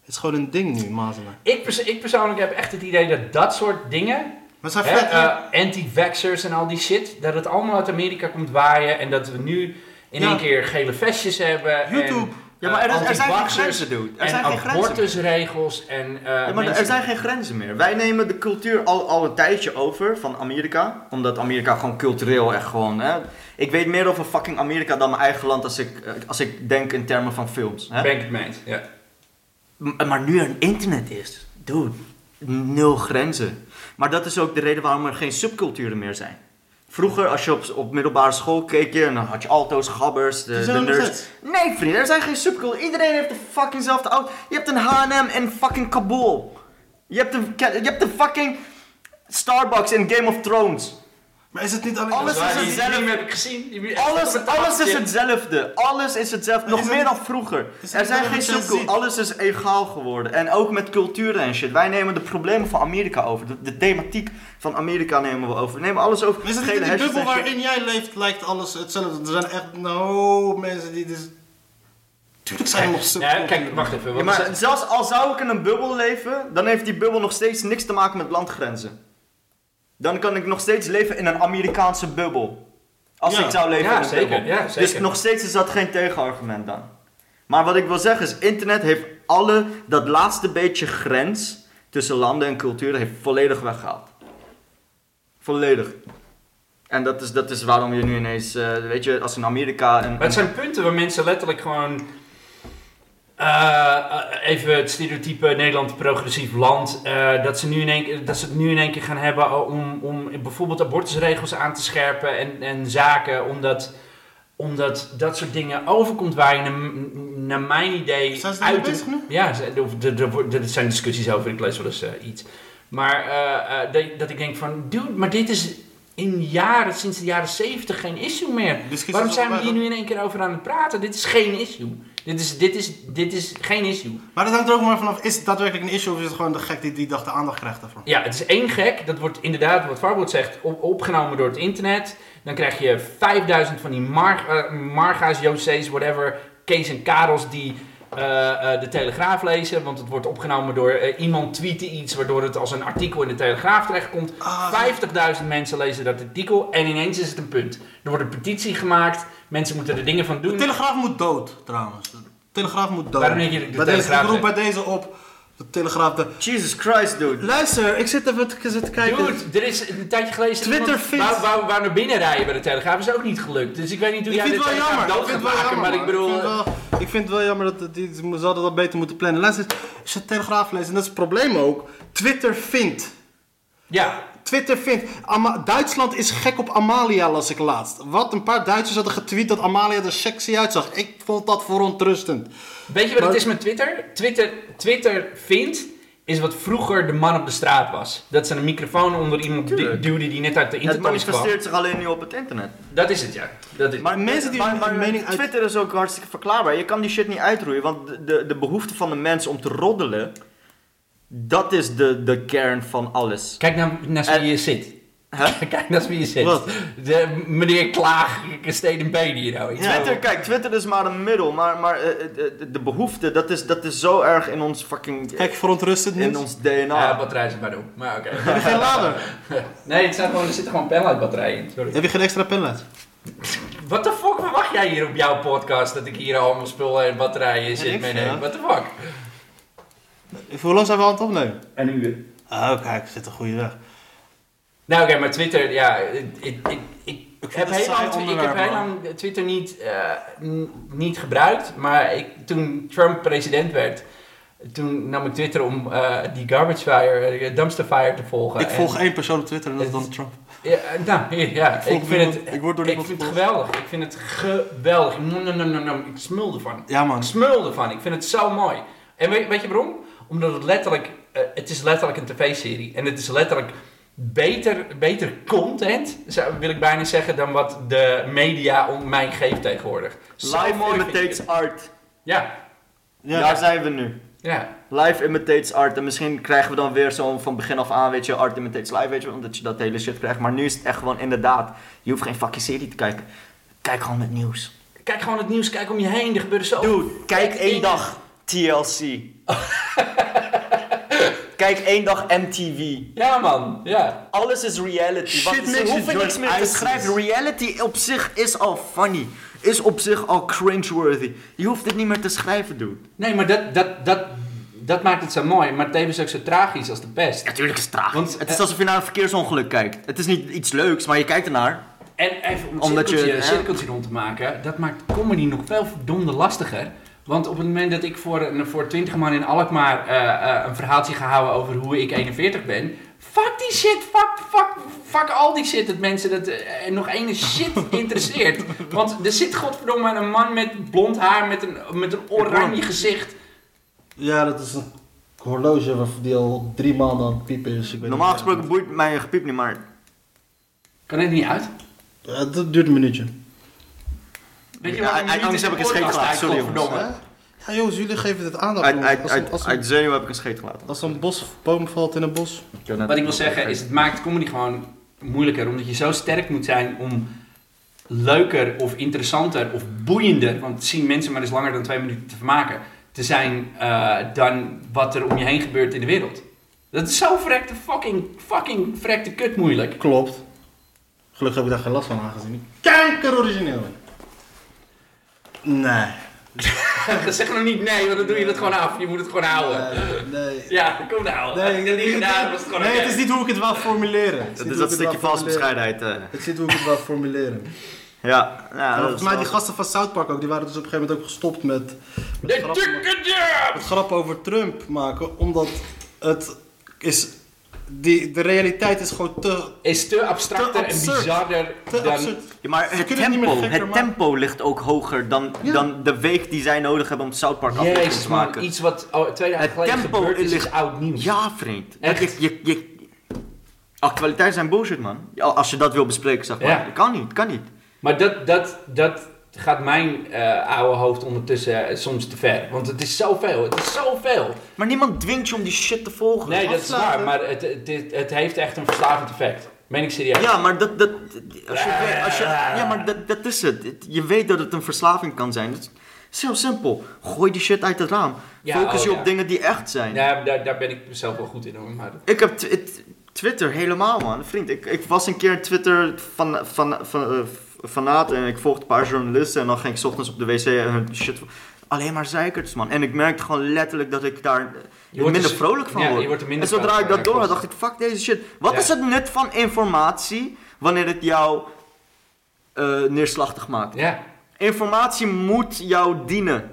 Het is gewoon een ding nu, mazelen. Ik, pers- ik persoonlijk heb echt het idee dat dat soort dingen, Maar het zijn hè, vet, eh, anti-vaxxers en al die shit, dat het allemaal uit Amerika komt waaien en dat we nu in Ja. één keer gele vestjes hebben. YouTube. En, Ja, maar er, eh, er zijn geen grenzen, dude. Er En zijn geen abortusregels en eh, Ja, maar mensen- er zijn geen grenzen meer. Wij nemen de cultuur al, al een tijdje over van Amerika. Omdat Amerika gewoon cultureel echt gewoon... Hè, ik weet meer over fucking Amerika dan mijn eigen land als ik, eh, als ik denk in termen van films. Hè? Ben ik het ja. M- Maar nu er een internet is, dude, nul grenzen. Maar dat is ook de reden waarom er geen subculturen meer zijn. Vroeger, als je op, op middelbare school keek je, en dan had je alto's, gabbers, de, de nerds. Nee, vrienden, er zijn geen subculturen. Iedereen heeft de fuckingzelfde auto. Je hebt een H&M in fucking Kabul. Je hebt een, je hebt een fucking Starbucks in Game of Thrones. Maar is het niet alleen... Alles Maar is hetzelfde. die heb ik gezien. Alles, alles is hetzelfde. Alles is hetzelfde. Nog is meer dan vroeger. Er zijn geen subculturen. Alles is egaal geworden. En ook met culturen en shit. Wij nemen de problemen van Amerika over. De, de thematiek van Amerika nemen we over. We nemen alles over. Maar is het niet in die hesjes bubbel waarin jij leeft, lijkt alles hetzelfde? Er zijn echt, nou, mensen die dus... Tuurlijk zijn er nog Ja, subculturen. kijk, wacht even. Ja, maar zelfs al zou ik in een bubbel leven, dan heeft die bubbel nog steeds niks te maken met landgrenzen. Dan kan ik nog steeds leven in een Amerikaanse bubbel. Als Ja. ik zou leven Ja, in een zeker, bubbel. ja, Dus zeker. nog steeds is dat geen tegenargument dan. Maar wat ik wil zeggen is, internet heeft alle, dat laatste beetje grens tussen landen en culturen, heeft volledig weggehaald. Volledig. En dat is, dat is waarom je nu ineens, eh, weet je, als in Amerika... Een, Maar het zijn punten waar mensen letterlijk gewoon. Eh, eh, even het stereotype Nederland progressief land. eh, dat, ze nu in één, keer- dat ze het nu in één keer gaan hebben om, om bijvoorbeeld abortusregels aan te scherpen en, en zaken. Omdat, omdat dat soort dingen overkomt waar je naar, naar mijn idee. Zijn ze bezig nu? Ja, er, zijn discussies over. Ik lees wel eens iets. Maar dat, dat ik denk van, dude, maar dit is in jaren, sinds de jaren 70 geen issue meer. Waarom zijn we hier nu in één keer over aan het praten? Dit is geen issue. Dit is, dit is, dit is geen issue. Maar dat hangt er ook maar vanaf, is het daadwerkelijk een issue of is het gewoon de gek die die dag de aandacht krijgt daarvoor? Ja, het is één gek. Dat wordt inderdaad, wat Farboot zegt, op- opgenomen door het internet. Dan krijg je 5000 van die Mar eh, Marga's, Jose's, whatever, Kees en Karels die de Telegraaf lezen. Want het wordt opgenomen door eh, iemand tweette iets waardoor het als een artikel in de Telegraaf terechtkomt. Ah, 50.000 mensen lezen dat artikel en ineens is het een punt. Er wordt een petitie gemaakt. Mensen moeten er dingen van De doen. Telegraaf moet dood, trouwens. De Telegraaf moet dood. Waarom denk je de deze, Telegraaf ik roep bij deze op, de Telegraaf... De... Jesus Christ, dude. Luister, ik zit even te, te kijken. Dude, er is een tijdje geleden... Twitter vindt- Wou, wou, wou naar binnen rijden bij de Telegraaf, is ook niet gelukt. Dus ik weet niet hoe Ik jij het wel jammer. dood vind gaat het wel maken, jammer. maar ik bedoel... Ik vind, wel, ik vind het wel jammer dat die, ze zouden dat beter moeten plannen. Luister, als je de Telegraaf leest, en dat is het probleem ook. Twitter vindt. Ja, Twitter vindt. Ama- Duitsland is gek op Amalia, las ik laatst. Wat? Een paar Duitsers hadden getweet dat Amalia er sexy uitzag. Ik vond dat verontrustend. weet je wat Maar- het is met Twitter? Twitter? Twitter vindt, is wat vroeger de man op de straat was. Dat ze een microfoon onder iemand duwde die net uit de Het intertoys kwam. manifesteert zich alleen nu op het internet. Dat is het, ja. Dat is. Maar Mensen die maar mening uit- Twitter is ook hartstikke verklaarbaar. Je kan die shit niet uitroeien, want de, de, de behoefte van de mens om te roddelen, dat is de, de kern van alles. Kijk naar, naar wie En- je zit. Hè? (laughs) Kijk naar wie je zit. Wat? De, meneer Klaag, Steden B die nou iets. Twitter, kijk, Twitter is maar een middel, maar, maar eh, eh, de, de behoefte, dat is, dat is zo erg in ons fucking, Kijk, verontrustend in ons DNA. Ja, batterij het maar doen. Maar oké. (laughs) Heb je geen lader? (laughs) Nee, het zijn gewoon, er zitten gewoon penlightbatterijen in. Sorry. Heb je geen extra penlight? Wat de fuck verwacht jij hier op jouw podcast? Dat ik hier allemaal spullen en batterijen zit meeneem? What the fuck? Hoe lang zijn we aan het opnemen? En uur. Oh, kijk, zit een goede weg. Nou oké, maar Twitter, ja, ik, ik, ik, ik, heb heel een lang, ik heb heel lang Twitter niet, eh, niet gebruikt, maar ik, toen Trump president werd, toen nam ik Twitter om eh, die garbage fire, eh, dumpster fire te volgen. Ik En- volg één persoon op Twitter en dat is Het- Donald Trump. Ja, nou, (laughs) ja, ik vind het, ik word door ik vind het geweldig. Ik vind het geweldig. Ik smul ervan. Ja, man. Ik smul ervan. Ik vind het zo mooi. En weet, weet je waarom? Omdat het letterlijk, eh, het is letterlijk een tv-serie. En het is letterlijk beter, beter content, zou, wil ik bijna zeggen, dan wat de media om mij geeft tegenwoordig. Ik imitates art. Ja, Ja, Daar zijn we nu. ja. Live imitates art. En misschien krijgen we dan weer zo van begin af aan, weet je, art imitates live, weet je, omdat je dat hele shit krijgt. Maar nu is het echt gewoon inderdaad, je hoeft geen fucking serie te kijken. Kijk gewoon het nieuws. Kijk gewoon het nieuws, kijk om je heen, er gebeuren zo... Dude, kijk één dag TLC. (laughs) kijk één dag MTV. Ja man, ja. Alles is reality. Shit Want ze hoeven niks meer te schrijven. Reality op zich is al funny. Is op zich al cringeworthy. Je hoeft het niet meer te schrijven, dude. Nee, maar dat, dat, dat, dat maakt het zo mooi, maar tevens ook zo tragisch als de pest. Natuurlijk is het tragisch. Want, het is eh, alsof je naar een verkeersongeluk kijkt. Het is niet iets leuks, maar je kijkt ernaar. En even om een Omdat je- cirkeltje, hè? cirkeltje rond te maken, dat maakt comedy nog veel verdomde lastiger. Want op het moment dat ik voor, een- voor 20 man in Alkmaar eh, eh, een verhaaltje ga houden over hoe ik 41 ben. Fuck die shit, fuck, fuck, fuck al die shit dat mensen dat eh, nog ene shit (laughs) interesseert. Want er zit godverdomme een man met blond haar, met een, met een oranje gezicht. Ja, dat is een horloge die al drie maanden aan het piepen is. Ik weet Normaal gesproken boeit mij een gepiep niet, maar... Kan het niet uit? Ja, dat duurt een minuutje. Weet je Ja, uit- heb ik een scheet gelaten, sorry, jongens. Ja jongens, jullie geven dit aandacht. Uit, jongens. uit, als, een, uit, als, een, uit zenuw heb ik een scheet gelaten. als een bos, boom valt in een bos. Wat ik wil zeggen is, het maakt comedy gewoon moeilijker. Omdat je zo sterk moet zijn om leuker of interessanter of boeiender, want het zien mensen maar eens langer dan twee minuten te vermaken, te zijn eh, dan wat er om je heen gebeurt in de wereld. Dat is zo verrekte fucking, fucking verrekte kut moeilijk. Klopt. Gelukkig heb ik daar geen last van aangezien. Kanker origineel. Nee. (laughs) zeg nog niet nee, want dan doe je dat gewoon af. Je moet het gewoon houden. Nee. Nee. (laughs) Ja, kom nou. Nee, ik niet gedaan heb, was het gewoon nee, het is niet hoe ik het wil formuleren. Het is Dat niet is dat ik het stukje valse bescheidenheid. eh. Het is niet hoe ik het wil formuleren. Ja, ja volgens is mij wel- die gasten van South Park ook, die waren dus op een gegeven moment ook gestopt met, met, met grappen over Trump maken, omdat het is, die, de realiteit is gewoon te, Is te abstracter Te en bizarder te dan... Ja, maar het kunnen het niet meer tempo, het maken. tempo ligt ook hoger dan, Ja. dan de week die zij nodig hebben om South Park Jezus te man, maken. iets wat oh, twee dagen Het geleden tempo gebeurd is, is ligt- oud nieuws. Ja, vriend. Echt? Je, je, je, actualiteiten zijn bullshit, man. Ja, Als je dat wil bespreken, zeg maar. Ja. Kan niet, kan niet. Maar dat, dat, dat gaat mijn eh, oude hoofd ondertussen eh, soms te ver. Want het is zoveel, het is zoveel. Maar niemand dwingt je om die shit te volgen. Nee, dat is waar, maar het, het, het, heeft echt een verslavend effect. Meen ik serieus. Ja, maar dat, dat, als je, weet- als je, ja, maar dat, dat is het. Je weet dat het een verslaving kan zijn. Het is heel simpel. Gooi die shit uit het raam. Ja, Focus oh, je ja. op dingen die echt zijn. Ja, daar, daar ben ik zelf wel goed in hoor. Maar Ik heb Twitter helemaal, man. Vriend, ik, ik was een keer Twitter van, van, van, eh, fanaat en ik volgde een paar journalisten en dan ging ik 's ochtends op de wc en hun shit. Alleen maar zeikerts, man. En ik merkte gewoon letterlijk dat ik daar eh, Je wordt minder dus- vrolijk van ja, word. je wordt er minder en zodra ik dat door had, dacht ik, fuck deze shit. Wat Ja. is het nut van informatie wanneer het jou eh, neerslachtig maakt? ja, Informatie moet jou dienen.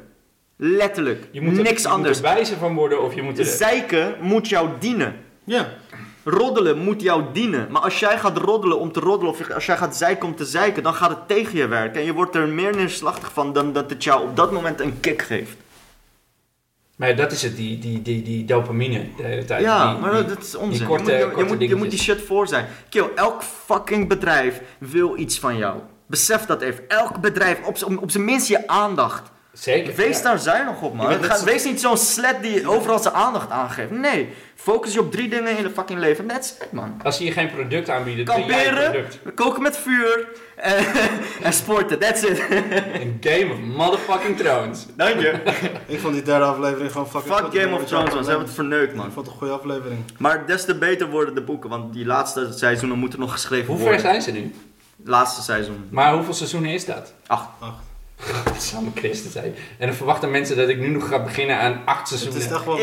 Letterlijk. je moet er, Niks je anders. moet er wijzer van worden of je moet er... Zeiken moet jou dienen. Ja. Roddelen moet jou dienen. Maar als jij gaat roddelen om te roddelen, of als jij gaat zeiken om te zeiken, dan gaat het tegen je werken. En je wordt er meer neerslachtig van dan dat het jou op dat moment een kick geeft. Maar dat is het, die, die, die, die dopamine de hele tijd. Ja, Die- maar die- dat is onzin. die korte- je, moet, je, moet, je moet die shit voor zijn. Kill, elk fucking bedrijf wil iets van jou. Besef dat even. Elk bedrijf, op, op zijn minst je aandacht. Zeker. Wees ja. daar zuinig op, man. Je Ga- wees niet zo'n slet die overal zijn aandacht aangeeft. Nee, focus je op drie dingen in het fucking leven. That's it, man. Als ze je geen product aanbieden, dan ben jij een Kamperen, product. koken met vuur (laughs) en, en sporten. That's it. Een game of motherfucking thrones. Dank je. (laughs) Ik vond die derde aflevering gewoon fucking Fuck. Game of Ik Thrones, man. Ze hebben het verneukt, Ik man. vond het een goede aflevering. Maar des te beter worden de boeken, want die laatste seizoenen moeten nog geschreven Hoe ver worden. zijn ze nu? Laatste seizoen. Maar hoeveel seizoenen is dat? Acht. (laughs) Samme Christus, hé. En dan verwachten mensen dat ik nu nog ga beginnen aan acht Het seizoenen. is echt wel...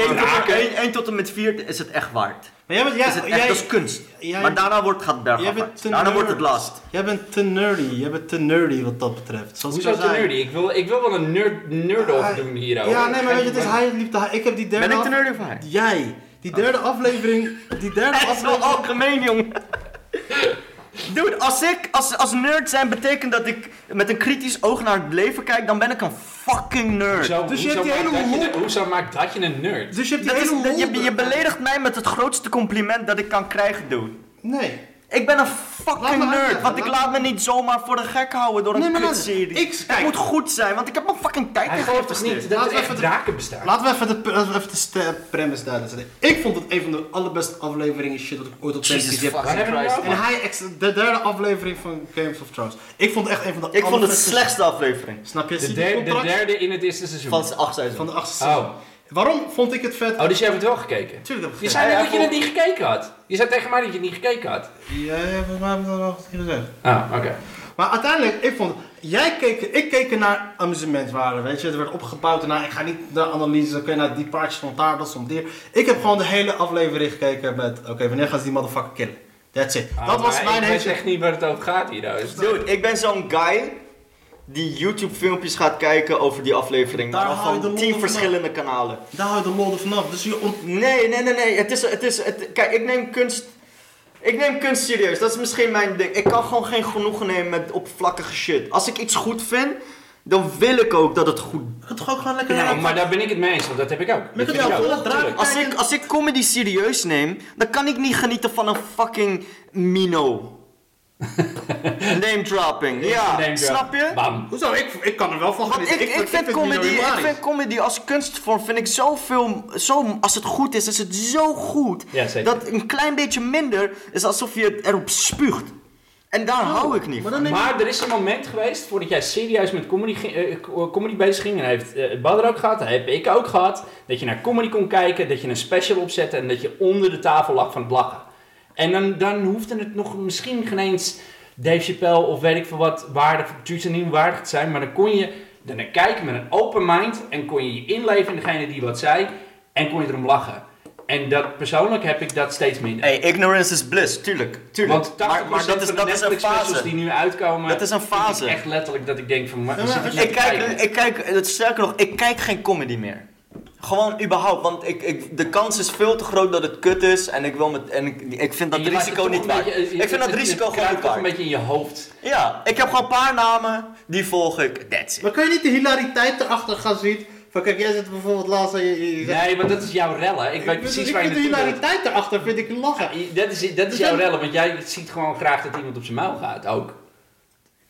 1 tot, en met 4 is het echt waard. Maar jij bent... Jij, is het echt, jij, dat is kunst. jij- maar daarna wordt, gaat het jij bergafwaarts. bent te Daarna wordt het last. Jij bent te nerdy. Jij bent te nerdy wat dat betreft. Zoals Hoezo te zei. nerdy? Ik wil, ik wil wel een nerd, nerd Hij- doen hierover. Ja, nee, maar weet je, dus hij liep te... Ik heb die derde... Ben ik te nerdy of hij? Jij. Die derde aflevering... Die derde (laughs) Hij is wel aflevering... algemeen, jongen. (laughs) Dude, als ik als, als nerd zijn betekent dat ik met een kritisch oog naar het leven kijk, dan ben ik een fucking nerd. Zo, Dus je hoezo, hebt die maakt hele dat je, een- hoezo maakt dat je een nerd? Dus je hebt die Dat is, hele dat- je, je beledigt mij met het grootste compliment dat ik kan krijgen, dude. Nee. Ik ben een fucking nerd, uitleggen, want ik laat- me niet zomaar voor de gek houden door een Nee, maar dat- kutserie. ik- Het kijk. moet goed zijn, want ik heb mijn fucking tijd Hij toch geïnvesteerd. niet dat Laten er we echt even de- draken bestaan? Laten we even de, laten we even de premise duidelijk zetten. Ik vond het een van de allerbeste afleveringen shit dat ik ooit op televisie heb het En hij, de derde aflevering van Games of Thrones. Ik vond het echt een van de Ik vond het slechtste aflevering Snap je? De, de derde in het eerste seizoen. van acht seizoen. Van de achtste seizoen. Waarom vond ik het vet? oh, dus jij hebt het wel gekeken? Tuurlijk heb ik Je het zei net ja, dat je het niet gekeken had. Je zei tegen mij dat je het niet gekeken had. Ja, ja, volgens mij heb ik dat wel gezegd. Ah, oké. Maar uiteindelijk, ik vond, jij keek, ik keek er naar amusementwaarde, weet je. Er werd opgebouwd en nou, ik ga niet naar analyse, oké, nou die paardjes stond daar, dat stond hier. Ik heb gewoon de hele aflevering gekeken met, oké, wanneer gaan ze die motherfucker killen? That's it. Ah, dat was mijn Ik weet hele... echt niet waar het over gaat hier. Nou. Dude, ik ben zo'n guy die YouTube filmpjes gaat kijken over die aflevering. Daar je de tien lol verschillende kanalen. Daar hou je de lol er vanaf. Dus je ont... Nee, nee, nee, nee. Het is, het is, het, kijk, ik neem kunst... Ik neem kunst serieus. Dat is misschien mijn ding. Ik kan gewoon geen genoegen nemen met oppervlakkige shit. Als ik iets goed vind, dan wil ik ook dat het goed... Het ook gewoon lekker... Nou, maar daar ben ik het mee eens, want dat heb ik ook. Met Dat vind ik ook. Als ik, als ik comedy serieus neem, dan kan ik niet genieten van een fucking Mino. (laughs) Name dropping. Ja, Name snap je? Bam. Hoezo? Ik, ik kan er wel van ik, ik, vind comedy, ik vind comedy als kunstvorm vind ik zoveel, zo, als het goed is, is het zo goed. Ja, zeker. Dat een klein beetje minder is alsof je erop spuugt. En daar hou ik niet Maar van. Maar er is een moment geweest, voordat jij serieus met comedy, ging- eh, co- comedy bezig ging, en heeft uh, Badr ook gehad, dat heb ik ook gehad, dat je naar comedy kon kijken, dat je een special opzette en dat je onder de tafel lag van het lachen. En dan, dan hoefde het nog misschien geen eens Dave Chappelle of weet ik veel wat waardig, niet waardig te zijn, maar dan kon je er naar kijken met een open mind en kon je je inleven in degene die wat zei en kon je erom lachen. En dat, persoonlijk heb ik dat steeds minder. Hey, ignorance is bliss, tuurlijk. tuurlijk. Want 80% maar, maar dat is, van de dat is een fase. die nu uitkomen, Dat is een fase. echt letterlijk dat ik denk van, maar, Ja, maar ik kijk, ik kijk, sterker nog, ik kijk geen comedy meer. Gewoon überhaupt, want ik, ik, de kans is veel te groot dat het kut is en ik wil met, en ik, ik vind dat risico het niet waard. beetje- je- Ik vind dat het- het risico gewoon kruipt niet toch een waard. beetje in je hoofd. Ja, ik heb gewoon een paar namen, die volg ik, that's it. Maar kan je niet de hilariteit erachter gaan zien? Van kijk, jij zit bijvoorbeeld laatst en je... je, je zegt- Nee, want dat is jouw rellen. Ik weet Ik- precies ik waar je vind de hilariteit erachter vind ik lachen. Dat is, dat is Dus jouw rellen, want jij ziet gewoon graag dat iemand op zijn muil gaat, ook.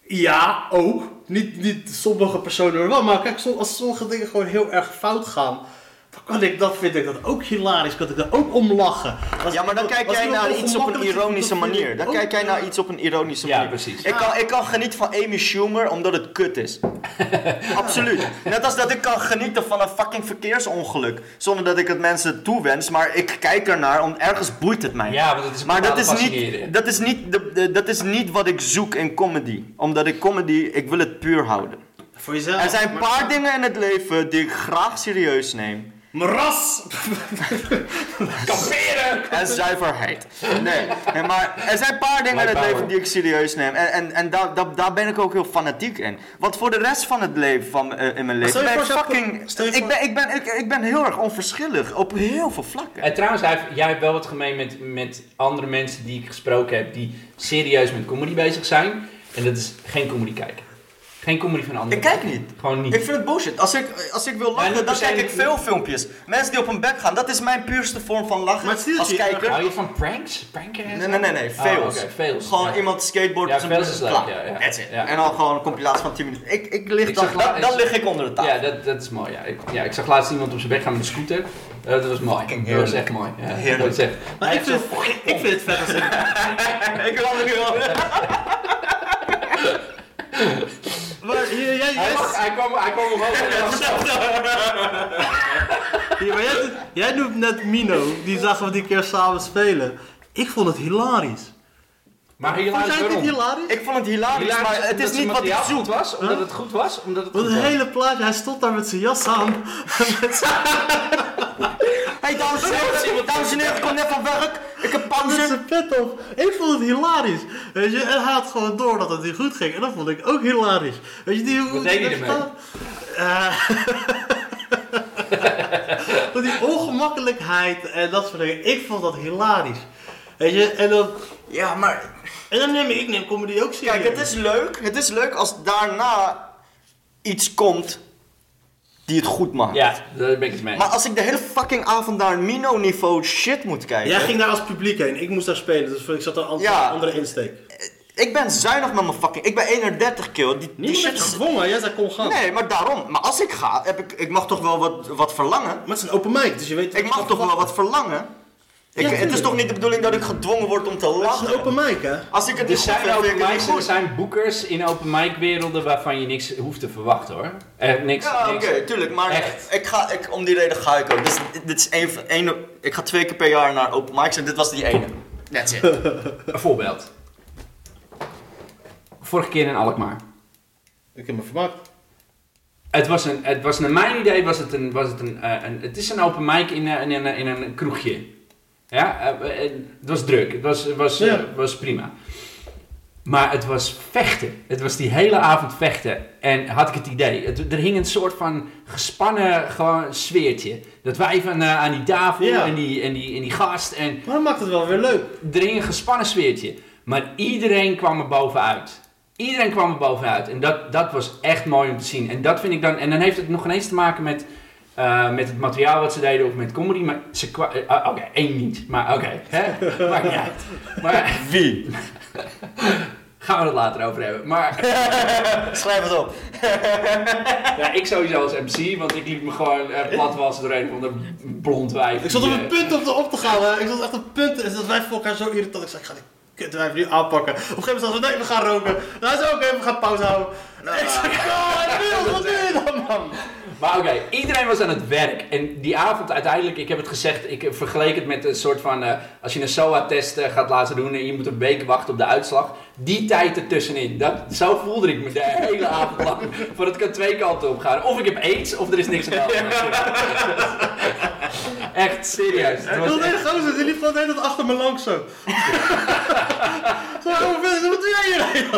Ja, ook. Niet, niet sommige personen wel, maar kijk, als sommige dingen gewoon heel erg fout gaan, kan ik dat, vind ik dat ook hilarisch, kan ik daar ook om lachen. Als Ja, maar dan kijk jij naar iets op een ironische manier. Dan kijk jij ja. naar iets op een ironische Ja, manier. precies. Ik kan, ik kan genieten van Amy Schumer omdat het kut is. (laughs) Absoluut. Net als dat ik kan genieten van een fucking verkeersongeluk. Zonder dat ik het mensen toewens, maar ik kijk ernaar, om ergens boeit het mij. Ja, want dat is Maar dat is, niet, dat, is niet de, de- dat is niet wat ik zoek in comedy. Omdat ik comedy, ik wil het puur houden. Voor jezelf. Er zijn een maar- paar dingen in het leven die ik graag serieus neem. Mras! Kamperen! En zuiverheid. Nee, nee, maar er zijn een paar dingen in het leven die ik serieus neem. En, en, en daar, daar, daar ben ik ook heel fanatiek in. Want voor de rest van het leven, van, eh, in mijn leven, ben ik fucking... Ik ben, ik, ben, ik, ik ben heel erg onverschillig op heel veel vlakken. En trouwens, hij jij hebt wel wat gemeen met, met andere mensen die ik gesproken heb, die serieus met comedy bezig zijn. En dat is geen comedy kijken. Geen comedy van anderen. Ik kijk niet. Gewoon niet. Ik vind het bullshit. Als ik, als ik wil lachen, dan kijk ik niet- veel filmpjes. Mensen die op hun bek gaan, dat is mijn puurste vorm van lachen Maar het als kijker. Hou je van pranks? Pranken en Nee, nee, nee, nee, Oh, fails. Gewoon Ja. iemand skateboard Ja, zijn fails is leuk, klaar. ja, ja. That's it. Ja. En dan gewoon een compilatie van 10 minuten. Ik, ik lig Ik dan, dan, lig ik onder de tafel. Ja, dat, dat is mooi. Ja. Ik, ja, ik zag laatst iemand op zijn bek gaan met een scooter. Eh, dat was mooi. Fucking Dat was echt mooi. Ja, Heerlijk. Echt, Maar ik vind, het, ik, ik vind het vet als ik... (laughs) (laughs) ik wil er nu al. Maar hier, jij, hij, jij, mag- hij kwam, hij kwam omhoog. (laughs) maar jij, jij noemt net Mino, die zagen we die keer samen spelen. Ik vond het hilarisch. Maar Vond helaas jij het hilarisch? Ik vond het hilarisch, maar het is niet wat ik zoek. goed was, omdat het goed was, omdat het Wat goed een was. hele plaatje, hij stond daar met zijn jas aan. met (laughs) Hey, dames en heren, dames en heren, ik kom net van werk. Ik heb met pauze. zijn pet op. Ik vond het hilarisch. Weet je, en hij had gewoon door dat het niet goed ging. En dat vond ik ook hilarisch. Weet je, die, Wat deed hij ermee? Eh, Want (laughs) (laughs) die ongemakkelijkheid en dat soort dingen. Ik vond dat hilarisch. Weet je, en dan... Ja, maar En dan neem ik, ik neem comedy ook serieus. Kijk, het is leuk. Het is leuk als daarna iets komt die het goed maakt. Ja, daar ben ik het mee. Maar als ik de hele fucking avond naar Mino-niveau shit moet kijken. Jij ging daar als publiek heen, ik moest daar spelen, dus ik zat er een Ja. andere insteek. Ik ben zuinig met mijn fucking. Ik ben 31 kill. Die, die shit gedwongen, jij zei kom gaan. Nee, maar daarom. Maar als ik ga, heb ik, ik mag toch wel wat, wat verlangen. Maar het is een open mic, dus je weet... Ik mag toch wel wat verlangen. Ik, Ja, het is toch niet de bedoeling dat ik gedwongen word om te Het is lachen. een open mic, hè? Als ik het Er goed zijn, open het er zijn boekers in open mic werelden waarvan je niks hoeft te verwachten hoor. Eh, niks, Ja, oké, tuurlijk. Maar Echt. ik ga, ik, om die reden ga ik ook. Dus, dit is één, van- één, ik ga twee keer per jaar naar open mics en dit was die ene. That's it. (laughs) Een voorbeeld. Vorige keer in Alkmaar. Ik heb me vermaakt. Het was, een, het was naar mijn idee was het een, was het een, eh, een het is een open mic in, eh, in, in, in een kroegje. Ja, eh, eh, het was druk, het was, was, eh, Ja. was prima. Maar het was vechten. Het was die hele avond vechten. En had ik het idee. Het, er hing een soort van gespannen gewoon sfeertje. Dat wij van aan die tafel Ja. en, die, en, die, en die gast. En Maar dat maakt het wel weer leuk. er hing een gespannen sfeertje. Maar iedereen kwam er bovenuit. Iedereen kwam er bovenuit. En dat, dat was echt mooi om te zien. En dat vind ik dan. En dan heeft het nog ineens te maken met, eh, met het materiaal wat ze deden of met comedy. Maar ze kwa- eh, ah, Oké, één niet. Maar oké. hè? (laughs) Maakt niet uit. Maar Wie? (laughs) gaan we het later over hebben. Maar (laughs) Schrijf het op. ja, ik sowieso als MC, want ik liep me gewoon eh, platwassen door een van de blond wijf. Ik zat op eh, punt om te op te gaan, hè. Ik zat echt op het punt. En dat wij voor elkaar zo irritant. Ik zei, ik ga die kutwijf nu aanpakken. Op een gegeven moment zei ze, nee, we gaan roken. Nou, is oké, we gaan pauze houden. ik zei, oh, Niels, wat doe je dan, man? Maar oké, iedereen was aan het werk. En die avond uiteindelijk, ik heb het gezegd, ik vergeleek het met een soort van... eh, als je een SOA-test eh, gaat laten doen en je moet een week wachten op de uitslag. Die tijd ertussenin, dat, zo voelde ik me de hele avond lang. Voor het kan twee kanten op gaan. Of ik heb aids, of er is niks aan de hand. Echt, serieus. Ik was echt- de hele tijd achter me langs zo. (laughs) zo, wat doe jij hier?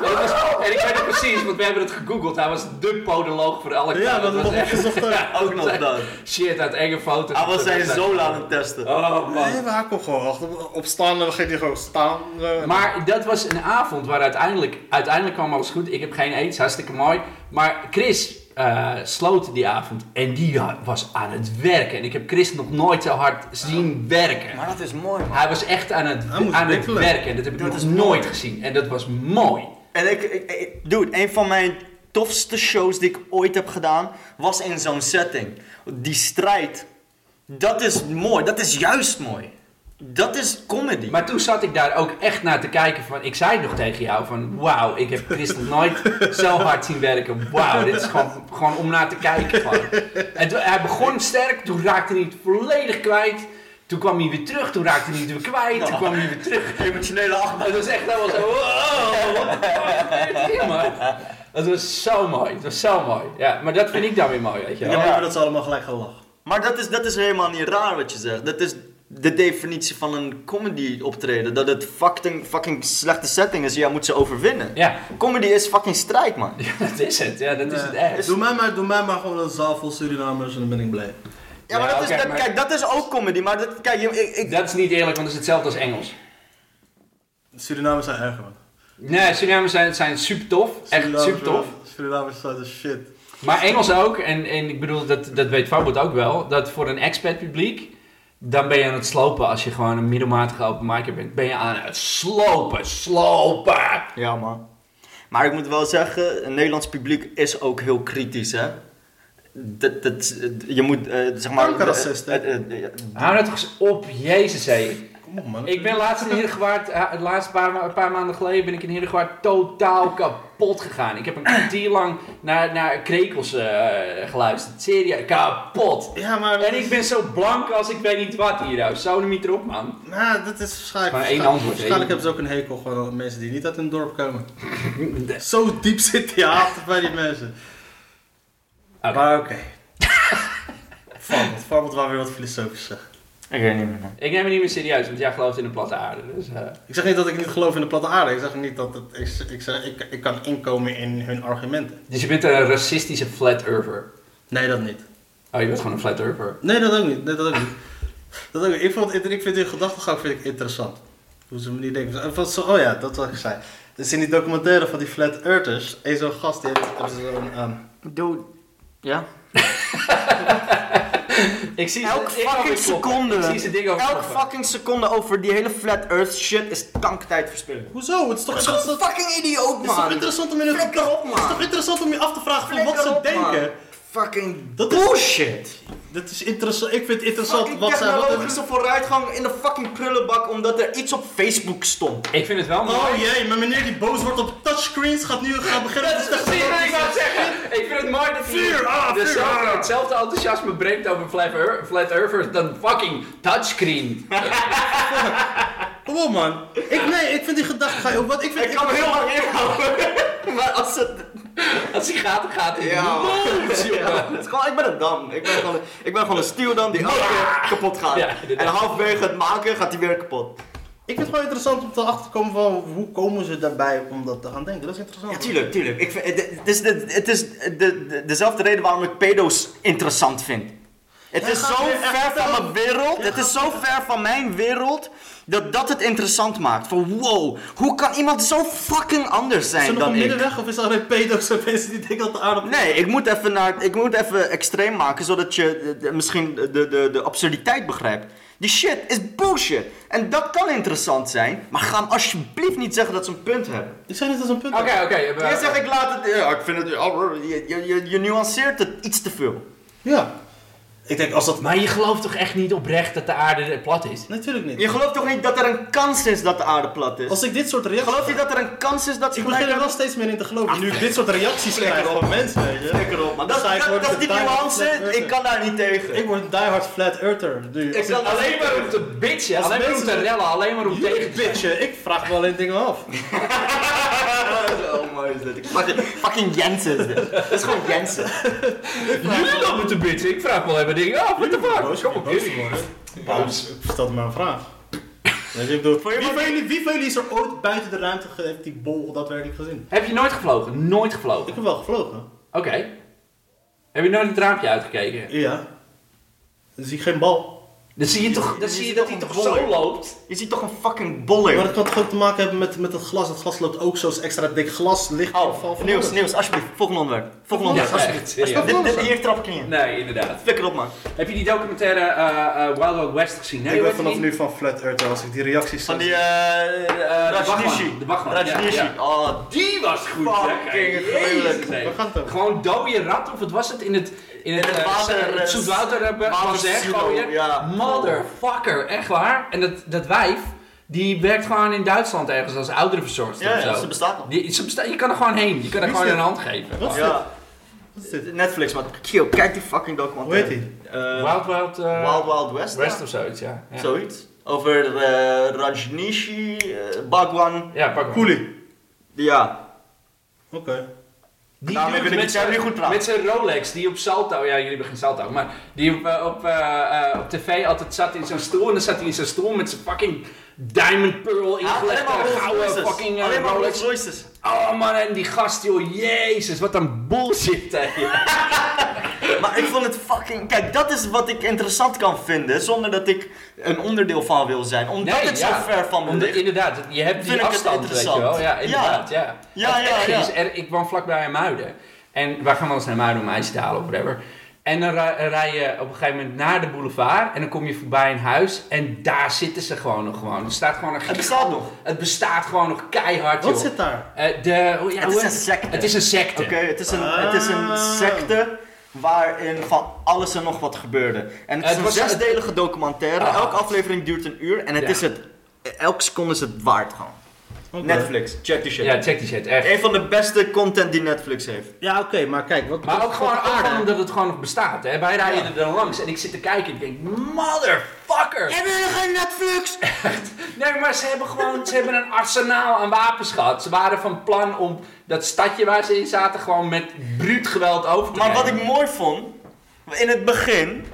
Was- en ik weet het precies, want we hebben het gegoogeld. Hij was de podoloog voor elk Ja, dat was echt ook. (laughs) Ja, Ook nog dat. Shit, uit enge foto's. Hij was zijn zool aan het testen. Oh man. Nee, maar hij kon gewoon achter- op staan en dan ging hij gewoon staan. eh. Maar dat was een avond waar uiteindelijk, uiteindelijk kwam alles goed. Ik heb geen aids, hartstikke mooi. Maar Chris eh, sloot die avond en die was aan het werken. En ik heb Chris nog nooit zo hard zien werken. Maar dat is mooi, man. Hij was echt aan het, Hij aan het wikkelen. werken. En dat heb ik Dat nog nooit mooi. gezien. En dat was mooi. En ik, ik, ik- dude, een van mijn tofste shows die ik ooit heb gedaan, was in zo'n setting. Die strijd, dat is mooi, dat is juist mooi. Dat is comedy. Maar toen zat ik daar ook echt naar te kijken van... Ik zei nog tegen jou van... Wauw, ik heb Chris nog nooit (laughs) zo hard zien werken. Wauw, dit is gewoon, gewoon om naar te kijken. Gewoon. En toen, hij begon sterk, toen raakte hij het volledig kwijt. Toen kwam hij weer terug, toen raakte hij het weer kwijt. Toen kwam hij weer terug. (laughs) Emotionele achtbaan. Het was echt helemaal zo... Wow, wat? Het was zo mooi, het was zo mooi. Ja, maar dat vind ik dan weer mooi, weet je Ik wel. heb liever dat ze allemaal gelijk gaan lachen. Maar dat is, dat is helemaal niet raar wat je zegt. Dat is de definitie van een comedy optreden. Dat het fucking, fucking slechte setting is, jij moet ze overwinnen. Ja, Comedy is fucking strijd, man. (laughs) dat is het. Ja, dat is het echt. Doe mij, maar, doe mij maar gewoon een zaal vol Surinamers en dan ben ik blij. Ja, maar Ja, dat is, dat, maar- kijk, dat is ook comedy. Maar dat, kijk, je- ik, ik, Dat is niet eerlijk, want het is hetzelfde als Engels. Surinamers zijn erger, man. Nee, Surinamers zijn, zijn super tof. Echt super tof. Surinamers zijn de shit. Maar Engels ook, en, en ik bedoel, dat, dat weet Fabot ook wel, dat voor een expat publiek, dan ben je aan het slopen als je gewoon een middelmatige open micer bent. Ben je aan het slopen, slopen! Ja, man. Maar ik moet wel zeggen, het Nederlands publiek is ook heel kritisch, hè. Dat, dat, je moet, eh, zeg maar... Kankerracist, hè? eh, eh, Hou dat toch eens op, jezus hé. Kom op, man. Ik ben laatst in Heerdegewaard, eh, het laatste paar, een paar maanden geleden ben ik in Heerdegewaard totaal kapot gegaan. Ik heb een kwartier lang naar, naar krekels eh, geluisterd. Serieus, kapot. Ja, maar... En ik ben zo blank als ik weet niet wat hier, nou. Niet erop, man. Nou, dat is waarschijnlijk... Maar één antwoord, Waarschijnlijk hebben ze ook een hekel gewoon aan mensen die niet uit hun dorp komen. (laughs) Zo diep zit die haat bij die mensen. Oké. Maar oké. Fabelt, Fabelt wou weer wat filosofisch zeggen. Ik weet niet meer. Ik neem het niet meer serieus, want jij gelooft in de platte aarde. Dus, eh, Ik zeg niet dat ik niet geloof in de platte aarde. Ik zeg niet dat het... Ik, ik, zeg, ik, ik kan inkomen in hun argumenten. dus je bent een racistische flat earther. Nee, dat niet. Oh, je bent gewoon een flat earther. Nee, dat ook niet. Nee, dat ook niet. (laughs) Dat ook niet. Ik, vond, ik vind hun gedachtegang vind ik interessant. Hoe ze me niet denken. Wat zo- Oh ja, dat wat ik zei. Dus in die documentaire van die Flat Earthers, één zo'n gast die heeft, ze zo'n... ehm, Dude. Ja? (laughs) (laughs) Ik zie Elk ze- fucking seconde. Ik zie ze dingen over Elk fucking seconde over die hele flat earth shit is kanktijd verspilling. Hoezo? Het is toch is interessant, fucking idioot, het is toch man. interessant om je het Flikker op, man. Het is toch interessant om je af te vragen van wat ze op, man. Fucking Dat is- bullshit. Dat is interessant. Ik vind het interessant Fucking wat zij... Wat technologische vooruitgang in de fucking prullenbak omdat er iets op Facebook stond. Ik vind het wel mooi. Oh jee, maar meneer die boos wordt op touchscreens gaat nu gaan beginnen te Precies wat ik wou zeggen. Ik vind het mooi dat Vuur, ah, vuur, dezelfde- ah. hetzelfde enthousiasme brengt over flat, ear- flat earthers dan fucking touchscreen. (laughs) Kom op man. Ik, nee, ik vind die gedachte ga je ook... Wat ik vind... Ik kan me heel lang inhouden. (laughs) maar als het... Als hij gaat, dan gaat hij. Ja, ja. Het is gewoon, ik ben een dam. Ik ben gewoon, ik ben gewoon een stuwdam die elke keer kapot gaat. Ja, inderdaad. en halverwege het maken gaat hij weer kapot. Ik vind het gewoon interessant om te achter te komen van hoe komen ze daarbij om dat te gaan denken. Dat is interessant. Ja, tuurlijk, tuurlijk. Ik vind, het, het is, de, het is de, de- dezelfde reden waarom ik pedo's interessant vind. Het is zo ver van mijn wereld, het is zo ver van mijn wereld, dat dat het interessant maakt. Van wow, hoe kan iemand zo fucking anders Is er zijn nog een dan ik? middenweg of is er alleen pedo's en mensen die denken dat de aarde... Nee, ik moet even, naar, ik moet even extreem maken, zodat je de- de- misschien de, de, de absurditeit begrijpt. Die shit is bullshit. En dat kan interessant zijn, maar ga hem alsjeblieft niet zeggen dat ze een punt hebben. Ik zei niet dat is een punt. Oké, oké. we- Jij zegt ik laat het, ja, ik vind het, je, je, je, je nuanceert het iets te veel. Ja. Ik denk als dat... Maar je gelooft toch echt niet oprecht dat de aarde plat is? Natuurlijk niet. Je gelooft toch niet dat er een kans is dat de aarde plat is? Als ik dit soort reacties... Geloof je dat er een kans is dat ze Ik gelijk begin er wel steeds meer in te geloven. Nu ik dit soort reacties krijg op. van mensen, weet je. Flikker op, man. Dat, ik dat, dat is die nuance, ik kan daar niet tegen. Ik word een diehard flat earther. Nu, Ik kan Alleen maar om te bitchen, alleen maar om te mensen- rellen, alleen maar om tegen te bitchen, ik vraag wel alleen dingen af. (laughs) Is. Fucking, fucking Jensen is dit. Dat is gewoon Jensen. Jullie lopen te bitchen, ik vraag wel even dingen af. What the fuck? Kom op, boos jullie. worden. Boos. Ik stelde maar een vraag. (laughs) Bedoel, wie, van jullie, wie van jullie is er ooit buiten de ruimte heeft die bol daadwerkelijk gezien? Heb je nooit gevlogen? Nooit gevlogen. Ik heb wel gevlogen. Oké. Heb je nooit het raampje uitgekeken? Ja. Dan zie ik geen bal. Dan zie je toch, dan je zie je dat hij toch zo loopt. Je ziet toch een fucking Maar boller. dat kan toch ook te maken hebben met, met het glas. Het glas loopt ook zo extra dik glas, licht Oh, val van nieuws, nieuws, alsjeblieft. Volgende onderwerp. Volgende onderwerp, alsjeblieft. Dit, hier trap ik niet in. Nee, inderdaad. Flikker op, man. Heb je die documentaire eh, eh, Wild Wild West gezien? Nee, ik ben vanaf nu van Flat Earth als ik die reacties Van die, eh, Rajnishi. Bachman, de Bachman, Rajnishi. ja. Oh, Die was goed, Fucking gruwelijk. Gewoon dode rat, of wat was het? In het, in het, In het eh, water, het eh, zoetwater hebben van zeg gooien. ja. Motherfucker, echt waar. En dat, dat wijf, die werkt gewoon in Duitsland ergens als ouderenverzorgster Ja, of ja, zo. ze bestaat nog. Die, ze besta- je kan er gewoon heen, je kan er gewoon een hand geven. Wat is dit? Ja? Netflix, man. Kill, kijk die fucking Hoe documentaire. heet die? Eh, Wild Wild, Wild Wild West? West ja. of zoiets, ja. ja. Zoiets. Over eh Rajnishi, Bhagwan. Ja, maar. Ja. Oké. Die dude met zijn- goed praten. Met zijn Rolex, die op Salto, ja jullie hebben geen Salto, maar die op, eh, op, eh, eh, op tv altijd zat in zo'n stoel. En dan zat hij in zijn stoel met zijn fucking Diamond Pearl ingelegde gouden fucking eh, Alleen maar Rolex. Rolls Royces. Oh man, en die gast joh, jezus, wat een bullshit hè. (laughs) Maar ik vond het fucking... Kijk, dat is wat ik interessant kan vinden, zonder dat ik een onderdeel van wil zijn. Omdat het zo ver van me Omdat-. Inderdaad, je hebt die Vind afstand, weet je wel. Ja, inderdaad, ja. Ja, ja, ja. is, er- ik woon vlakbij Muiden. En wij gaan wel eens naar Muiden om ijs te halen of whatever. En dan rij, rij je op een gegeven moment naar de boulevard. En dan kom je voorbij een huis. En daar zitten ze gewoon nog gewoon. Er staat gewoon een Het bestaat nog. Het bestaat gewoon nog keihard, Wat joh. zit daar? Eh, de, ja, Het hoe is een secte. Het is een secte. Oké, het, is een, het is een Ah. secte waarin van alles en nog wat gebeurde. En het is Het een zesdelige documentaire. Ah. Elke aflevering duurt een uur en het Ja. is het... Elke seconde is het waard gewoon. Netflix, check die shit. Ja, check die shit, echt. Een van de beste content die Netflix heeft. Ja, oké, maar kijk. Wat, Maar ook gewoon, gewoon omdat het gewoon nog bestaat. Hè. Wij rijden er dan langs en ik zit te kijken en ik denk, motherfucker! Hebben jullie geen Netflix? (laughs) Nee, maar ze hebben gewoon ze hebben een arsenaal aan wapens gehad. Ze waren van plan om dat stadje waar ze in zaten gewoon met bruut geweld over te Maar wat ik mooi vond, in het begin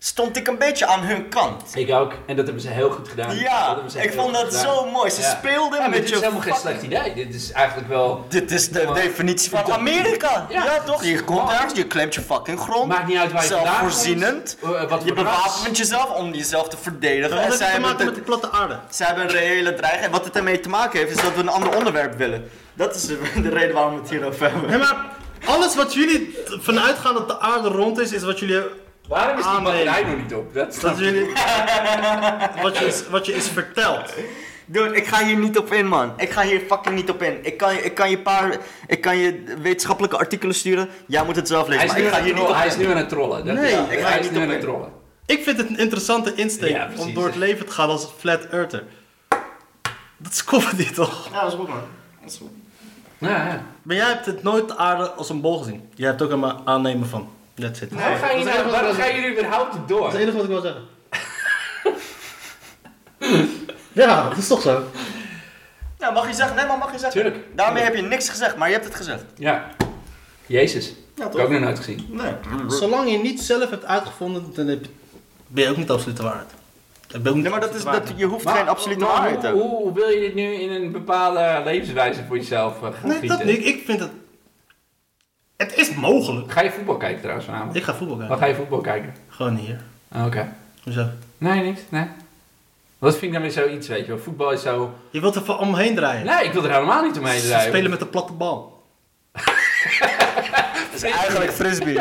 stond ik een beetje aan hun kant. Ik ook. En dat hebben ze heel goed gedaan. Dat Ja, ze ik vond dat gedaan. zo mooi. Ze Ja. speelden Ja, met dit je is helemaal geen slecht idee. Dit is eigenlijk wel... Dit is de definitie van Amerika. Ja, Ja. toch? Je komt ergens, je claimt je fucking grond. Maakt niet uit waar je vandaan komt. Zelfvoorzienend. Eh, wat Je bewapent jezelf om jezelf te verdedigen. Wat En heeft te maken met de platte aarde? zij hebben een reële dreiging. En wat het ermee te maken heeft, is dat we een ander onderwerp willen. Dat is de de reden waarom we het hierover hebben. Nee, maar alles wat jullie vanuit gaan dat de aarde rond is, is wat jullie... Waarom is die nee. batterij nog niet op? Dat Dat jullie wat, je is, wat je is verteld. Dude, ik ga hier niet op in, man. Ik ga hier fucking niet op in. Ik kan, je- ik kan je paar, ik kan je wetenschappelijke artikelen sturen. Jij moet het zelf lezen. Hij is, maar nu ik ga aan hier het niet op trollen. hij is in. nu aan het trollen. Dat Nee, ik ga hij is niet nu op aan het in. trollen. Ik vind het een interessante insteek Ja, precies. om door het leven te gaan als flat earther. Dat is comedy toch? Ja, dat is goed, man. Dat is goed. Ja, ja. Maar jij hebt het nooit de aarde als een bol gezien. Jij hebt ook een aannemen van. Dat het nou, enige waarom wat ik ga wil- je nu überhaupt door? Dat is het enige wat ik wil zeggen. (laughs) ja, dat is toch zo. Ja, mag je zeggen? Nee, maar mag je zeggen. Tuurlijk. Daarmee heb je niks gezegd, maar je hebt het gezegd. Ja. Jezus. Ja, Heb ik ook nog nooit gezien. Nee. Zolang je niet zelf hebt uitgevonden, dan heb je- ben je ook niet absolute waarheid. Niet Nee, maar dat is, absolute dat, waarheid. je hoeft Maar- geen absolute waarheid te hoe, hebben. hoe, hoe wil je dit nu in een bepaalde levenswijze voor jezelf eh, gaan Nee, dat gieten? niet. Ik vind het... Het is mogelijk. Ga je voetbal kijken trouwens vanavond? Ik ga voetbal Waar kijken. ga je voetbal kijken? Gewoon hier. Ah, Oké. Hoezo? Nee, niks. Nee. Wat vind ik dan weer zoiets, weet je wel? Voetbal is zo... Je wilt er van omheen draaien. Nee, ik wil er helemaal niet omheen Ze draaien. spelen met de platte bal. (laughs) Dat is eigenlijk frisbee.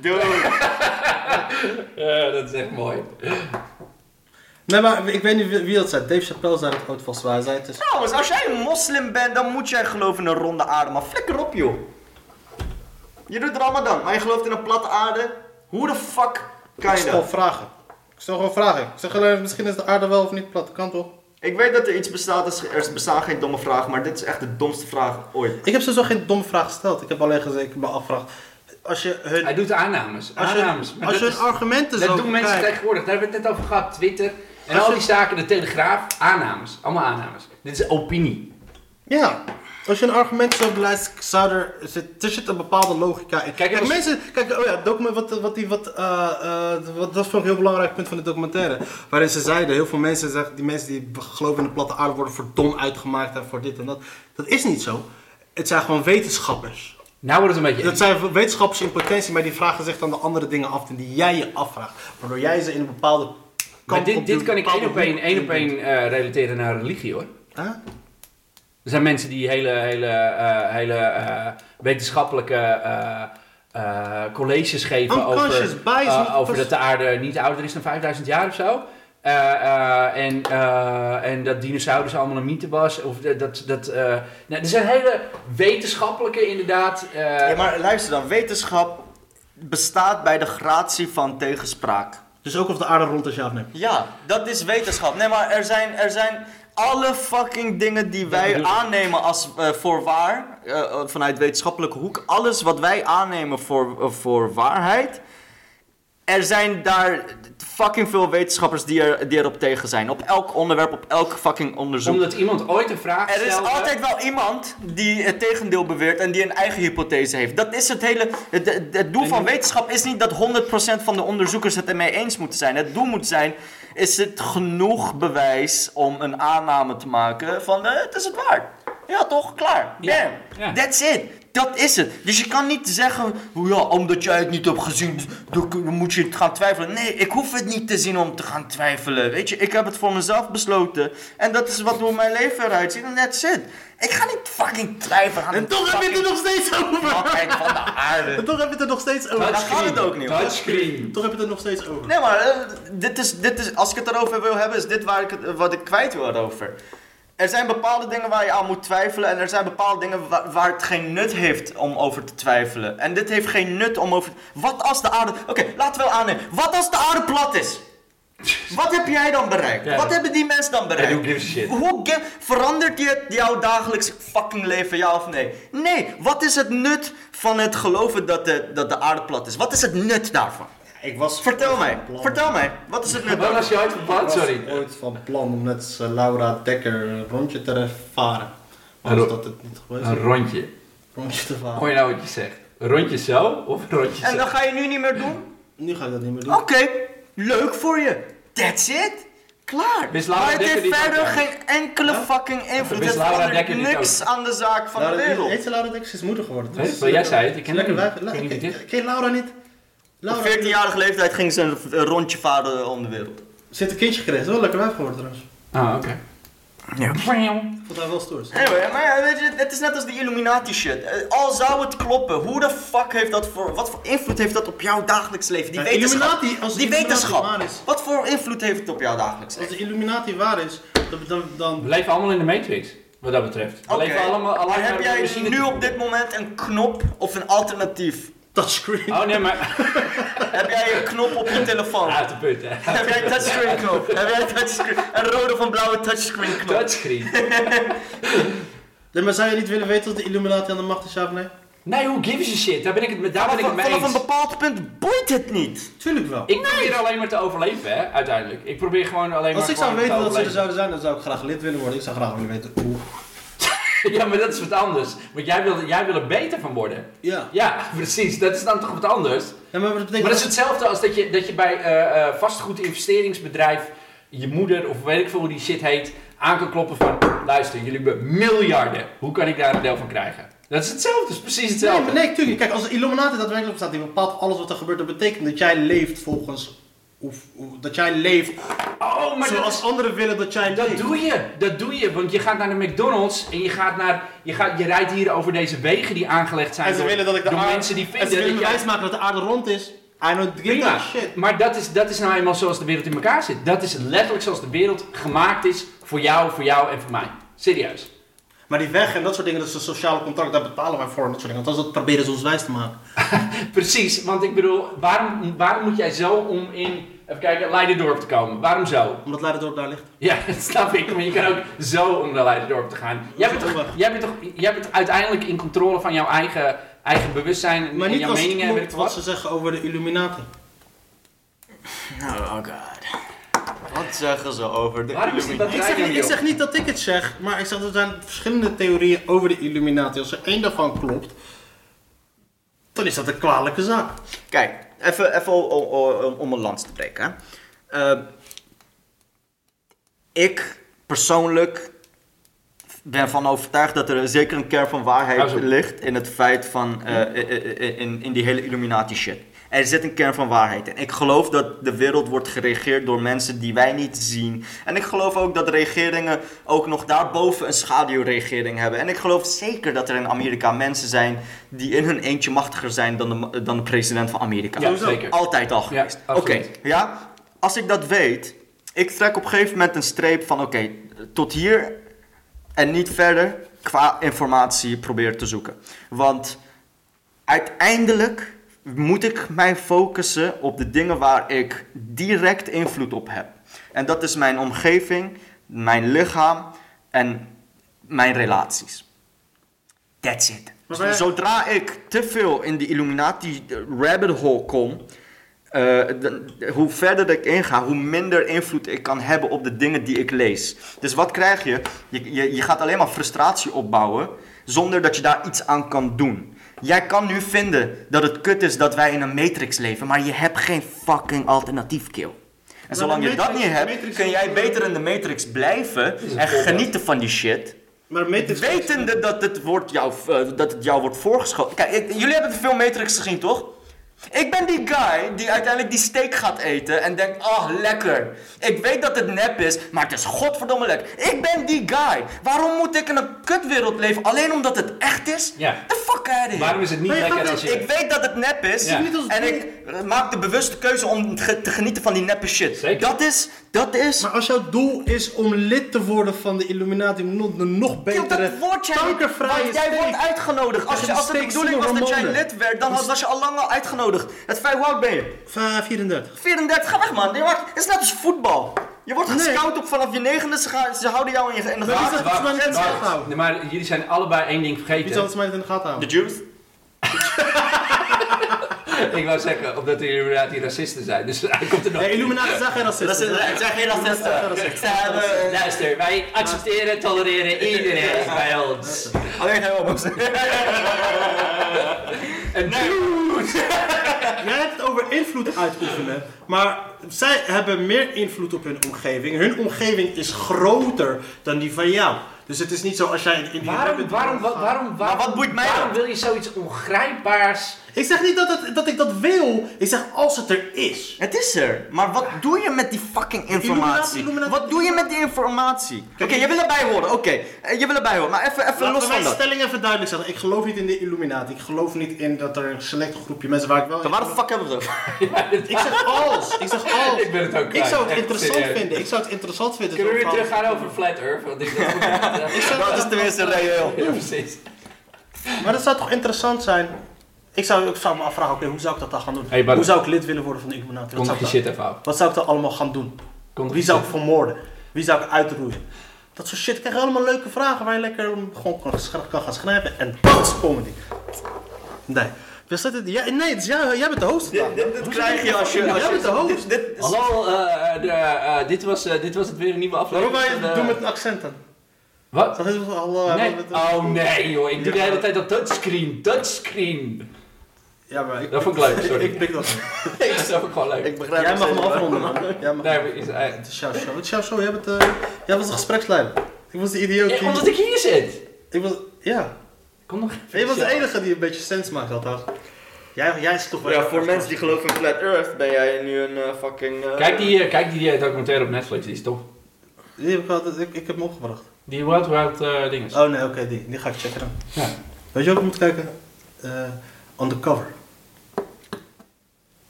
Dude. (laughs) Ja, dat is echt mooi. Nee, maar ik weet niet wie wie dat zei. Dave Chappelle zei het ooit volgens mij. Hij zei het is... Trouwens, als jij een moslim bent, dan moet jij geloven in een ronde aarde. Maar flikker op, joh. Je doet Ramadan, maar je gelooft in een platte aarde. Hoe de fuck kan Ik je stel dat? vragen. Ik stel gewoon vragen. Ik zeg alleen, misschien is de aarde wel of niet plat. Kan toch? Ik weet dat er iets bestaat, als- er bestaan geen domme vragen, maar dit is echt de domste vraag ooit. Ik heb sowieso geen domme vraag gesteld. Ik heb alleen gezegd, ik heb me afgevraagd. Als je hun, Hij doet aannames. als je, aannames. Maar als je dat hun is- argumenten Dat zo doen mensen tegenwoordig. Daar hebben we het net over gehad. Twitter en al die zaken. De Telegraaf. Aannames. Allemaal aannames. Dit is opinie. Ja. Als je een argument zo belijst, zou er, zit, er zit een bepaalde logica in. Kijk, als- mensen, kijk, oh ja, document, wat, wat die, wat, eh, eh, wat, dat ik een heel belangrijk punt van de documentaire. Waarin ze zeiden, heel veel mensen zeggen, die mensen die geloven in de platte aarde worden voor dom uitgemaakt en voor dit en dat. Dat is niet zo. Het zijn gewoon wetenschappers. Nou wordt het een beetje... Dat zijn wetenschappers in potentie, maar die vragen zich dan de andere dingen af die jij je afvraagt. Waardoor jij ze in een bepaalde maar dit, dit kan ik één op één, één, op één eh, relateren naar religie hoor. Huh? Er zijn mensen die hele, hele, eh, hele eh, wetenschappelijke colleges geven over, over dat de aarde niet ouder is dan 5000 jaar of zo. En, en dat dinosaurus allemaal een mythe was. Of dat, dat, nou, er zijn hele wetenschappelijke inderdaad. Ja, maar luister dan, wetenschap bestaat bij de gratie van tegenspraak. Dus ook of de aarde rond is, ja of nee? Ja, dat is wetenschap. Nee, maar er zijn, er zijn alle fucking dingen die wij aannemen als eh, voor waar, eh, eh, vanuit wetenschappelijke hoek, alles wat wij aannemen voor, voor waarheid, er zijn daar fucking veel wetenschappers die, er, die erop tegen zijn. Op elk onderwerp, op elk fucking onderzoek. omdat iemand ooit een vraag Er is stelde. altijd wel iemand die het tegendeel beweert en die een eigen hypothese heeft. Dat is het hele. Het, het- het doel van wetenschap is niet dat 100% van de onderzoekers het ermee eens moeten zijn. Het doel moet zijn: is het genoeg bewijs om een aanname te maken van eh, het is het waard? Ja, toch? Klaar. Bam. Ja. That's it. Dat is het. Dus je kan niet zeggen, ja, omdat jij het niet hebt gezien, dan dan moet je het gaan twijfelen. Nee, ik hoef het niet te zien om te gaan twijfelen. Weet je, ik heb het voor mezelf besloten. En dat is wat hoe mijn leven eruit ziet. En that's it. Ik ga niet fucking twijfelen aan En toch heb je het er nog steeds over! fucking van de aarde. En toch heb je het er nog steeds over! daar gaat het ook niet. Touchscreen. Toch heb je het er nog steeds over. Nee, maar eh, dit is, dit is, als ik het erover wil hebben, is dit waar ik het, wat ik kwijt wil erover. Er zijn bepaalde dingen waar je aan moet twijfelen en er zijn bepaalde dingen waar, waar het geen nut heeft om over te twijfelen. En dit heeft geen nut om over... Wat als de aarde... Oké, laten we wel aannemen. Wat als de aarde plat is? Wat heb jij dan bereikt? Ja, Wat hebben die mensen dan bereikt? shit? Hoe verandert je jouw dagelijks fucking leven, ja of nee? Nee, wat is het nut van het geloven dat de, dat de aarde plat is? Wat is het nut daarvan? Ik was Vertel mij, vertel mij, wat is het Wat daarvan? was je ooit van Ik plan? was Sorry. ooit van plan om net eh, Laura Dekker een rondje te varen. Maar Een is ro- dat het niet geweest? Een rondje. rondje te varen. Hoor je nou wat je zegt? Rondjes zo of rondjes En zo? dan ga je nu niet meer doen? Nu ga ik dat niet meer doen. Oké, leuk voor je. That's it. Klaar. Laura maar het Dekker heeft verder geen enkele fucking invloed. Het Laura verandert niks aan de zaak van Laura, de wereld. Heet ze Laura Dekker? Ze is moeder geworden. Nee, Dus, maar jij zei het, ik ken lekker hem niet. La- Ken Laura niet? Op Laura 14-jarige leeftijd ging ze een, rondje varen om de wereld. Ze heeft een kindje gekregen. Ze is wel lekker wijf geworden trouwens. Ah, oké. Ja. Ik vond haar wel stoer. Anyway, maar ja, weet je, het is net als die Illuminati shit. Eh, Al zou het kloppen, hoe de fuck heeft dat voor, wat voor invloed heeft dat op jouw dagelijks leven? Die Ja, wetenschap. Illuminati, als die Illuminati wetenschap. waar is. Wat voor invloed heeft het op jouw dagelijks Als leven? de Illuminati waar is, dan... dan, dan We leven allemaal in de Matrix, wat dat betreft. We Oké, leven allemaal alleen maar heb jij machine- nu op dit moment een knop of een alternatief? Touchscreen. Oh nee, maar... (laughs) Heb jij een knop op je telefoon? Uit de put, hè. Heb jij een touchscreen knop? Heb jij een touchscreen? Een rode of een blauwe touchscreen knop? Touchscreen. (laughs) Nee, maar zou je niet willen weten wat de Illuminati aan de macht is, ja of nee? Nee, who gives a shit? Daar ben ik het met, daar ben ik het mee vanaf een eens. bepaald punt boeit het niet. Tuurlijk wel. Ik probeer alleen maar te overleven, hè, uiteindelijk. Ik probeer gewoon alleen maar Als ik zou weten dat ze er zouden zijn, dan zou ik graag lid willen worden. Ik zou graag willen weten hoe. (laughs) Ja, maar dat is wat anders. Want jij wil, jij wil er beter van worden. Ja. Ja, (laughs) precies. Dat is dan toch wat anders. ja maar dat betekent Maar dat is hetzelfde als dat je, dat je bij eh eh vastgoed investeringsbedrijf je moeder of weet ik veel hoe die shit heet aan kan kloppen van luister, jullie hebben miljarden. Hoe kan ik daar een deel van krijgen? Dat is hetzelfde, dat is precies Nee, hetzelfde. maar nee, tuurlijk. Kijk, als de Illuminati daadwerkelijk bestaat, die bepaalt alles wat er gebeurt, dat betekent dat jij leeft volgens... Of, of- dat jij leeft Oh, maar dat, zoals is- anderen willen dat jij dat leeft. doe je. Dat doe je. Want je gaat naar de McDonald's en je, gaat naar, je, gaat, je rijdt hier over deze wegen die aangelegd zijn En ze door, willen dat ik de mensen die en ze vinden willen dat jij... wijsmaken dat de aarde rond is. I don't give Prima, a shit. maar dat is, dat is nou eenmaal zoals de wereld in elkaar zit. Dat is letterlijk zoals de wereld gemaakt is voor jou, voor jou en voor mij. Serieus. Maar die weg en dat soort dingen, dat is een sociale contract, daar betalen wij voor en dat soort dingen. Want dat proberen ze ons wijs te maken. (laughs) Precies, want ik bedoel, waarom, waarom moet jij zo om in, even kijken, Leidendorp te komen? Waarom zo? Omdat Leiderdorp daar ligt. Ja, (laughs) dat snap ik, maar je kan ook zo om naar Leidendorp te gaan. Jij bent, toch, jij, bent toch, jij bent uiteindelijk in controle van jouw eigen, eigen bewustzijn en Maar en niet jouw meningen wat wat. ze zeggen over de Illuminati. Oh god. Zeggen ze over de Waarom is die Illuminati? Ik zeg, niet, ik zeg niet dat ik het zeg, maar ik zeg dat er zijn verschillende theorieën over de Illuminati. Als er één daarvan klopt, dan is dat een kwalijke zaak. Kijk, even, even om een lans te breken. Eh, ik persoonlijk ben van overtuigd dat er zeker een kern van waarheid ligt in het feit van eh, eh, eh, in, in die hele Illuminati shit. Er zit een kern van waarheid in. Ik geloof dat de wereld wordt geregeerd door mensen die wij niet zien. En ik geloof ook dat regeringen ook nog daarboven een schaduwregering hebben. En ik geloof zeker dat er in Amerika mensen zijn die in hun eentje machtiger zijn dan de, dan de president van Amerika. Ja, zeker. Altijd al geweest. Ja, oké, ja. Als ik dat weet, ik trek op een gegeven moment een streep van oké, tot hier en niet verder qua informatie proberen te zoeken. Want uiteindelijk moet ik mij focussen op de dingen waar ik direct invloed op heb. En dat is mijn omgeving, mijn lichaam en mijn relaties. That's it. Zodra ik te veel in die Illuminati rabbit hole kom, eh, hoe verder ik inga, hoe minder invloed ik kan hebben op de dingen die ik lees. Dus wat krijg je? Je, je, je gaat alleen maar frustratie opbouwen zonder dat je daar iets aan kan doen. Jij kan nu vinden dat het kut is dat wij in een matrix leven, maar je hebt geen fucking alternatief, kill. En zolang je dat niet hebt, kun jij beter in de matrix blijven en genieten van die shit. Maar Matrix... Wetende dat het, wordt jou, eh, dat het jou wordt voorgeschoten. Kijk, jullie hebben veel Matrix gezien, toch? Ik ben die guy die uiteindelijk die steak gaat eten en denkt, ah, lekker. Ik weet dat het nep is, maar het is godverdomme lekker. Ik ben die guy. Waarom moet ik in een kutwereld leven alleen omdat het echt is? Ja. The fuck out of here. Waarom is het niet lekker als je... Ik weet dat het nep is Ja. Niet als en ik maak de bewuste keuze om te genieten van die neppe shit. Zeker. Dat is, dat is... Maar als jouw doel is om lid te worden van de Illuminati, om nog- een nog Yo, betere, dat wordt jij kankervrije want jij steek. wordt uitgenodigd. Als, je, als het de bedoeling was dat jij lid werd, dan had- was je al lang al uitgenodigd. Het feit, hoe oud ben je? Va- 34. 34, ga weg man. Het is net als voetbal. Je wordt Nee. gescout op vanaf je negende, ze, gaan, ze houden jou in, je, in de Maar wie gaten. dat de? Nee, maar jullie zijn allebei één ding Wie vergeten. zal het mij in de gaten De houden? Jews? (laughs) (laughs) Ik wou zeggen, omdat de Illuminati racisten zijn. Dus hij komt er nog. Nee, Illuminati zijn geen racisten. Het zijn geen racisten. Ze hebben... Luister, wij accepteren, tolereren iedereen bij ons. Alleen geen homo's. Dude! Jij hebt het over invloed uitoefenen, maar zij hebben meer invloed op hun omgeving. Hun omgeving is groter dan die van jou. Dus het is niet zo als jij in India Waarom, waarom, waarom, waarom, Maar wat boeit mij waarom wil je zoiets ongrijpbaars? Ik zeg niet dat, het, dat ik dat wil, ik zeg als het er is. Het is er, maar wat doe je met die fucking informatie? Illuminati- Wat doe je met die informatie? Oké, je wil erbij horen, oké. Eh, je wil erbij horen, maar even, even Laten los we van mijn dat. stelling even duidelijk zeggen. Ik geloof niet in de Illuminati. Ik geloof niet in dat er een select groepje mensen waar ik wel... Dan waar de fuck hebben we het over? (laughs) Ik zeg als. Ik zeg (laughs) als. Ik ben het ook Ik zou het echt interessant serieus. vinden. Ik zou het interessant vinden. Kunnen we weer van- teruggaan over Flat Earth? Want ik dat Dat is tenminste reëel. Ja, precies. Maar dat zou toch interessant zijn? Ik zou, ik zou me afvragen, oké, hoe zou ik dat dan gaan doen? Hey, hoe zou ik lid willen worden van de Illuminati? Wat zou, ik dan, shit even af. wat zou ik dan allemaal gaan doen? Wie zou ik vermoorden? Wie zou ik uitroeien? Dat soort shit. Ik krijg allemaal leuke vragen waar je lekker gewoon kan, gaan schrijven. En dat is comedy. Nee. Dus dat, ja, nee, het is jij, jij bent de host. Dit, dit, dit krijg je als je... Als Jij je bent de host. dit, dit is- Hallo, eh, de, eh, dit, was, eh, dit was het weer een nieuwe Waarom aflevering. wij het eh, doen met een accent dan? Wat? Zeg eens, hallo, Nee. met- Oh nee joh, ik doe de hele tijd dat touchscreen, touchscreen. Ja, maar ik, Dat vond ik leuk, (laughs) sorry. ik pik dat niet. Dat (laughs) vond ik gewoon leuk. Ik begrijp Jij mag hem afronden, man. Jij mag Nee, maar is, eh, Het is jouw show. Het is jouw show. Jij, bent, eh, jij was de gespreksleider. Ik was de idioot ja, die... omdat ik hier zit. Ik was... Ja. Kom nog Jij was de enige die een beetje sens maakt altijd. Jij, jij is toch wel... Ja, voor mensen die geloven in Flat Earth ben jij nu een eh, fucking... eh, Kijk die, eh, kijk die eh, documentaire op Netflix, die is top. Die heb ik, altijd, ik, ik heb hem opgebracht. Die Wild Wild eh dingen. Oh nee, oké, die. Die ga ik checken dan. Ja. Weet je wat ik moet kijken? Eh Undercover.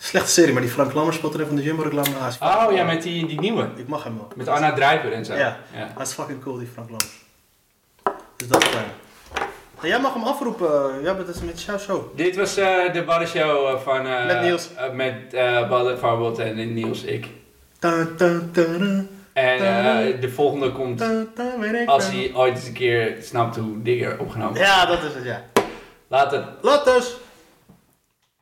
Slechte serie, maar die Frank Lammers speelt erin van de Jumbo reclame. Is fucking Oh ja, met die, die nieuwe. Ik mag hem wel. Met Anna Drijver en zo. Ja. ja. Hij is fucking cool, die Frank Lammers. Dus dat is. En jij mag hem afroepen. Ja, maar dat is met jouw show. Dit was eh, de Baddenshow eh, van... eh, Met Niels. eh, met eh Badden, Farbot en Niels, ik. Ta, ta, ta, En eh, de volgende komt als hij ooit eens een keer snapt hoe dingen opgenomen Ja, dat is het, ja. Later. Dus!